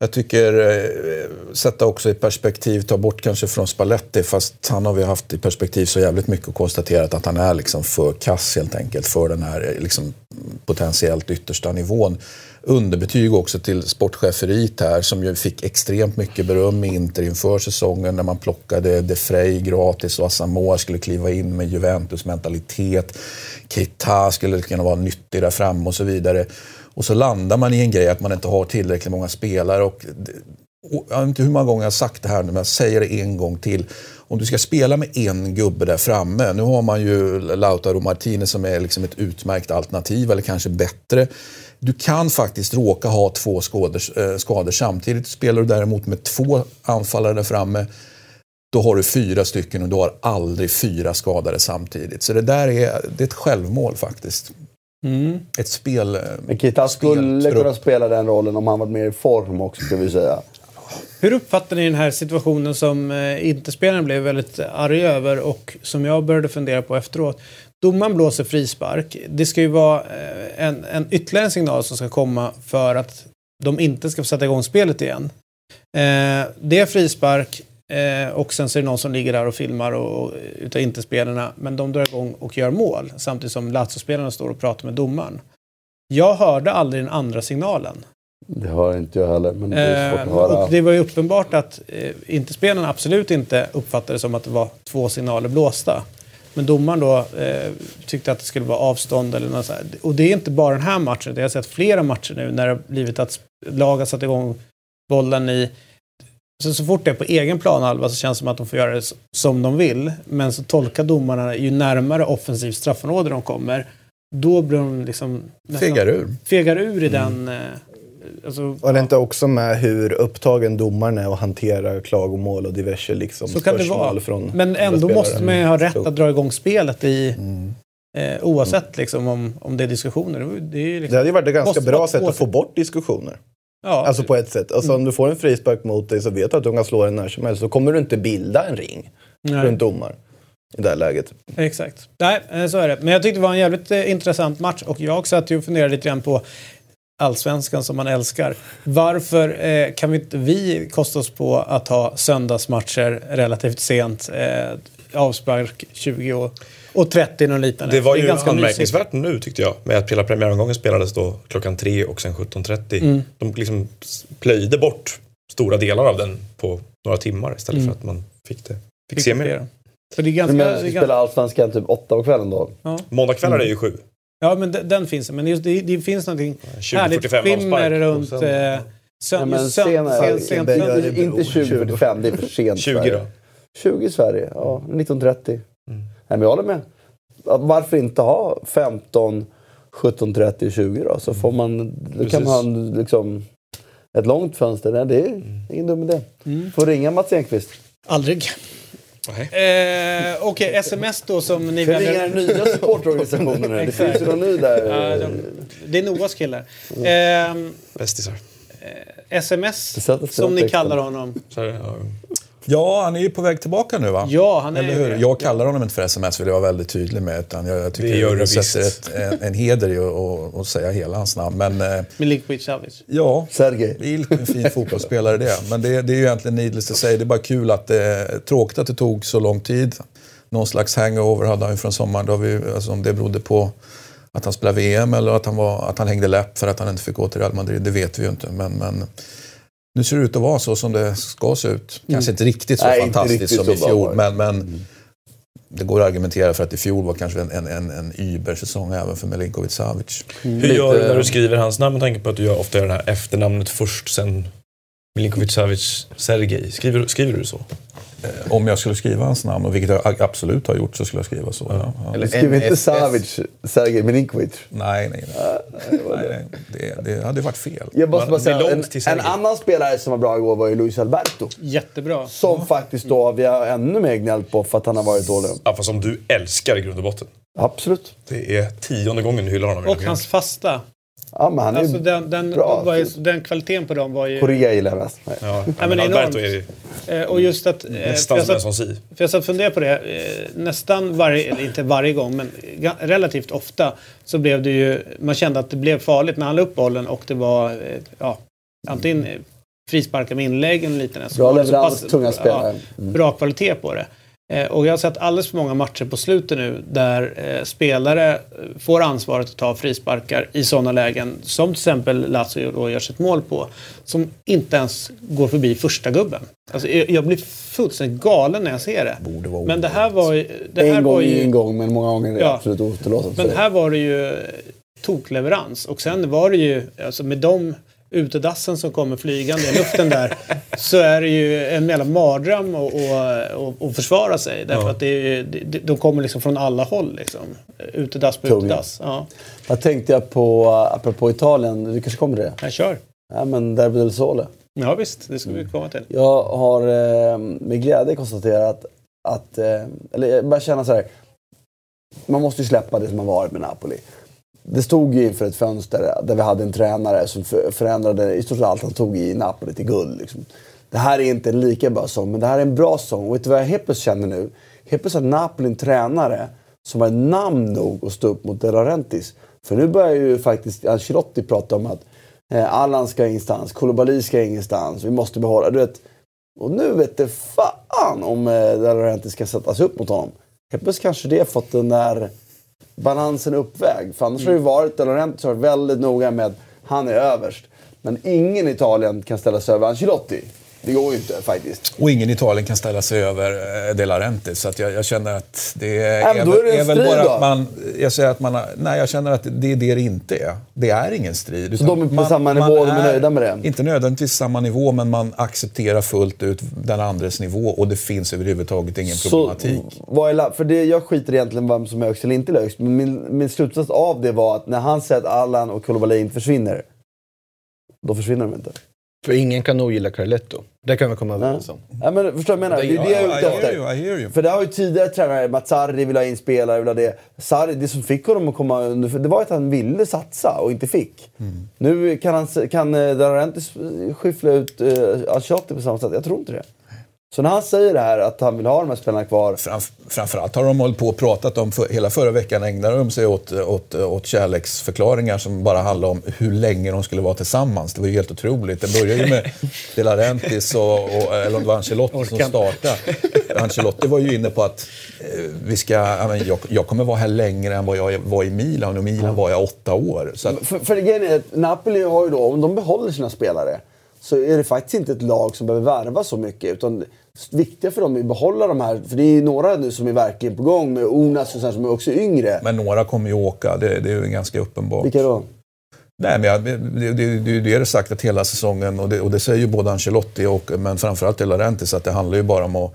Jag tycker, eh, sätta också i perspektiv, ta bort kanske från Spalletti, fast han har vi haft i perspektiv så jävligt mycket och konstaterat att han är liksom för kass helt enkelt för den här eh, liksom, potentiellt yttersta nivån. Underbetyg också till sportcheferiet här som ju fick extremt mycket beröm i Inter inför säsongen när man plockade De Frey gratis och Asamoah skulle kliva in med Juventus mentalitet. Keita skulle kunna vara nyttig där framme och så vidare. Och så landar man i en grej att man inte har tillräckligt många spelare. Och och jag vet inte hur många gånger jag har sagt det här nu, men jag säger det en gång till. Om du ska spela med en gubbe där framme, nu har man ju Lautaro Martinez som är liksom ett utmärkt alternativ, eller kanske bättre. Du kan faktiskt råka ha två skador, eh, skador samtidigt. Spelar du däremot med två anfallare där framme, då har du fyra stycken och du har aldrig fyra skadade samtidigt. Så det där är, det är ett självmål faktiskt. Mm. Ett spel... eh, Men Keita skulle kunna spela den rollen om han varit mer i form också, ska vi säga. Hur uppfattar ni den här situationen som eh, Interspelaren blev väldigt arg över och som jag började fundera på efteråt? Domaren blåser frispark. Det ska ju vara eh, en, en ytterligare en signal som ska komma för att de inte ska få sätta igång spelet igen. Eh, det är frispark eh, och sen så är det någon som ligger där och filmar och, och, utav Interspelarna. Men de drar igång och gör mål samtidigt som Lazio-spelarna står och pratar med domaren. Jag hörde aldrig den andra signalen. Det hör inte jag heller, men det är svårt Eh, att höra. och det var ju uppenbart att eh, inte spelarna absolut inte uppfattade det som att det var två signaler blåsta. Men domaren då eh, tyckte att det skulle vara avstånd eller något så här. Och det är inte bara den här matchen. Det har jag sett flera matcher nu när det har blivit att lag har satt igång bollen i... Så, så fort det är på egen planhalva så känns det som att de får göra det som de vill. Men så tolkar domarna ju närmare offensivt straffområde de kommer. Då blir de liksom... nästan- Fegar ur. Fegar ur i den... Eh, alltså, Var det inte också med hur upptagen domaren är att hantera klagomål och diverse liksom, Så kan det vara. från Men ändå måste man ju ha rätt att dra igång spelet i, Mm. eh, oavsett liksom, om, om det är diskussioner. Det- Det, är ju Det liksom, hade ju varit ett ganska bra sätt att få bort diskussioner. Ja, Alltså på ett sätt. Alltså om du får en frispark mot dig så vet du att du kan slå den när som helst. Så kommer du inte bilda en ring nej, runt domaren i det här läget. Exakt. Nej, eh, så är det. Men jag tyckte det var en jävligt eh, intressant match och jag satt ju och funderade lite grann på allsvenskan som man älskar. Varför eh, kan vi inte vi kosta oss på att ha söndagsmatcher relativt sent? Eh, avspark 20 och, och 30 och liknande. Det var ju ganska anmärkningsvärt nu tyckte jag. Med att hela premiäromgången spelades då klockan tre och sen 17.30. Mm. De liksom plöjde bort stora delar av den på några timmar istället Mm. för att man fick det. Fick Fick se mer. Så det är ganska... Men det vi ganska spelar Allsvenskan typ åtta på kvällen då. Måndagskvällar är ju sju. ja, men den, den finns. Men just det, det finns någonting härligt 20.45 skimmer runt... Sen- Eh, sön, Ja, men just sön, sen det gör det Inte, inte 20.45, det är för sent. 20 Sverige. då? 20 i Sverige, ja. 19.30. Mm. Nej, men jag håller med. Varför inte ha 15, 17.30, 20 då? Så får man, då kan man liksom, ett långt fönster. Nej, det är ingen dum idé. Mm. Får ringa Mats Enqvist. Aldrig. Nej. Eh, Okej, sms då som ni Ska ringa väljer. den nya supportorganisationen nu. Det finns ju någon ny där. Ja, de, det är Noahs killar. Eh, Bästisar. sms, sätter sig som ni kallar honom. Här, ja. Ja, han är ju på väg tillbaka nu va? Ja, han är Eller hur? det. Jag kallar honom inte för sms, vill jag vara väldigt tydlig med. Utan jag, jag tycker Det gör du jag sätter ett, en, en heder i att- att att säga hela hans namn. Men eh, Milinkovic Savic. ja, Sergej. det är en fin fotbollsspelare det. Men det, det är ju egentligen needless to say. Det är bara kul att det, tråkigt att det tog så lång tid. Någon slags hangover hade han ju från sommaren. Då vi, alltså om det berodde på att han spelade VM eller att han, var, att han hängde läpp för att han inte fick gå till Real Madrid, det vet vi ju inte. Men, men nu ser det ut att vara så som det ska se ut. Kanske inte riktigt så Nej, fantastiskt riktigt som i fjol, men, men det går att argumentera för att i fjol var kanske en, en, en, en Uber-säsong även för Milinkovic Savic. Hur gör du när du skriver hans namn med tanke på att du gör ofta gör det här efternamnet först, sen Milinkovic Savic Sergej. Skriver, skriver du så? Eh, Om jag skulle skriva hans namn, och vilket jag absolut har gjort, så skulle jag skriva så. Ja. Ja. Eller Skriv inte. Savic, Sergej Milinkovic. Nej, nej, nej. nej, nej. Det, det hade varit fel. Jag måste bara säga, en, en annan spelare som var bra igår var ju Luis Alberto. Jättebra. Som faktiskt då vi har ännu mer gnällt på för att han har varit dålig. Ja, fast som du älskar i grund och botten. Absolut. Det är tionde gången du hyllar honom. i Och hans fasta. Ja, men han är Alltså ju... den, den, bra. var ju, den kvaliteten på dem var ju... Korea gillar jag mest. Nej. Ja, men men Alberto enormt. är Eh, och just att... eh, för nästan som en sån si. För jag satt och funderade på det. Eh, nästan varje, eller inte varje gång, men relativt ofta så blev det ju... Man kände att det blev farligt när han la upp bollen och det var... Eh, ja, antingen eh, frisparkar med inlägg eller. Så Bra leverans, tunga spelare. Ja, bra kvalitet på det. Eh, och jag har sett alldeles för många matcher på slutet nu där eh, spelare eh, får ansvaret att ta frisparkar i sådana lägen som till exempel Lazio då gör sitt mål på. Som inte ens går förbi första gubben. Alltså, jag, blir fullständigt galen när jag ser det. Borde vara Men det här var ju... Det här En var gång ju är en gång, men många gånger är det Ja. absolut otillåtet. men här var det ju tokleverans. Och sen var det ju, alltså med de utedassen som kommer flygande i luften där, så är det ju en jävla mardröm att och, och, och försvara sig. Därför Ja. att det är, det- de kommer liksom från alla håll. Liksom. Utedass på Tunga. utedass. Ja, Vad tänkte jag på, apropå Italien, du kanske kommer till det? jag kör. Ja, men Derby del Sole. Ja visst, det ska vi komma till. Jag har eh, med glädje konstaterat att, eh, eller jag bara känna så här. Man måste ju släppa det som har varit med Napoli. Det stod ju inför ett fönster där vi hade en tränare som förändrade i stort sett allt han tog i Napoli till guld. Liksom. Det här är inte en lika bra sång, men det här är en bra sång. Och vet du vad jag helt plötsligt känner nu? Helt plötsligt har Napoli en tränare som har namn nog att stå upp mot De Laurentiis. För nu börjar ju faktiskt Ancelotti prata om att eh, Allan ska ingenstans, Koulibaly ska ingenstans, vi måste behålla... Du vet, och nu vet det fan om eh, De Laurentiis ska sättas upp mot honom. Helt plötsligt kanske det har fått den där balansen uppväg. För annars har det ju varit, Laurentiis har varit väldigt noga med att han är överst. Men ingen i Italien kan ställa sig över Ancelotti. Det går ju inte faktiskt. Och ingen i Italien kan ställa sig över eh, De Laurentiis. Så jag, jag känner att det är, men då är det en väl strid bara då. att man... Jag säger att man har, Nej, jag känner att det är det det inte är. Det är ingen strid. utan de är på samma nivå och de är nöjda med det? Inte nödvändigtvis samma nivå, men man accepterar fullt ut den andres nivå och det finns överhuvudtaget ingen problematik. Så, vad är för det, jag skiter egentligen vem som är högst eller inte högst. Men min, min slutsats av det var att när han säger att Allan och Koulibaly inte försvinner. Då försvinner de inte. För ingen kan nog gilla Carletto. Det kan vi komma överens om. Ja, men, förstår du vad jag menar? Det är det jag är ute I hear efter. you, I hear you. För det har ju tidigare tränare, Mazzarri vill ha in spelare, vill ha det. Sarri, det som fick honom att komma under, det var att han ville satsa och inte fick. Nu kan, han, kan eh, De Laurentiis skyffla ut uh, Ancelotti på samma sätt. Jag tror inte det. Så när han säger det här, att han vill ha de här spelarna kvar. Framf framförallt har de hållit på och pratat om, för, hela förra veckan ägnade de sig åt, åt, åt kärleksförklaringar som bara handlade om hur länge de skulle vara tillsammans. Det var ju helt otroligt. Det började ju med De Laurentiis och, och, eller om det var Ancelotti som startade. Ancelotti var ju inne på att eh, vi ska, jag, jag kommer vara här längre än vad jag var i Milan och Milan var jag åtta år. Så att, För, för grejen är att Napoli har ju då, om de behåller sina spelare, så är det faktiskt inte ett lag som behöver värva så mycket. Utan det viktiga för dem är att behålla de här, för det är ju några nu som är verkligen på gång med Onas och så här, som är också yngre. men några kommer ju åka, det, det är ju ganska uppenbart. Vilka då? Nej, men jag, det, det, det, det är det sagt att hela säsongen, och det, och det säger ju både Ancelotti och men framförallt Laurentiis, att det handlar ju bara om att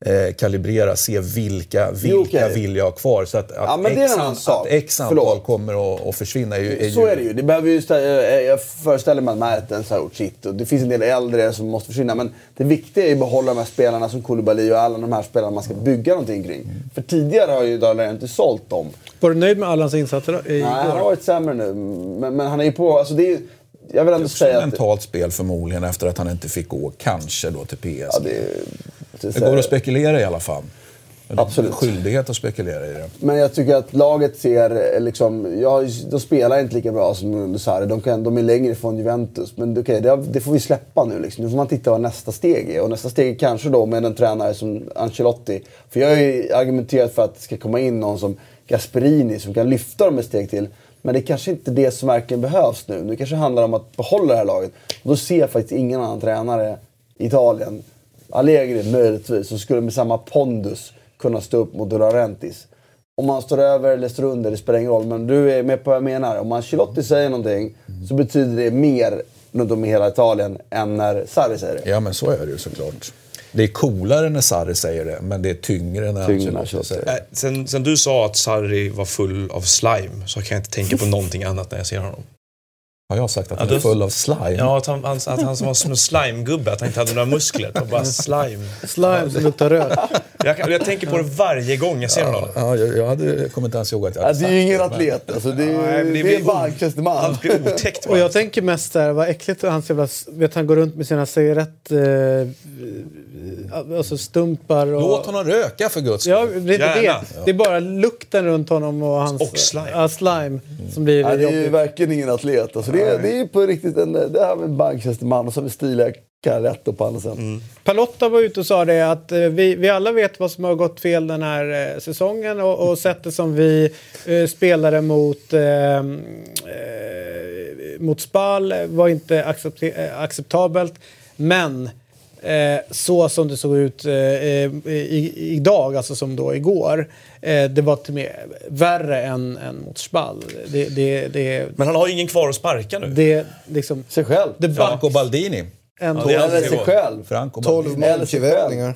eh, kalibrera, se vilka, vilka okej. vill jag ha kvar. Så att, att, Ja, men det är en X, an- att X antal Förlåt. kommer att, försvinna är ju... Är Så ju, är det ju. Det behöver ju stä- eh, jag föreställer mig att Mertens har gjort sitt. Och det finns en del äldre som måste försvinna. Men det viktiga är ju att behålla de här spelarna som Koulibaly och alla de här spelarna man ska bygga någonting kring. För tidigare har ju Dahlén inte sålt dem. Var du nöjd med alla hans insatser då- Nej, han har varit sämre nu. Men, men han är ju på... Alltså det är, jag vill ändå också säga att... mentalt spel förmodligen efter att han inte fick gå, kanske då till PSG. Ja, det, det, det går att spekulera i alla fall. Absolut. Skyldighet att spekulera i det. Men jag tycker att laget ser eh, liksom... Jag, de spelar inte lika bra som under Sarri. De, kan, de är längre från Juventus. Men okej, det, det får vi släppa nu. Liksom. Nu får man titta vad nästa steg är. Och nästa steg är kanske då med en tränare som Ancelotti. För jag har ju argumenterat för att det ska komma in någon som Gasperini som kan lyfta dem ett steg till. Men det är kanske inte det som verkligen behövs nu. Nu kanske handlar om att behålla det här laget. Och då ser jag faktiskt ingen annan tränare i Italien, Allegri möjligtvis, som skulle med samma pondus kunna stå upp mot De Laurentiis. Om man står över eller står under, det spelar ingen roll. Men du är med på vad jag menar. Om Ancelotti säger någonting så betyder det mer runt om i hela Italien än när Sarri säger det. Ja, men så är det ju såklart. Det är coolare när Sarri säger det, men det är tyngre när Tyngre Ancelotti säger det. Äh, sen, sen du sa att Sarri var full av slime så kan jag inte tänka på någonting annat när jag ser honom. Har jag sagt att Ja, han är full av slime? Ja, att han, att han som var som en slimegubbe, att han inte hade några muskler. Det bara slime. Slime som luktar rök. Jag, jag tänker på det varje gång jag ser honom. Ja, jag, jag, hade, jag kommer inte ens ihåg att jag hade det är ju ingen atlet. Alltså, det är, Nej, men det det blir är en banktjänsteman. Allt blir otäckt Och jag tänker mest där, vad äckligt hans jävla... Vet han går runt med sina cigarett... Eh, alltså stumpar och... Låt honom röka för guds skull. Ja, det är det. Det är bara lukten runt honom och hans... Och slime. Ja, slime. Som blir Ja, det är ju verkligen ingen atlet. Alltså, det, är, det är på riktigt en, det här med en banktjänsteman och så har vi stiliga Carretto på andra sidan. Palotta var ute och sa det att eh, vi, vi alla vet vad som har gått fel den här eh, säsongen och, och sättet som vi eh, spelade mot, eh, eh, mot Spal var inte accepte- eh, acceptabelt. Men eh, så som det såg ut eh, i, idag, alltså som då igår, eh, det var till med värre än, än mot Spal. Det, det, det, Men han har ju ingen kvar att sparka nu. det liksom... Sig själv. Det Franco Baldini. en, det är Eller sig själv. Franco 12 Baldini. Eller sig själv. måltillvägningar.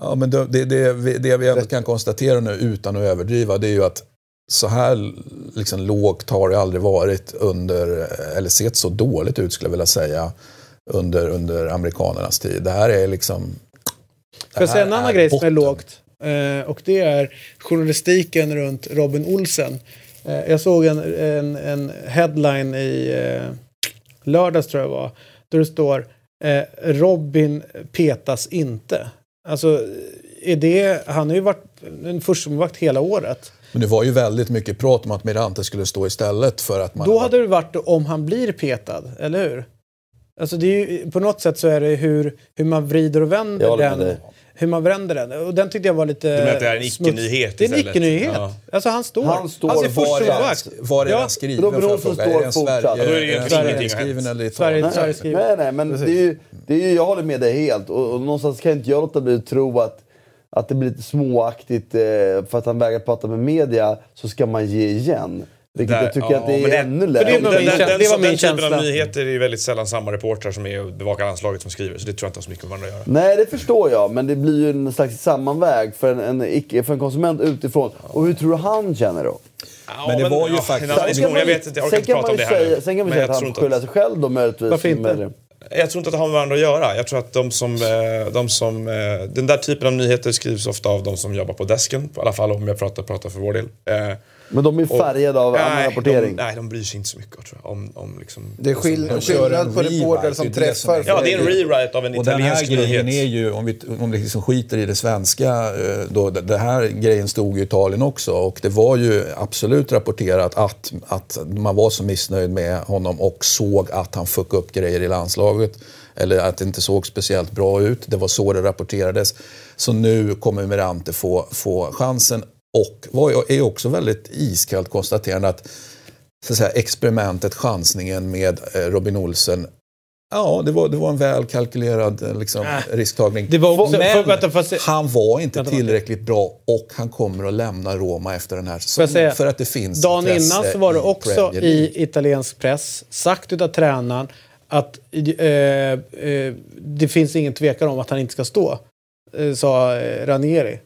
Ja, men det, det, det, vi- det vi ändå kan konstatera nu utan att överdriva det är ju att så här liksom, lågt har det aldrig varit under, eller sett så dåligt ut skulle jag vilja säga, under, under amerikanernas tid. Det här är liksom... Får jag säga en annan grej som är lågt? Eh, och det är journalistiken runt Robin Olsen. Eh, jag såg en, en, en headline i eh, lördags tror jag var. Där det står Robin petas inte. Alltså, är det, han har ju varit en förstemålvakt hela året. Men det var ju väldigt mycket prat om att Mirante skulle stå istället för att man... Då hade det varit om han blir petad, eller hur? Alltså det är ju, på något sätt så är det hur, hur man vrider och vänder den. Hur man vänder den. Och den tyckte jag var lite... Du menar att det är en icke-nyhet Det är en icke-nyhet. Ja. Alltså han står. Han står är var är-. Var är Ja, den skriven? Olsen fråga? står Är den fortsatt. Sverige, då är det Sverigeskriven hänt. eller Sverige-? Sverige skriver. Nej, nej, men det är ju, det är ju, jag håller med dig helt. Och, och någonstans kan inte jag låta bli att tro att, att det blir lite småaktigt eh, för att han vägrar prata med media så ska man ge igen. Vilket Där- jag tycker ja, att det men är det- ännu för det lägre. är nog Den, min den, känsla. den, Det var typen av nyheter är väldigt sällan samma reportrar som är och bevakar landslaget som skriver. Så det tror jag inte har så mycket med varandra att göra. Nej, det förstår jag. Men det blir ju en slags sammanväg för en, en, icke, för en konsument utifrån. Och hur tror du han känner då? Men det var ju faktiskt- en diskussion. Jag vet inte, jag orkar sen inte kan prata man om ju det här säga, nu. sen kan vi Men säga att han skyller sig själv då möjligtvis. Varför inte? Med- Jag tror inte att det har med varandra att göra. Jag tror att de som, eh, de som... eh, Den där typen av nyheter skrivs ofta av de som jobbar på desken. I alla fall om jag pratar, pratar för vår del. Men de är färgade av annan nej, rapportering. De, nej, de bryr sig inte så mycket tror jag, om, om liksom... Det är skill- De kör en skillnad på reportrar som träffar... Ja, det är en rewrite av en Och den här italiensk grejen nyhet. är ju, om vi, om vi liksom skiter i det svenska, eh, då, det det här grejen stod ju i Italien också och det var ju absolut rapporterat att, att man var så missnöjd med honom och såg att han fuckade upp grejer i landslaget. Eller att det inte såg speciellt bra ut. Det var så det rapporterades. Så nu kommer Mirante få, få chansen. Och var är också väldigt iskallt konstaterande att, så att säga, experimentet, chansningen med eh, Robin Olsen Ja, det var, det var en väl kalkylerad eh, liksom, risktagning. Det var också- Men för- vänta, fast han var inte Vänta, tillräckligt bra och han kommer att lämna Roma efter den här säsongen. För att det finns Dagen innan så var det också i italiensk press sagt utav tränaren att eh, eh, det finns ingen tvekan om att han inte ska stå. Eh, sa eh, Ranieri.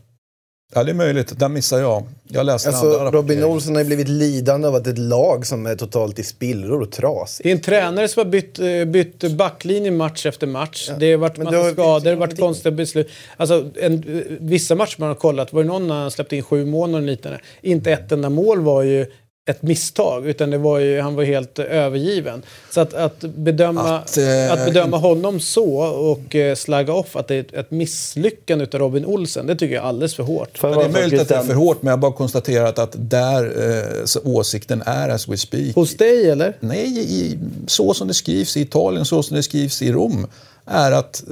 Ja, det är möjligt. Där missar jag. Jag läste Alltså, andra Robin. Olsson har ju blivit lidande av att ett lag som är totalt i spillror och trasigt. Det är en tränare som har bytt, eh, bytt backlinje match efter match. Det har varit massa det har- skador, det har varit konstiga beslut. Alltså, en, vissa matcher man har kollat, var det någon när han släppte in sju mål och liknande. Inte ett enda mål var ju ett misstag, utan det var ju, han var helt övergiven. Så att, att, bedöma, Att, eh, att bedöma honom så och eh, slagga off att det är ett, ett misslyckande utav Robin Olsen, det tycker jag är alldeles för hårt. Men det är möjligt att det är för hårt, men jag har bara konstaterat att där eh, så åsikten är as we speak. Hos dig eller? Nej, i, så som det skrivs i Italien, så som det skrivs i Rom, är att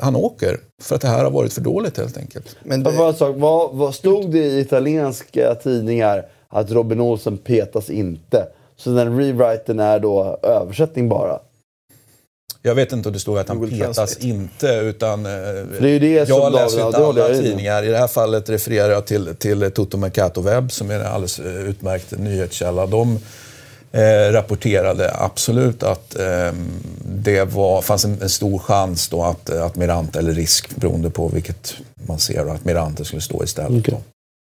han åker. För att det här har varit för dåligt helt enkelt. Men det, vad, vad stod det i italienska tidningar att Robin Olsen petas inte? Så den rewriten är då översättning bara? Jag vet inte om det står att han Google petas Translate. inte, utan... eh, det är ju det jag David- läser ja, inte alla tidningar. I det här fallet refererar jag till, till Toto Mercato Web, som är en alldeles eh, utmärkt nyhetskälla. De eh, rapporterade absolut att eh, det var, fanns en, en stor chans då att, att Mirante, eller risk beroende på vilket man ser, att Mirante skulle stå istället. Då.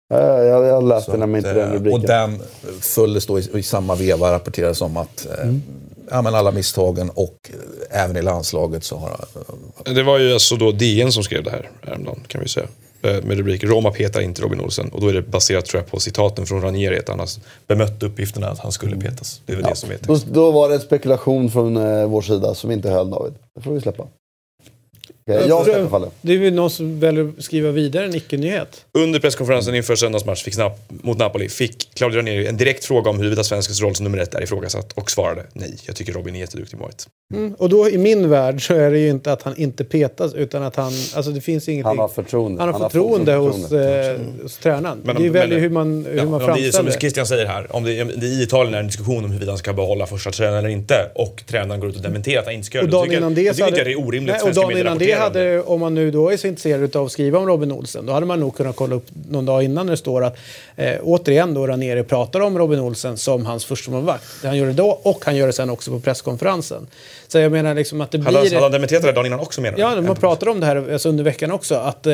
Ja, jag, jag läste nämligen att, inte den eh, rubriken. Och den följdes då i, i samma veva rapporterades om att eh, ja, men alla misstagen och eh, även i landslaget så har... Det var ju alltså då DN som skrev det här häromdagen kan vi säga. Med rubrik Roma petar inte Robin Olsen. Och då är det baserat tror jag på citaten från Ranieri. Att han har bemött uppgifterna att han skulle petas. Det är väl det som är Då, då var det en spekulation från eh, vår sida som inte höll David. Det får vi släppa. Jag släpper fallet. Det är väl någon som väljer att skriva vidare en icke-nyhet. Under presskonferensen inför söndagsmatch fick Nap- mot Napoli fick Claudio Ranieri en direkt fråga om huruvida svenskens roll som nummer ett är ifrågasatt och svarade nej. Jag tycker Robin är jätteduktig målvakt. Mm. Och då i min värld så är det ju inte att han inte petas utan att han, alltså det finns ingenting. Han har förtroende. Han har Han har förtroende hos, förtroende. eh, hos tränaren. Men- det är väl men- hur man, hur Ja, man om det är, som framställer det. Christian säger här, om det, om det i Italien är en diskussion om huruvida han ska behålla första tränaren eller inte och tränaren går ut och dementerar att han inte ska göra Och det. då dagen tycker jag- innan då det tycker så inte hade, jag det är orimligt nej, att och svenska dagen medier innan det. Hade, om man nu då är så intresserad av att skriva om Robin Olsen, då hade man nog kunnat kolla upp någon dag innan det står att eh, återigen då Ranieri pratar om Robin Olsen som hans förstemålvakt. Han gör det då och han gör det sen också på presskonferensen. Så jag menar liksom att det han, blir... hade han dementerat det dagen innan också menar? Ja, man pratar om det här alltså under veckan också, att eh,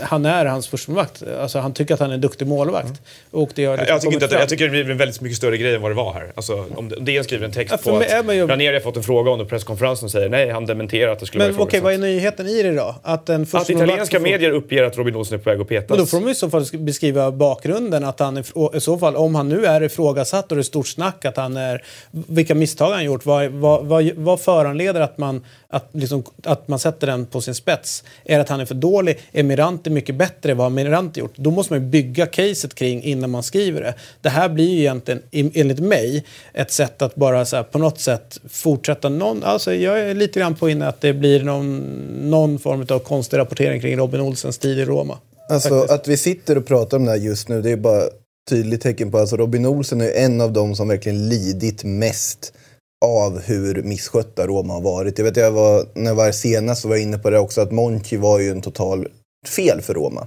han är hans förstemålvakt. Alltså han tycker att han är en duktig målvakt. Och det Jag, liksom jag, tycker inte att, jag tycker det blir en väldigt mycket större grej än vad det var här. Alltså, om det- DN skriver en text Ja, på mig att ju- Ranieri har fått en fråga under presskonferensen och säger nej, han dementerar att det skulle Men vara okej, vad är nyheten i det då? Att en Att italienska får- medier uppger att Robin Olsen är på väg att petas. Men då får de i så fall sk- beskriva bakgrunden. Att han I så fall, om han nu är ifrågasatt och det är stort snack att han är... Vilka misstag han gjort. Vad, vad, vad, vad föranleder att man, att, liksom, att man sätter den på sin spets? Är att han är för dålig? Är Mirante mycket bättre? Vad har Mirante gjort? Då måste man ju bygga caset kring innan man skriver det. Det här blir ju egentligen, enligt mig, ett sätt att bara så här, på något sätt fortsätta någon... Alltså jag är lite grann på inne att det blir någon, någon form av konstig rapportering kring Robin Olsens tid i Roma. Alltså Faktiskt. att vi sitter och pratar om det här just nu, det är bara tydligt tecken på att alltså, Robin Olsen är en av de som verkligen lidit mest av hur misskötta Roma har varit. Jag vet, jag var, när jag var här senast så var jag inne på det också, att Monchi var ju en total fel för Roma.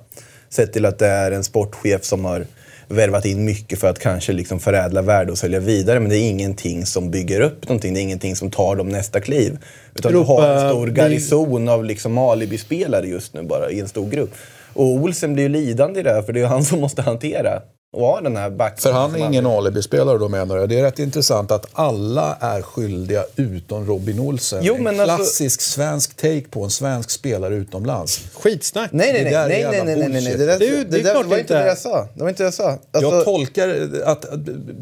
Sett till att det är en sportchef som har värvat in mycket för att kanske liksom förädla värde och sälja vidare. Men det är ingenting som bygger upp någonting. Det är ingenting som tar dem nästa kliv. Utan Europa- du har en stor garnison av liksom alibi-spelare just nu bara i en stor grupp. Och Olsen blir ju lidande i det här för det är han som måste hantera och ha den här backen. För han är ingen alibi-spelare då menar jag. Det är rätt intressant att alla är skyldiga utom Robin Olsen. Jo, en alltså- klassisk svensk take på en svensk spelare utomlands. Skitsnack. Nej, nej, Det nej, nej, nej, nej, nej, nej. Det, där, Det var inte inte det jag sa. Det var inte det jag sa. Alltså, jag tolkar att,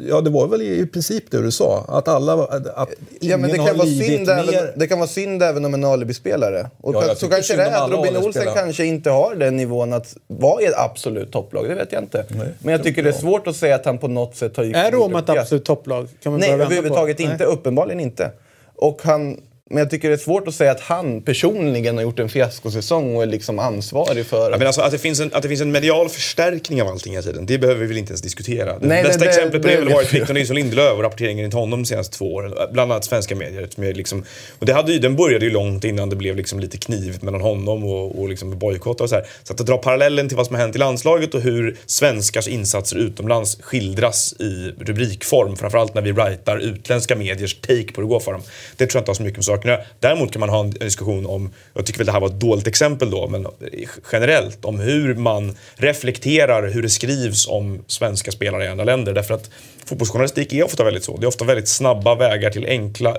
ja det var väl i princip det du sa, att alla, att Ja, men det, ingen kan har vara synd även, det kan vara synd även om en alibi-spelare. Och Ja, så kanske det är att Robin Olsen kanske inte har den nivån att vara i ett absolut topplag. Det vet jag inte. men jag tycker det är svårt att säga att han på något sätt har gjort Är Roma ett absolut topplag? Kan man Nej, på? överhuvudtaget Nej. inte. Uppenbarligen inte. Och han, men jag tycker det är svårt att säga att han personligen har gjort en fiaskosäsong och är liksom ansvarig för... Ja, men alltså, att, det finns en, att det finns en medial förstärkning av allting hela tiden, det behöver vi väl inte ens diskutera. Det Nej, bästa det- exemplet på det har väl varit Victor Nilsson Lindelöf och rapporteringen till honom de senaste två åren. Bland annat svenska medier. Liksom, och det hade ju, den började ju långt innan det blev liksom lite knivigt mellan honom och, och liksom bojkott och så här. Så att dra parallellen till vad som har hänt i landslaget och hur svenskars insatser utomlands skildras i rubrikform. Framförallt när vi writar utländska mediers take på hur det går för dem. Det tror jag inte har så mycket med sakerna. Däremot kan man ha en diskussion om, jag tycker väl det här var ett dåligt exempel då, men generellt om hur man reflekterar hur det skrivs om svenska spelare i andra länder. Därför att fotbollsjournalistik är ofta väldigt så. Det är ofta väldigt snabba vägar till enkla,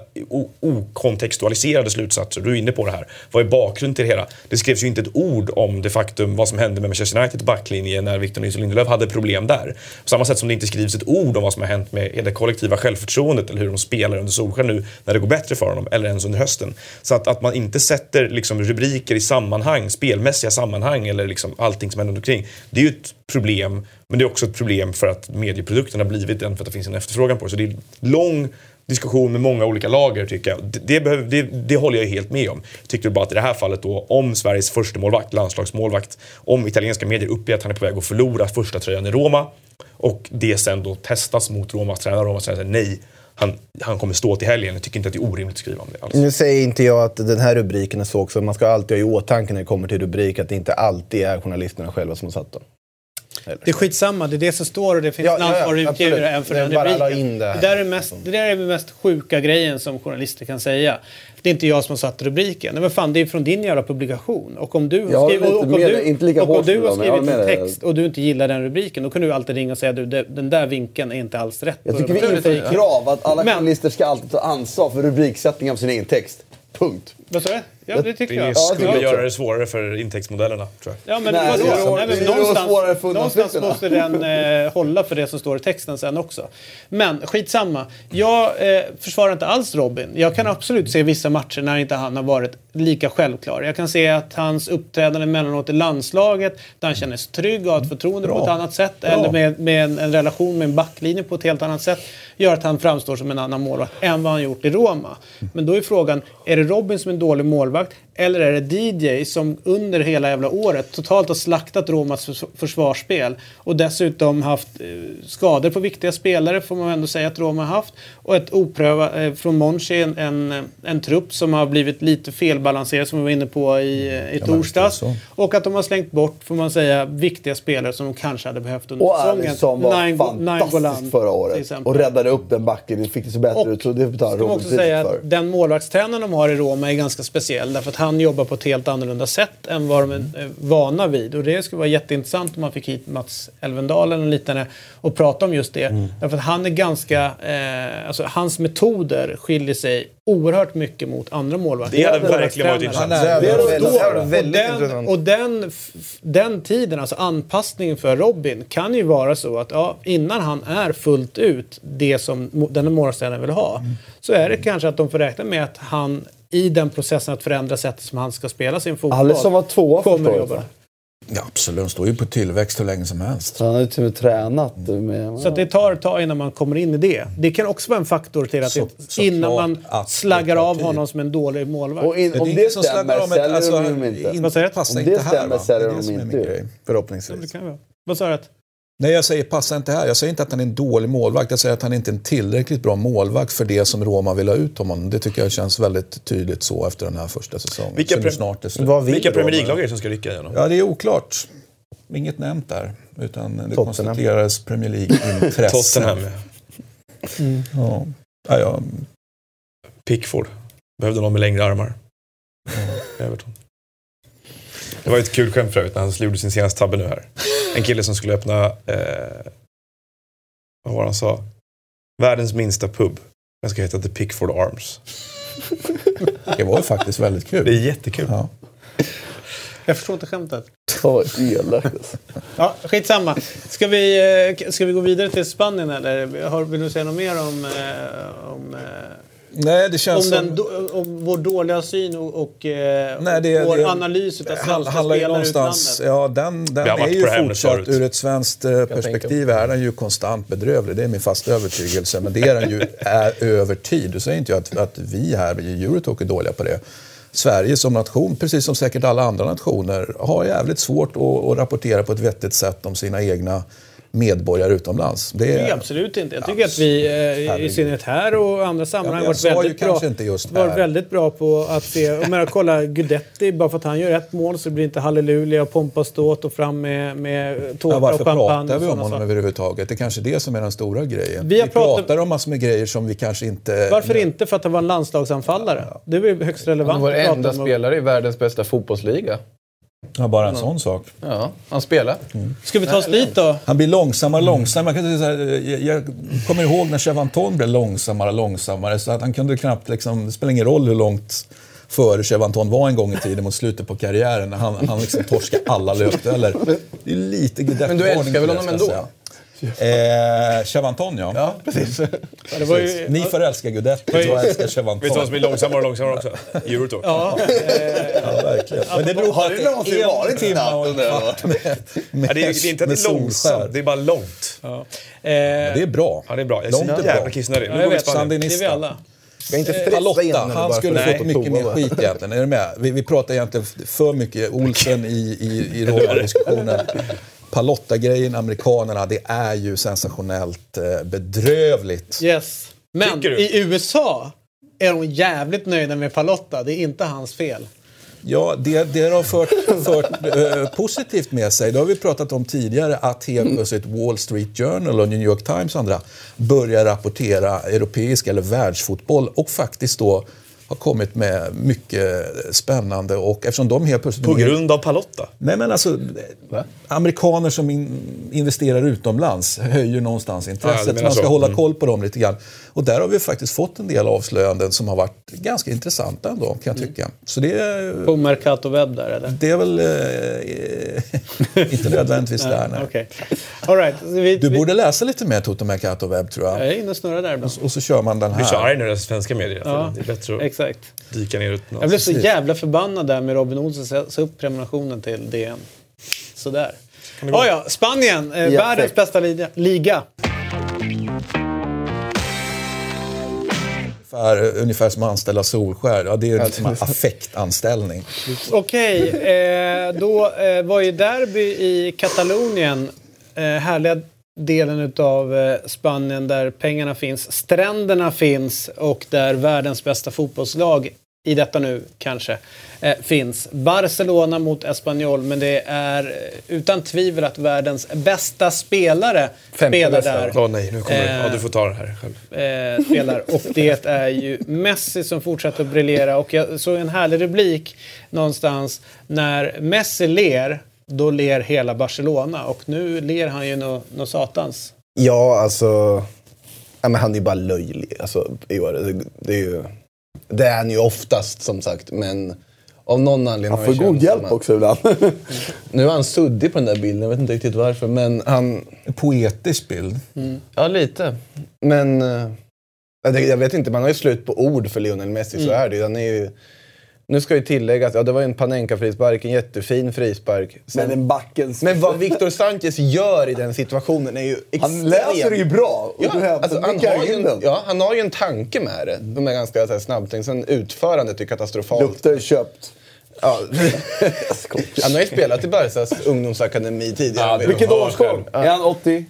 okontextualiserade slutsatser. Du är inne på det här. Vad är bakgrunden till det hela? Det skrevs ju inte ett ord om det faktum vad som hände med Manchester Uniteds backlinje när Victor Nilsson Lindelöf hade problem där. På samma sätt som det inte skrivs ett ord om vad som har hänt med det kollektiva självförtroendet eller hur de spelar under solsken nu när det går bättre för honom, eller ens under hösten. Så att, att man inte sätter liksom rubriker i sammanhang, spelmässiga sammanhang eller liksom allting som händer runt omkring. Det är ju ett problem, men det är också ett problem för att medieprodukten har blivit den för att det finns en efterfrågan på det. Så det är lång diskussion med många olika lager tycker jag. Det, det, behöver, det, det håller jag helt med om. Jag tyckte bara att i det här fallet då, om Sveriges första målvakt, landslagsmålvakt, om italienska medier uppger att han är på väg att förlora första tröjan i Roma och det sen då testas mot Romas tränare Romas tränare säger nej, han, han kommer stå till helgen. Jag tycker inte att det är orimligt att skriva om det alls. Nu säger inte jag att den här rubriken är så också. Man ska alltid ha i åtanke när det kommer till rubrik att det inte alltid är journalisterna själva som har satt dem. Det är skitsamma, det är det som står och det finns Ja, en ja, ja, ansvarig absolut. utgivare än för den rubriken. det här. där är mest, det där är den mest sjuka grejen som journalister kan säga. Det är inte jag som har satt rubriken. Nej, men fan, det är från din jävla publikation. Och om du, håller skriver- och, med du, dig. Inte lika och om du har skrivit en text och du inte gillar den rubriken, då kan du alltid ringa och säga du, det- den där vinkeln är inte alls rätt. Jag tycker vi rubriken." inför ett krav att alla journalister ska alltid ta ansvar för rubriksättning av sin egen text. Punkt. Vad sa du? Ja, det tycker jag. Det skulle jag göra det svårare för intäktsmodellerna, tror jag. Ja, men Nej, vadå? det är- Nej, men någonstans, någonstans måste den eh, hålla för det som står i texten sen också. Men skitsamma. Jag eh, försvarar inte alls Robin. Jag kan absolut se vissa matcher när inte han har varit lika självklar. Jag kan se att hans uppträdande emellanåt i landslaget, där han känner sig trygg och har ett förtroende på ett annat sätt, eller med, med en, en relation med en backlinje på ett helt annat sätt, gör att han framstår som en annan målvakt än vad han gjort i Roma. Men då är frågan, är det Robin som är en dålig målvakt, eller är det DJ som under hela jävla året totalt har slaktat Romas förs- försvarsspel och dessutom haft eh, skador på viktiga spelare, får man ändå säga att Roma har haft. Och ett oprövat, eh, från Monchi, en, en, en trupp som har blivit lite felbalanserad som vi var inne på i, eh, i torsdags. Och att de har slängt bort, får man säga, viktiga spelare som de kanske hade behövt under Och säsongen. Alisson var Nainggo- fantastisk Nainggolan, förra året. Och räddade upp den backen. Det fick det så bättre Och ut. Så det betalar Robin också säga priset att för. den målvaktstränaren de har i Roma är ganska speciell. Därför att han jobbar på ett helt annorlunda sätt än vad de är eh, vana vid. Och det skulle vara jätteintressant om man fick hit Mats Elvendal eller liknande och prata om just det. Mm. Därför att han är ganska... Eh, alltså hans metoder skiljer sig oerhört mycket mot andra målvakter. Det hade Målvaktstränare. verkligen varit intressant. Och och den, och den, tiden, alltså anpassningen för Robin, kan ju vara så att ja, innan han är fullt ut det som mo- den målvaktstränaren vill ha, så är det kanske att de får räkna med att han i den processen att förändra sättet som han ska spela sin fotboll. Alisson var tvåa kommer första året? Ja, absolut, han står ju på tillväxt hur länge som helst. Så han har ju till och med tränat med... Så att det tar ett tag innan man kommer in i det. Det kan också vara en faktor till att Så- det, så innan man att det slaggar av tid. honom som en dålig målvakt. Och in, om det som stämmer slaggar om ett- säljer alltså, de honom inte. in- Vad säger du? Om det inte stämmer säljer Det är de det som är inte Förhoppningsvis. det kan vara. Vad sa du? Nej, jag säger passa inte här. Jag säger inte att han är en dålig målvakt. Jag säger att han inte är en tillräckligt bra målvakt för det som Roma vill ha ut om honom. Det tycker jag känns väldigt tydligt så efter den här första säsongen. Vilka pre- snart är Vilka? Premier League-lag är det som ska rycka igenom? Ja, det är oklart. Inget nämnt där. Utan det Tottenham. konstaterades Premier League-intresse. Tottenham, ja. Ja. Ja, ja. Pickford. Behövde någon med längre armar. Everton. Det var ju ett kul skämt för övrigt när han gjorde sin senaste tabbe nu här. En kille som skulle öppna eh, vad var han sa? Världens minsta pub. Den ska heta The Pickford Arms. Det var ju faktiskt väldigt Det är kul. jättekul. Ja. Jag förstår inte skämtet. Fan vad elakt alltså. Ja, skitsamma. Ska vi, eh, ska vi gå vidare till Spanien eller? Har, vill du säga något mer om, eh, om, eh, Nej, det känns om, som... den, om vår dåliga syn och, och eh, Nej, det, vår det, analys av svenska spelare någonstans, utlandet? ja, den, den är ju fortsatt, ur ett svenskt eh, perspektiv är den ju konstant bedrövlig. Det är min fasta övertygelse. Men det är den ju är över tid. Du säger inte jag att, att vi här i Eurotalk är dåliga på det. Sverige som nation, precis som säkert alla andra nationer, har jävligt svårt att, att rapportera på ett vettigt sätt om sina egna medborgare utomlands. Det Nej, är, absolut inte. Jag tycker att vi, eh, i synnerhet här och andra sammanhang, Ja, varit väldigt bra, varit väldigt bra på att se... Om jag kollar Gudetti, bara för att han gör ett mål så blir det inte halleluja och pompa och ståt och fram med, med tårta Ja, varför och champagne. pratar och vi om honom saker. överhuvudtaget? Det är kanske det som är den stora grejen. Vi Vi, har pratat- pratar om massor med grejer som vi kanske inte... Varför inte? För att han var en landslagsanfallare. Det är högst relevant. Han var enda om. spelare i världens bästa fotbollsliga. Ja, bara en sån sak. Ja, han spelar. Ska vi ta oss dit då? Han blir långsammare och långsammare. Man kan säga så här, jag, jag kommer ihåg när Chevanton blev långsammare och långsammare. Så att han kunde knappt, liksom, det spelar ingen roll hur långt före Chevanton var en gång i tiden mot slutet på karriären. när Han, han liksom torskade alla löpdueller. Det är lite Men du älskar väl honom ändå? Eh, Chevanton, ja. Ja, precis. Det var ju, Ni får älska Guidetti, jag älskar Vet du vad som Chevanton. blir långsammare och långsammare också? Eurotalk. ja, Ja, verkligen. Men det beror på Har det är någonsin varit timme snabbt och en under kvart med, med, Ja, det, är, är inte att det är långsamt, det är bara långt. ja. Eh, Det är bra. Ja, det är bra. Jag är så är jävla kissnödig. ja, Nu går vi Spanien. Det är vi Sandinista. alla. Palotta, innan han skulle fått mycket mer skit egentligen. Är du med? Vi, vi pratar egentligen för mycket Olsen i, i, i råvarudiskussionen. Palotta-grejen, amerikanerna, det är ju sensationellt eh, bedrövligt. Yes. Men i USA är de jävligt nöjda med Palotta. Det är inte hans fel. Ja, det, det har fört, fört eh, positivt med sig. Det har vi pratat om tidigare att helt plötsligt Wall Street Journal och New York Times och andra börjar rapportera europeisk eller världsfotboll och faktiskt då har kommit med mycket spännande och eftersom de helt plötsligt... På grund av Palotta. Nej men alltså, amerikaner som in, investerar utomlands höjer någonstans Ja, intresset. menar man ska så. hålla Mm. koll på dem lite grann. Och där har vi faktiskt fått en del avslöjanden som har varit ganska intressanta ändå, kan jag tycka. Så det, är- På Mercato Web där eller? det är väl eh, inte nödvändigtvis där. Nej. Okej. All right. Vi, Du vi- borde läsa lite mer Toto Mercato Webb tror Jag jag. är inne och snurrar där ibland. Och så kör man den här. arg när det är svenska medier. Ja, Det är bättre att Exakt. dyka ner utomlands. Jag blev så jävla förbannad där med Robin Olsen sa sa upp prenumerationen till DN. Sådär. Oh, ja, Spanien, eh, Ja, världens bästa liga. liga. Ungefär, ungefär som att anställa Solskär. Ja, det är liksom en affektanställning. Okej, eh, då eh, var ju derby i Katalonien. Eh, härliga delen av eh, Spanien där pengarna finns, stränderna finns och där världens bästa fotbollslag i detta nu kanske eh, finns. Barcelona mot Espanyol, men det är eh, utan tvivel att världens bästa spelare Femte spelar bästa. där. Åh nej, nu kommer. Eh. Ja, du får ta det här själv. eh, spelar. Och det är ju Messi som fortsätter att briljera. Och jag såg en härlig rubrik någonstans. När Messi ler, då ler hela Barcelona. Och nu ler han ju nå nå satans. Ja, alltså... Ja, men han är ju bara löjlig alltså, i år. Det, det är ju... Det är han ju oftast, som sagt. Men av någon anledning Han får god hjälp att- också ibland. Nu är han suddig på den där bilden, jag vet inte riktigt varför. Men han... Poetisk bild. Ja, lite. Men... eh, Jag, vet inte, man har ju slut på ord för Lionel Messi, så är det ju. Han är ju... Nu ska ju tilläggas, ja det var ju en Panenka-frispark, en jättefin frispark. Sen, Men en backens... men vad Victor Sanchez gör i den situationen är ju extremt... Han läser det ju bra. Och Ja, alltså, han, har ju en, ja, han har ju en tanke med det. De är ganska så här, snabbtänkt. Sen utförandet är katastrofalt. Luktar köpt. Ja. han har ju spelat i Barcas ungdomsakademi tidigare. Ja, Vilket Ja, årsgång? själv. Är han 87?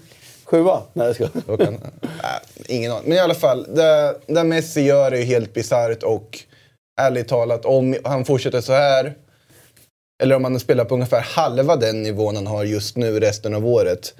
Nej, jag kan, äh, ingen aning. Men i alla fall, det, det Messi gör är ju helt bisarrt och ärligt talat, om han fortsätter så här eller om han spelar på ungefär halva den nivån han har just nu resten av året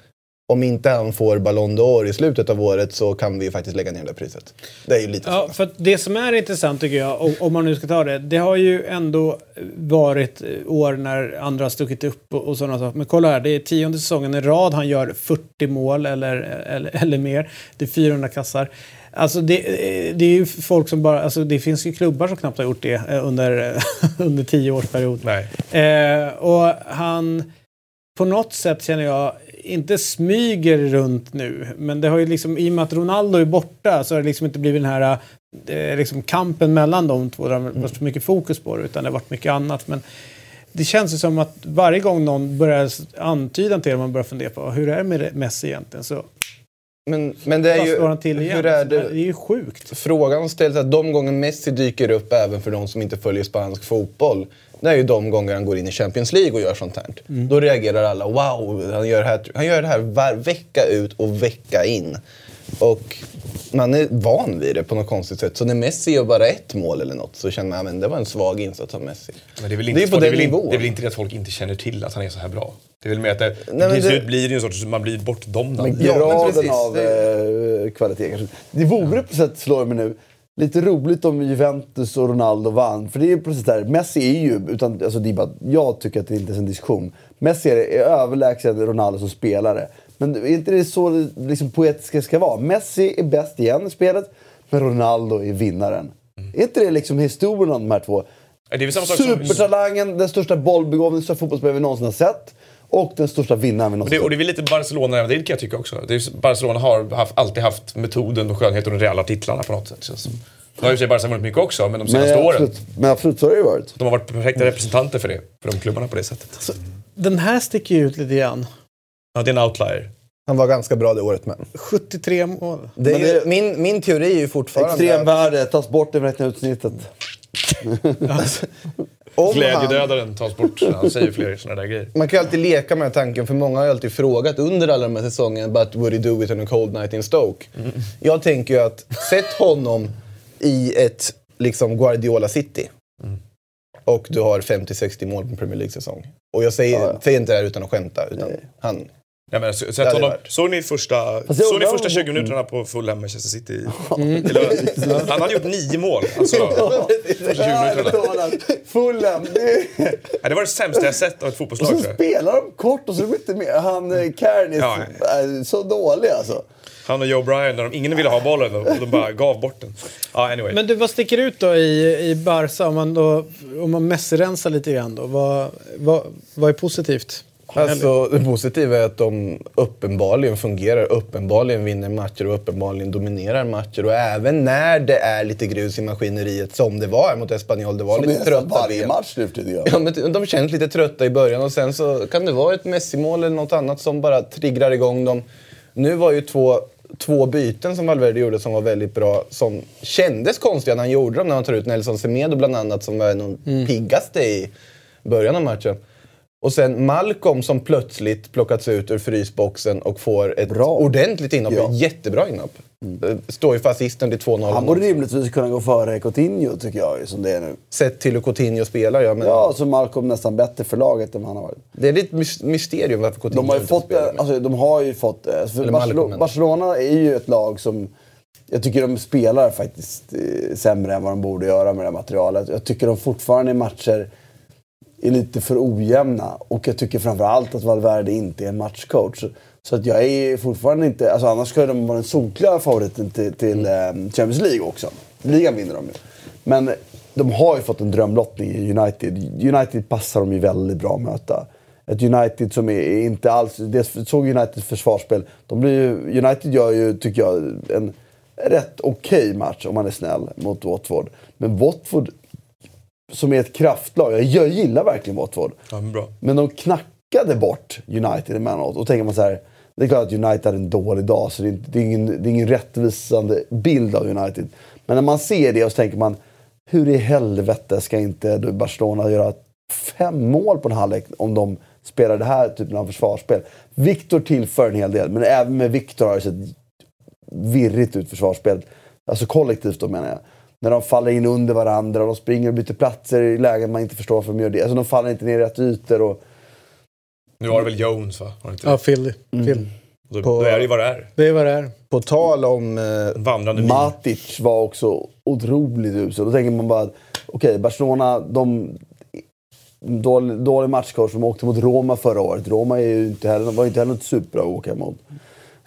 om inte han får Ballon d'Or i slutet av året så kan vi faktiskt lägga ner det priset. Det är ju lite Ja, så. för det som är intressant tycker jag, om man nu ska ta det, det har ju ändå varit eh, år när andra har stuckit upp och, och sådana saker. Men kolla här, det är tionde säsongen i rad han gör 40 mål eller, eller, eller mer. Det är 400 kassar. Alltså det, eh, det är ju folk som bara, alltså det finns ju klubbar som knappt har gjort det eh, under, under tio års period. Nej. Eh, och han, på något sätt känner jag, inte smyger runt nu. Men det har ju liksom, i och med att Ronaldo är borta så har det liksom inte blivit den här eh, liksom kampen mellan de två. Där det har varit så mycket fokus på det. Utan det har varit mycket annat. Men det känns ju som att varje gång någon börjar antyda till det, man börjar fundera på hur är det med Messi egentligen? Så Men, men det är ju... till igen. Hur är det? det? är ju sjukt. Frågan ställs att de gånger Messi dyker upp även för de som inte följer spansk fotboll. Det är ju de gånger han går in i Champions League och gör sånt här. Då reagerar alla wow, han gör det här, han gör det här var, vecka ut och vecka in. Och man är van vid det på något konstigt sätt. Så när Messi gör bara ett mål eller något så känner man att det var en svag insats av Messi. Men det är väl Det inte, är på det är den nivån. det är väl inte det att folk inte känner till att han är så här bra. Det är väl mer att det, men till det- slut blir det ju en sorts, man blir bortdomnad. Men Ja, graden precis. av eh, kvalitet kanske. Det vore på sätt, slår mig nu, lite roligt om Juventus och Ronaldo vann. För det är ju precis där, Messi är ju, utan, alltså det är bara, jag tycker att det inte är en diskussion. Messi är, är överlägsen Ronaldo som spelare. Men är inte det så det liksom, poetiska ska vara? Messi är bäst igen i spelet, men Ronaldo är vinnaren. Är inte det liksom historien om de här två? Det är väl samma sak som... Supertalangen, den största bollbegåvningen, största fotbollsspelaren vi någonsin har sett. Och den största vinnaren vi Och någonsin det, och det är väl lite Barcelona, det kan jag tycka också. Det är, Barcelona har haft, alltid haft metoden och skönheten och de reella titlarna på något sätt. Känns som. Nu har ju och Barca vunnit mycket också, men de senaste men, åren. absolut, men absolut, så har det ju varit. De har varit perfekta representanter för det, för de klubbarna på det sättet. Den här sticker ju ut lite grann. Ja, det är en outlier. Han var ganska bra det året med. 73 mål. Det är ju, det- min, min teori är ju fortfarande... Extremvärde, tas bort det räkna ut snittet. om han- Glädjedödaren tas bort. Han säger fler sådana där grejer. Man kan ju alltid leka med tanken, för många har ju alltid frågat under alla de här säsongerna “But would he do it on a cold night in Stoke?” Jag tänker ju att, sätt honom i ett liksom Guardiola City. Och du har 50-60 mål på en Premier League-säsong. Och jag säger, Ja, ja. säger inte det här utan att skämta. Utan han, Ja, men, så, så honom, såg ni första, såg ni första om- 20 minuterna på Fulham Manchester City? i lördags? Han hade gjort nio mål. Alltså, första 20 minuterna. Fulham, det Ja, det var det sämsta jag sett av ett Och fotbollslag så tror jag. spelar de kort och så är de inte med. Han, eh, Cairn är Ja, så, så dålig alltså. Han och Joe Bryan, när de, ingen ville ha bollen och de bara gav bort den. Ja, anyway. Men du, vad sticker ut då i, i Barca om man, då, om man Messi-rensar lite grann då? Vad, vad, vad är positivt? Alltså, det positiva är att de uppenbarligen fungerar, uppenbarligen vinner matcher och uppenbarligen dominerar matcher. Och även när det är lite grus i maskineriet, som det var mot Espanyol, det var Som det lite trötta varje ben. match nu. Ja, men de känns lite trötta i början och sen så kan det vara ett Messi-mål eller något annat som bara triggar igång dem. Nu var ju två, två byten som Valverde gjorde som var väldigt bra, som kändes konstiga när han gjorde dem, när han tar ut Nelson Semedo bland annat, som var nog piggaste i början av matchen. Och sen Malcolm som plötsligt plockats ut ur frysboxen och får ett Bra. ordentligt inhopp. Ja. Jättebra inhopp. Eh, Står ju för assisten till 2-0. Han borde rimligtvis kunna gå före Coutinho tycker jag som det är nu. Sett till hur Coutinho spelar, ja. Men Ja, så Malcolm nästan bättre för laget än vad han har varit. Det är lite mys- mysterium varför Coutinho De har ju inte fått, spelar med. alltså, de har ju fått Eller Barcelona, Barcelona är ju ett lag som jag tycker de spelar faktiskt eh, sämre än vad de borde göra med det här materialet. Jag tycker de fortfarande i matcher är lite för ojämna. Och jag tycker framförallt att Valverde inte är en matchcoach. Så- att jag är fortfarande inte... Alltså annars ska de vara den solklara favoriten till, till mm. Champions League också. Ligan vinner de ju. Men de har ju fått en drömlottning i United. United passar de ju väldigt bra att möta. Ett United som är inte alls... Det såg Uniteds försvarsspel. De blir ju, United gör ju, tycker jag, en rätt okej match om man är snäll mot Watford. Men Watford, som är ett kraftlag. Jag, gillar verkligen Watford. Ja, men bra. Men de knackade bort United emellanåt. Och tänker man så här, det är klart att United hade en dålig dag, så det är, inte, det är, ingen, det är ingen rättvisande bild av United. Men när man ser det och så tänker man, hur i helvete ska inte Barcelona göra fem mål på en halvlek om de spelar det här typen av försvarsspel? Viktor tillför en hel del, men även med Viktor har det sett virrigt ut försvarsspelet. Alltså kollektivt då menar jag. När de faller in under varandra och de springer och byter platser i lägen man inte förstår varför de gör det. Alltså de faller inte ner i rätt ytor. Och, Nu var det väl Jones va? Det inte Ja, det? Phil. Phil. Då, På- då är det ju vad det är. Det är vad det är. På tal om eh, vandrande min. Matic var också otroligt usel. Då tänker man bara att okej, Barcelona, de... Dålig, dålig matchcoach som åkte mot Roma förra året. Roma är ju inte heller, var ju inte heller något superbra att åka mot.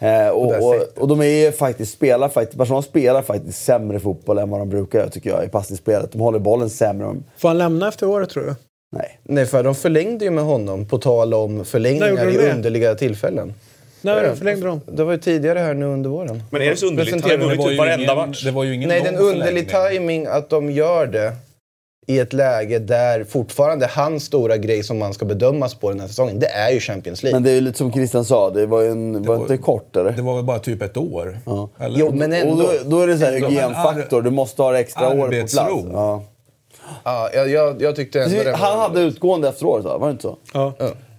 Eh, det och, och, och de är faktiskt, spelar faktiskt, Barcelona spelar faktiskt sämre fotboll än vad de brukar göra tycker jag i passningsspelet. De håller bollen sämre. än- Får han lämna efter året tror du? Nej. Nej, för de förlängde ju med honom på tal om förlängningar i det? underliga tillfällen. När Ja. förlängde de? Det var ju tidigare här nu under våren. Men är det så underligt? Han har vunnit typ ju varenda ingen, match. det var ju ingen Nej, det är en underlig timing att de gör det i ett läge där fortfarande hans stora grej som man ska bedömas på den här säsongen, det är ju Champions League. Men det är ju lite som Christian sa, det var ju en, var, var- inte kort eller? Det var väl bara typ ett år? Ja. Eller? Jo, men Och ändå. då, då är det så här Ändå, hygienfaktor, du måste ha det extra året på plats. Ja. Ja, jag, jag, jag tyckte ändå det var- Han hade utgående efter året va? Var det inte så? Ja.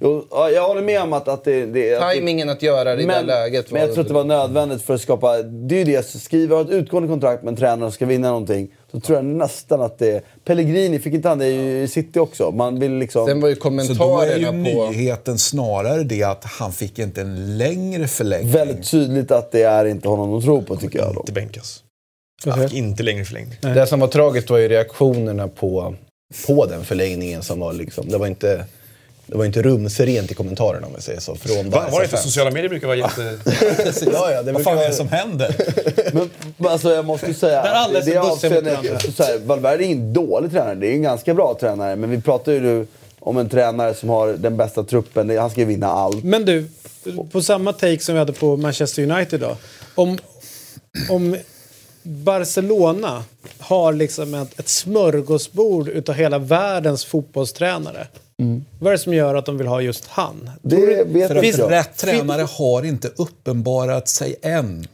Jo, jag håller med om att, att det... det att Timingen att göra det i det men, läget men jag tror att det var nödvändigt för att skapa... Det är ju det, skriver ett utgående kontrakt med en tränare och ska vinna någonting. Så tror jag nästan att det... Pellegrini, fick inte han det i City också? Man vill liksom... Sen var ju Så då är ju kommentarerna på... nyheten snarare det att han fick inte en längre förlängning. Väldigt tydligt att det är inte honom de tror på tycker jag. Då. Inte bänkas. Han fick inte längre förlängning. Det som var tragiskt var ju reaktionerna på, på den förlängningen som var liksom... Det var inte... Det var inte rumsrent i kommentarerna om jag säger så. Från Va, var det inte Barca-fans. sociala medier brukar vara jätte... Ja, ja, det Vad fan är det som händer? Men men alltså jag måste ju säga att det avseendet, så här, Valverde är ingen dålig tränare. Det är en ganska bra tränare. Men vi pratar ju nu om en tränare som har den bästa truppen. Han ska ju vinna allt. Men du, på samma take som vi hade på Manchester United då. Om, om Barcelona har liksom ett, ett smörgåsbord utav hela världens fotbollstränare. Vad är det som gör att de vill ha just han? Det vet För att rätt tränare har inte uppenbarat sig än.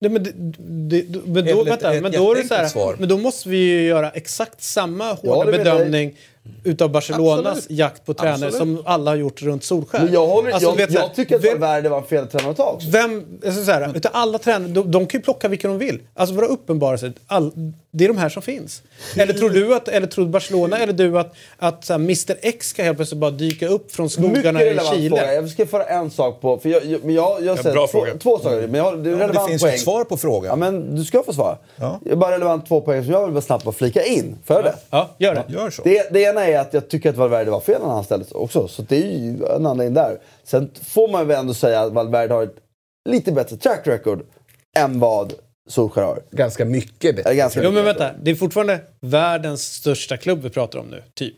Nej, men, det, det, då, väl ett- vänta, ett men då är det så här, men då måste vi ju göra exakt samma hårda bedömning utav Barcelonas Absolut. jakt på tränare Absolut. som alla har gjort runt Solskär. Men jag, håller, Alltså, jag, vet jag tycker att vem- Valverde var fel tränare att ta också. Vem, alltså så här, utav alla tränare, de, de kan ju plocka vilka de vill. Alltså våra uppenbarelser, all, det är de här som finns. Eller tror du att, eller tror Barcelona, eller du att, att så här, Mr X ska helt plötsligt bara dyka upp från Mycket skogarna i relevant fråga. Chile? Jag ska föra en sak på... För jag, jag, men jag, jag säger bra två, fråga. två saker. Men jag, har- det är Men relevant det finns poäng. ett svar på frågan. Ja, men du ska få svara. Ja. Det är bara relevant två poäng som jag vill bara snabbt bara flika in. För det. Ja, gör det. Gör så. Det, det ena är att jag tycker att Valverde var fel när han ställdes också. Så det är ju en anledning där. Sen får man väl ändå säga att Valverde har ett lite bättre track record än vad Solskjaer har. Ganska mycket bättre. Ganska Jo men vänta, det är fortfarande världens största klubb vi pratar om nu, typ.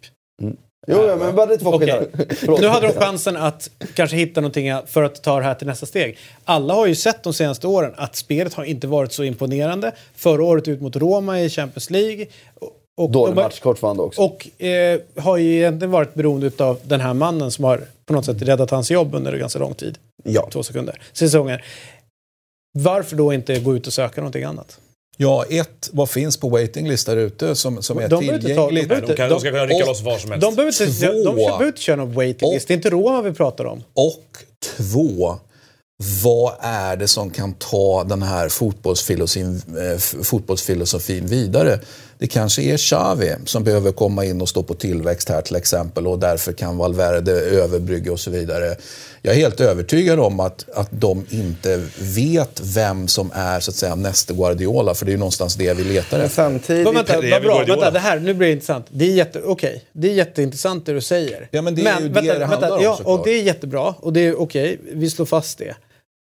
Jo, ja, men bara det är två. Förlåt. Nu hade de chansen att kanske hitta någonting för att ta det här till nästa steg. Alla har ju sett de senaste åren att spelet har inte varit så imponerande. Förra året ut mot Roma i Champions League. Och- Och, Dålig matchkort för också. Och eh, har ju egentligen varit beroende av den här mannen som har på något sätt räddat hans jobb under ganska lång tid. Ja. Två sekunder. Säsonger. Varför då inte gå ut och söka någonting annat? Ja, ett, vad finns på waiting list där ute som, som är De behöver inte ta- de tillgängligt? behöver De, kan, de ska kunna rycka och- loss var som helst. De behöver inte, Två. de behöver inte köra någon waiting list. Det är inte Roma vi pratar om. Och två, vad är det som kan ta den här fotbollsfilosofin, eh, fotbollsfilosofin vidare? Det kanske är Xavi som behöver komma in och stå på tillväxt här till exempel och därför kan Valverde överbrygga och så vidare. Jag är helt övertygad om att, att de inte vet vem som är så att säga nästa Guardiola för det är ju någonstans det vi letar Men efter. samtidigt... Men vänta, vad bra. Vänta, det här, nu blir det intressant. Det är jätte, okej, det är jätteintressant det du säger. Ja, men det är ju det det handlar om, ja, såklart. och det är jättebra. Och det är okej, vi slår fast det.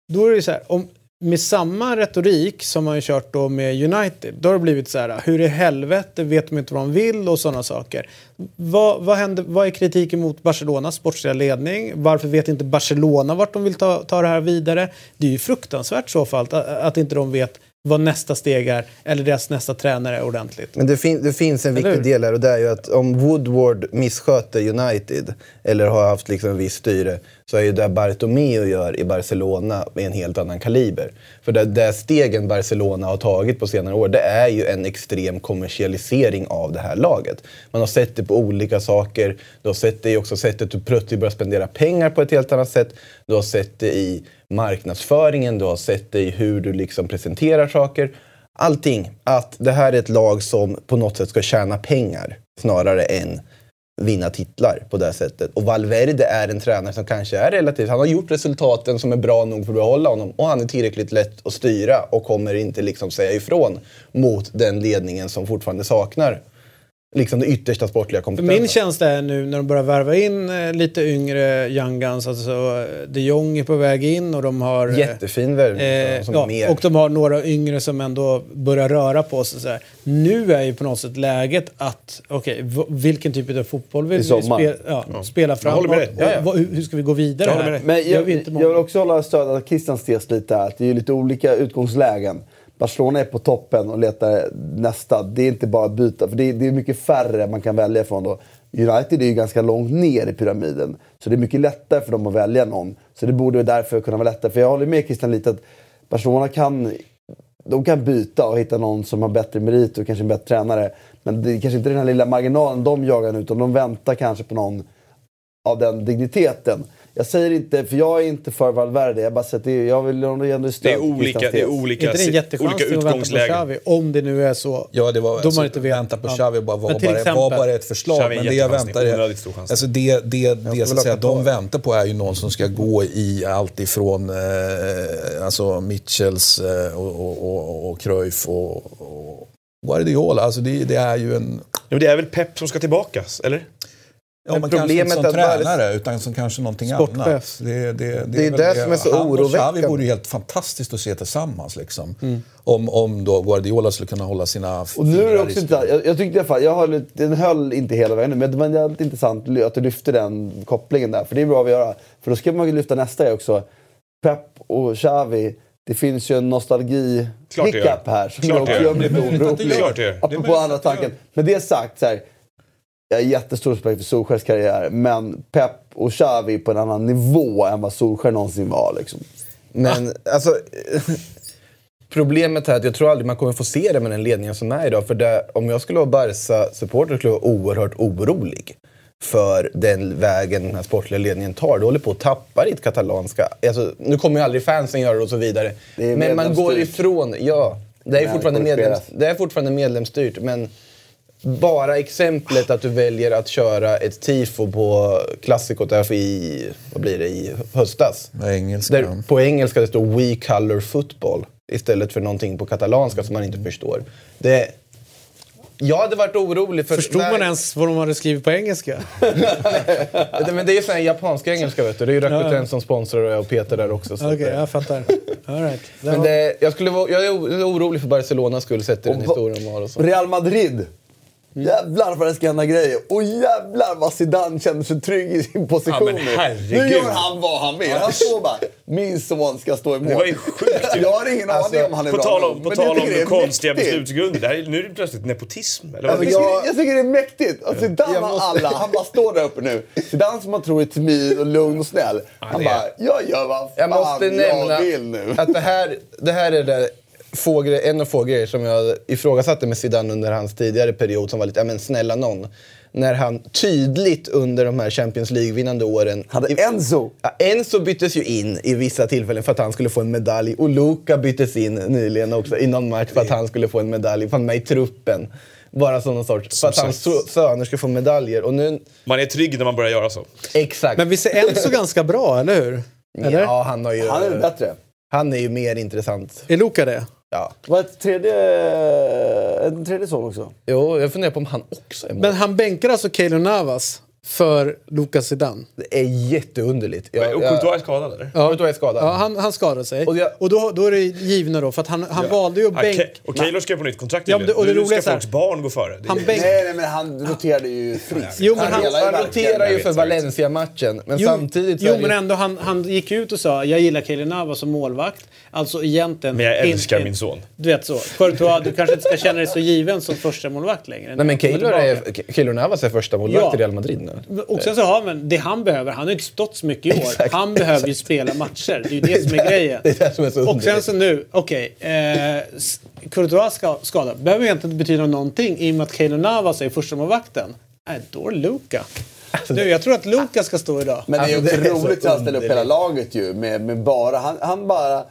Då är det så här, om, med samma retorik som man har kört då med United, då har det blivit så här, hur i helvete vet de inte vad de vill och sådana saker. Vad, vad, händer, vad är kritiken mot Barcelonas sportsliga ledning? Varför vet inte Barcelona vart de vill ta, ta det här vidare? Det är ju fruktansvärt så fall att, att inte de vet vad nästa steg är, eller deras nästa tränare är ordentligt. Men det, fin- det finns en Eller viktig del här och det är ju att om Woodward missköter United eller har haft liksom viss styre så är ju det Bartomeu gör i Barcelona med en helt annan kaliber. För det, det stegen Barcelona har tagit på senare år det är ju en extrem kommersialisering av det här laget. Man har sett det på olika saker. Du har sett det i också sättet du plötsligt börjar spendera pengar på ett helt annat sätt. Du har sett det i marknadsföringen, du har sett dig hur du liksom presenterar saker. Allting. Att det här är ett lag som på något sätt ska tjäna pengar snarare än vinna titlar på det sättet. Och Valverde är en tränare som kanske är relativt... Han har gjort resultaten som är bra nog för att behålla honom och han är tillräckligt lätt att styra och kommer inte liksom säga ifrån mot den ledningen som fortfarande saknar liksom den yttersta sportliga kompetensen. Min känsla är nu när de börjar värva in eh, lite yngre young guns, alltså eh, de Jong är på väg in och de har... eh, Jättefin värvning Eh, som ja, mer... och de har några yngre som ändå börjar röra på sig. Så här. Nu är ju på något sätt läget att, okej, v- vilken typ av fotboll vill vi spela, ja, spela Jag håller framåt? med dig. Och vad- hur, ska vi gå vidare Jag här? med dig. Men jag, vi jag vill också hålla stöd Christians tes lite. Att det är ju lite olika utgångslägen. Barcelona är på toppen och letar nästa. Det är inte bara att byta, för det är, det är mycket färre man kan välja från då. United är ju ganska långt ner i pyramiden. Så det är mycket lättare för dem att välja någon. Så det borde därför kunna vara lättare. För jag håller med Christian lite att Barcelona kan de kan byta och hitta någon som har bättre merit och kanske en bättre tränare. Men det är kanske inte den här lilla marginalen de jagar nu, utan de väntar kanske på någon av den digniteten. Jag säger inte, för jag är inte för Valverde, jag bara säger att det är, jag vill ändå ge Det stöd är olika, det är tes. Är olika, inte det en olika att vänta på utgångslägen. Xavi? Om det nu är så. Ja, det var, De alltså, har inte vänta på. Xavi bara, var, bara, exempel- var bara ett förslag. Xavi men det jag väntar är, alltså det, det, det, så att säga, de väntar på är ju någon som ska gå i allt ifrån eh, alltså Mitchells eh, och, och, och, och Cruyff och, och Guardiola. Alltså det, det är ju en... Ja, men det är väl Pep som ska tillbaka, eller? Ja, Men men kanske inte problemet som att tränare, utan som kanske någonting Sportchef. annat. Det, det, Det är väl det som är så Han och oroväckande. Xavi vore ju helt fantastiskt att se tillsammans. Liksom. Om, om då Guardiola skulle kunna hålla sina Och nu är det också inte, jag, jag tyckte i alla fall, jag höll, den höll inte hela vägen men det var jävligt intressant att du lyfte den kopplingen där. För det är bra att göra. För då ska man ju lyfta nästa också. Pep och Xavi. Det finns ju en nostalgi Klart det hiccup gör. här som Klart det gör. mig lite orolig. Det. Det är Apropå andra det tanken. Men det sagt så här. Jag har jättestor respekt för Solskjaers karriär. Men Pep och Xavi på en annan nivå än vad Solskjaer någonsin var. Liksom. Men alltså... Problemet är att jag tror aldrig man kommer få se det med den ledningen som är idag. För det, om jag skulle vara Barca-supporter skulle jag vara oerhört orolig för den vägen den här sportliga ledningen tar. Du håller på att tappa ditt katalanska. Alltså, nu kommer ju aldrig fansen göra det och så vidare. Men man går ifrån... Ja, det är, Men fortfarande medlems, det är fortfarande medlemsstyrt. Men bara exemplet att du väljer att köra ett tifo på klassikot där i, vad blir det, i höstas. Med engelska. Där på engelska det står We color football istället för någonting på katalanska som man inte förstår. Det, jag hade varit orolig för... Förstod man Nej, ens vad de hade skrivit på engelska? Men det är ju sån här japanska engelska vet du. Det är ju Rakuten som sponsrar och Peter där också. så Okej, eh, jag fattar. All right. Det Men det, jag, skulle vara, jag är jag orolig för Barcelonas skull sett i den Och historien de har och så. Real Madrid. Jävlar vad det ska hända grejer. Och jävlar vad Zidane känner sig trygg i sin position Ja, nu. Nu gör han vad han vill. Han står bara, min son ska stå i mål. Det var ju sjukt ju. Jag har ingen aning om han är På bra tal om, på tal jag om konstiga beslutsgrunder. Det här, är- nu är det plötsligt nepotism. Eller Jag vad? tycker, det- jag tycker det är mäktigt. Och Zidane Jag har alla. Han bara står där uppe nu. Zidane som man tror är timid och lugn och snäll. Han bara, jag gör vad Jag fan måste jag, nämna vill nu. att det här, det här är det få en av få grejer som jag ifrågasatte med Zidane under hans tidigare period som var lite, ja men snälla någon. När han tydligt under de här Champions League-vinnande åren... Hade Enzo. Ja, Enzo byttes ju in i vissa tillfällen för att han skulle få en medalj. Och Luka byttes in nyligen också i någon match för att han skulle få en medalj. Fan med i truppen. Bara som någon sorts... För att hans so- söner ska få medaljer. Och nu... Man är trygg när man börjar göra så. Exakt. Men visst är Enzo ganska bra, eller hur? Eller? Ja, han har ju... Han är bättre. Han är ju mer intressant. Är Luka det? Ja. Var ett tredje, en tredje son också? Jo, jag funderar på om han också är med. Men han bänkar alltså Keylor Navas för Lucas Zidane? Det är jätteunderligt. Jag, Och Courtois är skadad eller? ja. Courtois är skadad. Ja, han, han skadade sig. Och Och, jag- då, då är det givna då, för att han, han valde ju att Ja, bänka... Och Keylor ska ju på nytt kontrakt Ja, men det- och det Nu roliga ska folks barn gå före. Han bänk... Nej, nej, men han roterade ju friskt. Jo, men han- han verkligen. roterar ju för. Valencia-matchen. Men Jo, samtidigt jo men ändå, han, han gick ut och sa jag gillar Keylor Navas som målvakt. Alltså egentligen... Men jag älskar in- min son. Du vet så. Courtois, du kanske inte ska känna dig så given som första målvakt längre. Nej, men Keylor, är. Keylor Navas är första målvakt Ja. i Real Madrid nu. Och sen så har man det han behöver. Han har inte stått så mycket i år. Exakt, han behöver ju spela matcher. Det är ju det som är grejen. Det är det som är så Och sen så nu, okej. eh, s- Courtois ska, skada. Behöver egentligen inte betyda någonting i och med att Keylor Navas är första målvakten. Nej, då är Luka. Du, jag tror att Luka ska stå idag. Men det är ju Alltså, det är otroligt att han ställer upp hela laget ju. Med, med bara, han, han bara...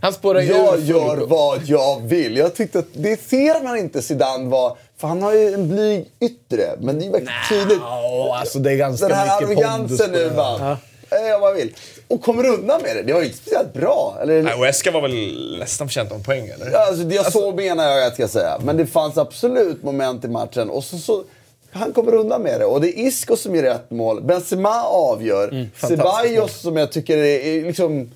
Han spårar Jag gör vad jag vill. Jag tyckte att det ser man inte Zidane var. För han har ju en blyg yttre. Men det är verkligen tydligt. Ja, alltså det är ganska Den här mycket arrogansen nu va. Jag gör vad jag vill. Och kommer undan med det. Det var ju inte speciellt bra. Eller, Nej, och Eska var väl nästan förtjänt av poäng, eller? Alltså, det så menar jag att jag ska säga. Men det fanns absolut moment i matchen. Och så, så, han kommer undan med det. Och det är Isco som gör rätt mål. Benzema avgör. Ceballos som jag tycker är, är liksom...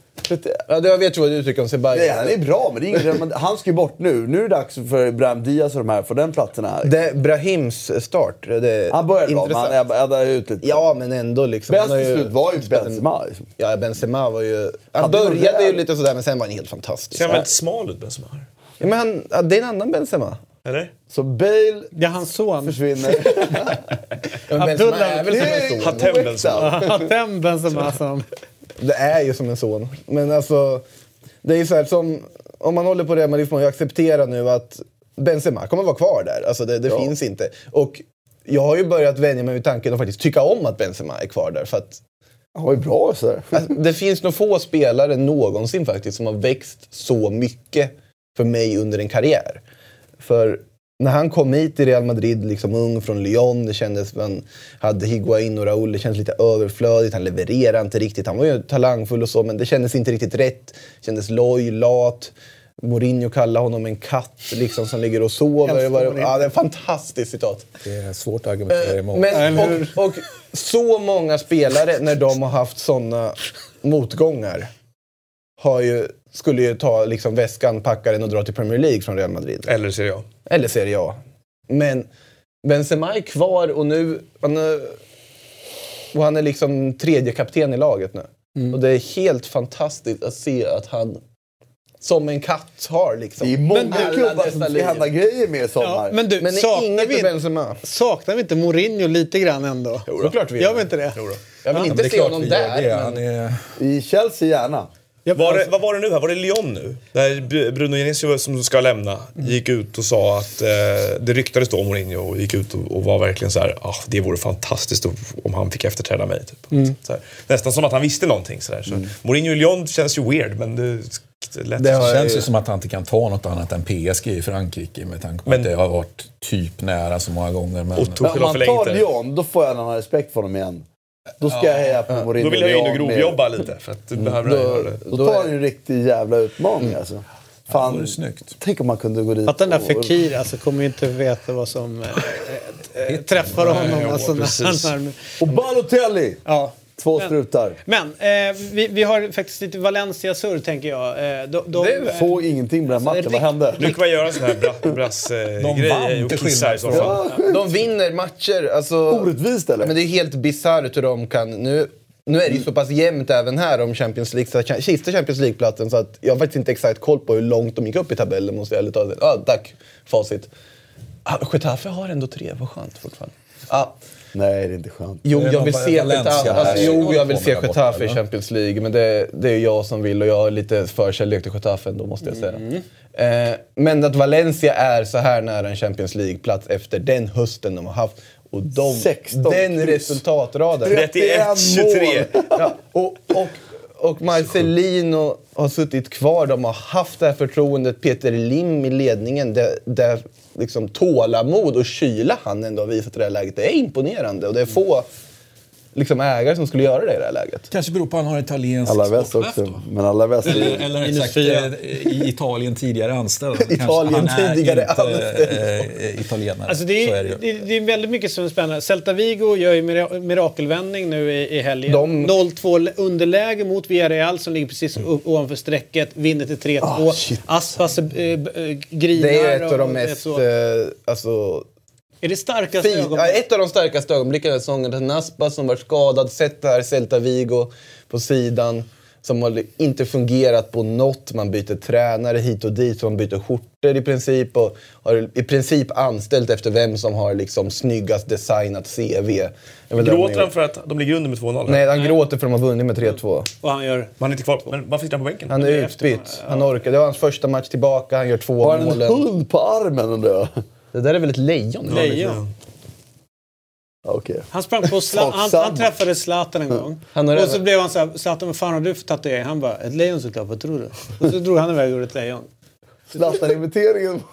Ja, det- jag vet ju vad du tycker om Ceballos. Nej, han är bra, men det är ingen, men han ska ju bort nu. Nu är det dags för Brahim Diaz och de här, för den platsen här. Det, Brahims start. Det Han började bra, men han eddade ut lite. Ja, men ändå liksom. Bäst Han till slut var ju Benzema. Liksom. Ja, Benzema var ju... Han någon började ju lite sådär, men sen var han helt fantastisk. Ser han väldigt smal ut, Benzema? Ja, men han, ja, det är en annan Benzema. Eller? Så Bale Det är hans son. försvinner. Ja, Benzema är väl som en son. Hatem Benzema. Hatem Benzema som... Det är ju som en son. Men alltså, det är ju så här som... Om man håller på det, man får ju acceptera nu att Benzema kommer vara kvar där. Alltså det, det finns inte. Och jag har ju börjat vänja mig vid tanken att faktiskt tycka om att Benzema är kvar där. För att Han var ju bra så. Alltså, det finns nog få spelare någonsin faktiskt som har växt så mycket för mig under en karriär. För när han kom hit till Real Madrid, liksom ung från Lyon, det kändes man hade Higuain och Raúl, det kändes lite överflödigt, han levererade inte riktigt. Han var ju talangfull och så, men det kändes inte riktigt rätt. kändes loj, lat. Mourinho kallade honom en katt liksom, som ligger och sover. Det var, ja, det är ett fantastiskt citat. Det är svårt att argumentera emot. Men, och, och så många spelare, när de har haft såna motgångar, har ju, skulle ju ta liksom väskan, packa den och dra till Premier League från Real Madrid. Eller Serie A. Eller Serie A. Men Benzema är kvar och nu... Han är, och han är liksom tredje kapten i laget nu. Och det är helt fantastiskt att se att han som en katt har liksom... Det är många klubbar som ska hända grejer med i sommar. Ja, men du, Men är saknar, vi, Benzema. saknar vi inte Mourinho lite grann ändå? Såklart vi Gör vi inte det? Jag vill Ja, inte det är se honom vi gör där. det. men- Han är... I Chelsea gärna. Ja, Var det, alltså, vad var det nu här? Var det Lyon nu? Där Br- Bruno Genesio som ska lämna gick ut och sa att eh, det ryktades då om Mourinho och gick ut och, och var verkligen så här, ah, det vore fantastiskt om han fick efterträda mig. Typ. Så här, nästan som att han visste någonting. Så där. Så Mourinho i Lyon känns ju weird men det, det Det känns ju som att han inte kan ta något annat än PSG i Frankrike med tanke på Men- att det har varit typ nära så många gånger. Men... Om förlängt tar. Lyon, då får jag en annan respekt för honom igen. Då ska jag heja på Mourinho. Då vill jag in och Lyon med- grovjobba lite för att du behöver göra Då, det. då tar ju en riktig jävla utmaning alltså. Fan, snyggt. Tänk om man kunde gå dit att den där och- Fekir alltså, kommer ju inte veta vad som eh, eh, träffar honom. ja, alltså, när han, Och Balotelli! ja. Två Men- strutar. Men eh, vi, vi har faktiskt lite Valencia-surr tänker jag. Eh, de, de, eh, Såg ingenting med den matchen. Vad hände? Nu kan man göra sån här bra- brass-grej vann och kissa i så fall. från- De vinner matcher. Alltså, Orättvist eller? Men det är helt bisarrt hur de kan... Nu, nu är det ju så pass jämnt även här om Champions League, sista Champions League-platsen så att jag har faktiskt inte exakt koll på hur långt de gick upp i tabellen måste jag ärligt. Ah, tack, facit. Ah, Getafe har ändå tre, vad skönt fortfarande. Ah, Nej, det är inte skönt. jo, är jag vill se Getafe, alltså, jo, jag vill se Getafe i? Champions League men det, det är jag som vill och jag har lite förkärlek till Getafe ändå måste jag säga. Eh, men att Valencia är så här nära en Champions League-plats efter den hösten de har haft och de, 16 den kryss. resultatraden. 31-23. Ja, och, och, och Marcelino har suttit kvar. De har haft det här förtroendet. Peter Lim i ledningen. Det, det liksom tålamod och kyla han ändå har visat i det här läget. Det är imponerande. Och det är få liksom, ägare som skulle göra det i det här läget. Kanske beror på att han har italiensk Alaves också. då. Men Alaves Eller, är eller fyra. eh, i Italien tidigare anställd. Italien tidigare inte, anställd. eh, italienare. Alltså det, Så är, är det ju. det, är- det är väldigt mycket som är spännande. Celta Vigo gör ju mira- mirakelvändning nu i, i helgen. De- 0-2 underläge mot Villarreal som ligger precis o- ovanför strecket. Vinner till 3-2. Ah, shit. Aspas äh, grinar. Det är ett av de mest... så. Eh, alltså, Är det starkaste fin, ja, ögonblicket? ett av de starkaste ögonblicken den här säsongen. Naspa som var skadad, här Celta Vigo på sidan. Som har inte fungerat på något. Man byter tränare hit och dit, man byter skjortor i princip. Och har i princip anställt efter vem som har liksom snyggast designat CV. Gråter han för att de ligger under med 2-0? Nej, han gråter för att de har vunnit med 3-2. Och han gör... Man är inte kvar. Men varför sitter han på bänken? Han är utbytt. Han orkar. Det var hans första match tillbaka. Han gör två Har han en hund på armen undrar jag? Det där är väl ett lejon? Lejon. Okej. Han sprang på Zla- han, han träffade Zlatan en gång. Han har och så blev han så här, Zlatan vad fan har du för tatuering? Han bara, ett lejon såklart, vad tror du? Och så drog han iväg och gjorde ett lejon. Zlatan-imiteringen.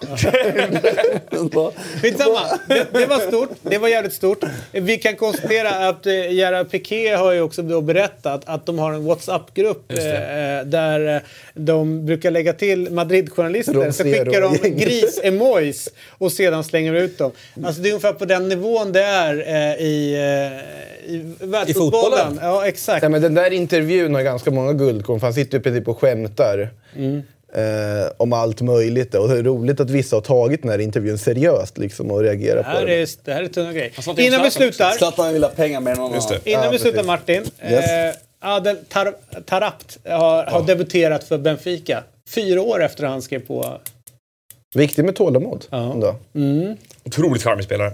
Skitsamma, det, det var stort. Det var jävligt stort. Vi kan konstatera att eh, Gerard Piqué har ju också då berättat att de har en WhatsApp-grupp eh, där eh, de brukar lägga till Madrid-journalister. Så skickar de gris-emojis och sedan slänger ut dem. Alltså det är ungefär på den nivån det är eh, i, eh, i världsfotbollen. fotbollen? Ja, exakt. Nej, men den där intervjun har ganska många guldkorn för han sitter ju precis och skämtar. Eh, om allt möjligt. Och det är roligt att vissa har tagit den här intervjun seriöst liksom, och reagerat på här den. är, det här är tunna grejer. Innan vi slutar, Zlatan vill ha pengar mer än någon annan. innan Ja, vi slutar. Martin. Yes. Eh, Adel Tar Tarapt har, har debuterat för Benfica. Fyra år efter han skrev på... Viktigt med tålamod. Ja. Ändå. Otroligt charmig spelare.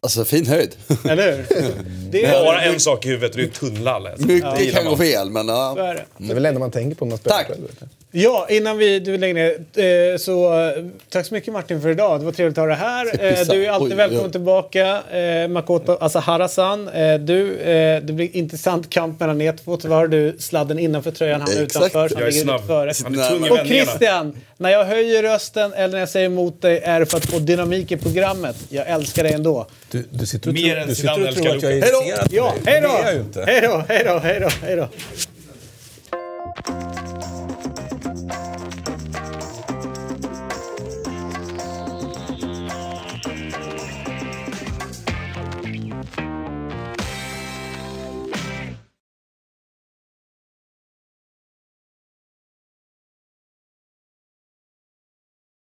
Alltså fin höjd. Eller hur? Det är, Bara en sak i huvudet och det är tunnlar. Alltså. Mycket kan gå fel men så ja. är det. Det är väl det enda man tänker på när man spelar Tack. själv. Ja, innan vi du lägger ner. Eh, så eh, tack så mycket Martin för idag. Det var trevligt att ha dig här. Eh, du är alltid Oj, välkommen ja. tillbaka. Eh, Makoto Asahara-san. Du, det blir intressant kamp mellan er två. Tyvärr har du sladden innanför tröjan, han är utanför. Jag är snabb. lite före. Han är tung i Och. Christian, när jag höjer rösten eller när jag säger emot dig är det för att få dynamik i programmet. Jag älskar dig ändå. Du, du sitter och, Mer tror, än du sitter och tror att jag är på Ja, dig. då! Hej då, hej då, hej då, hej då.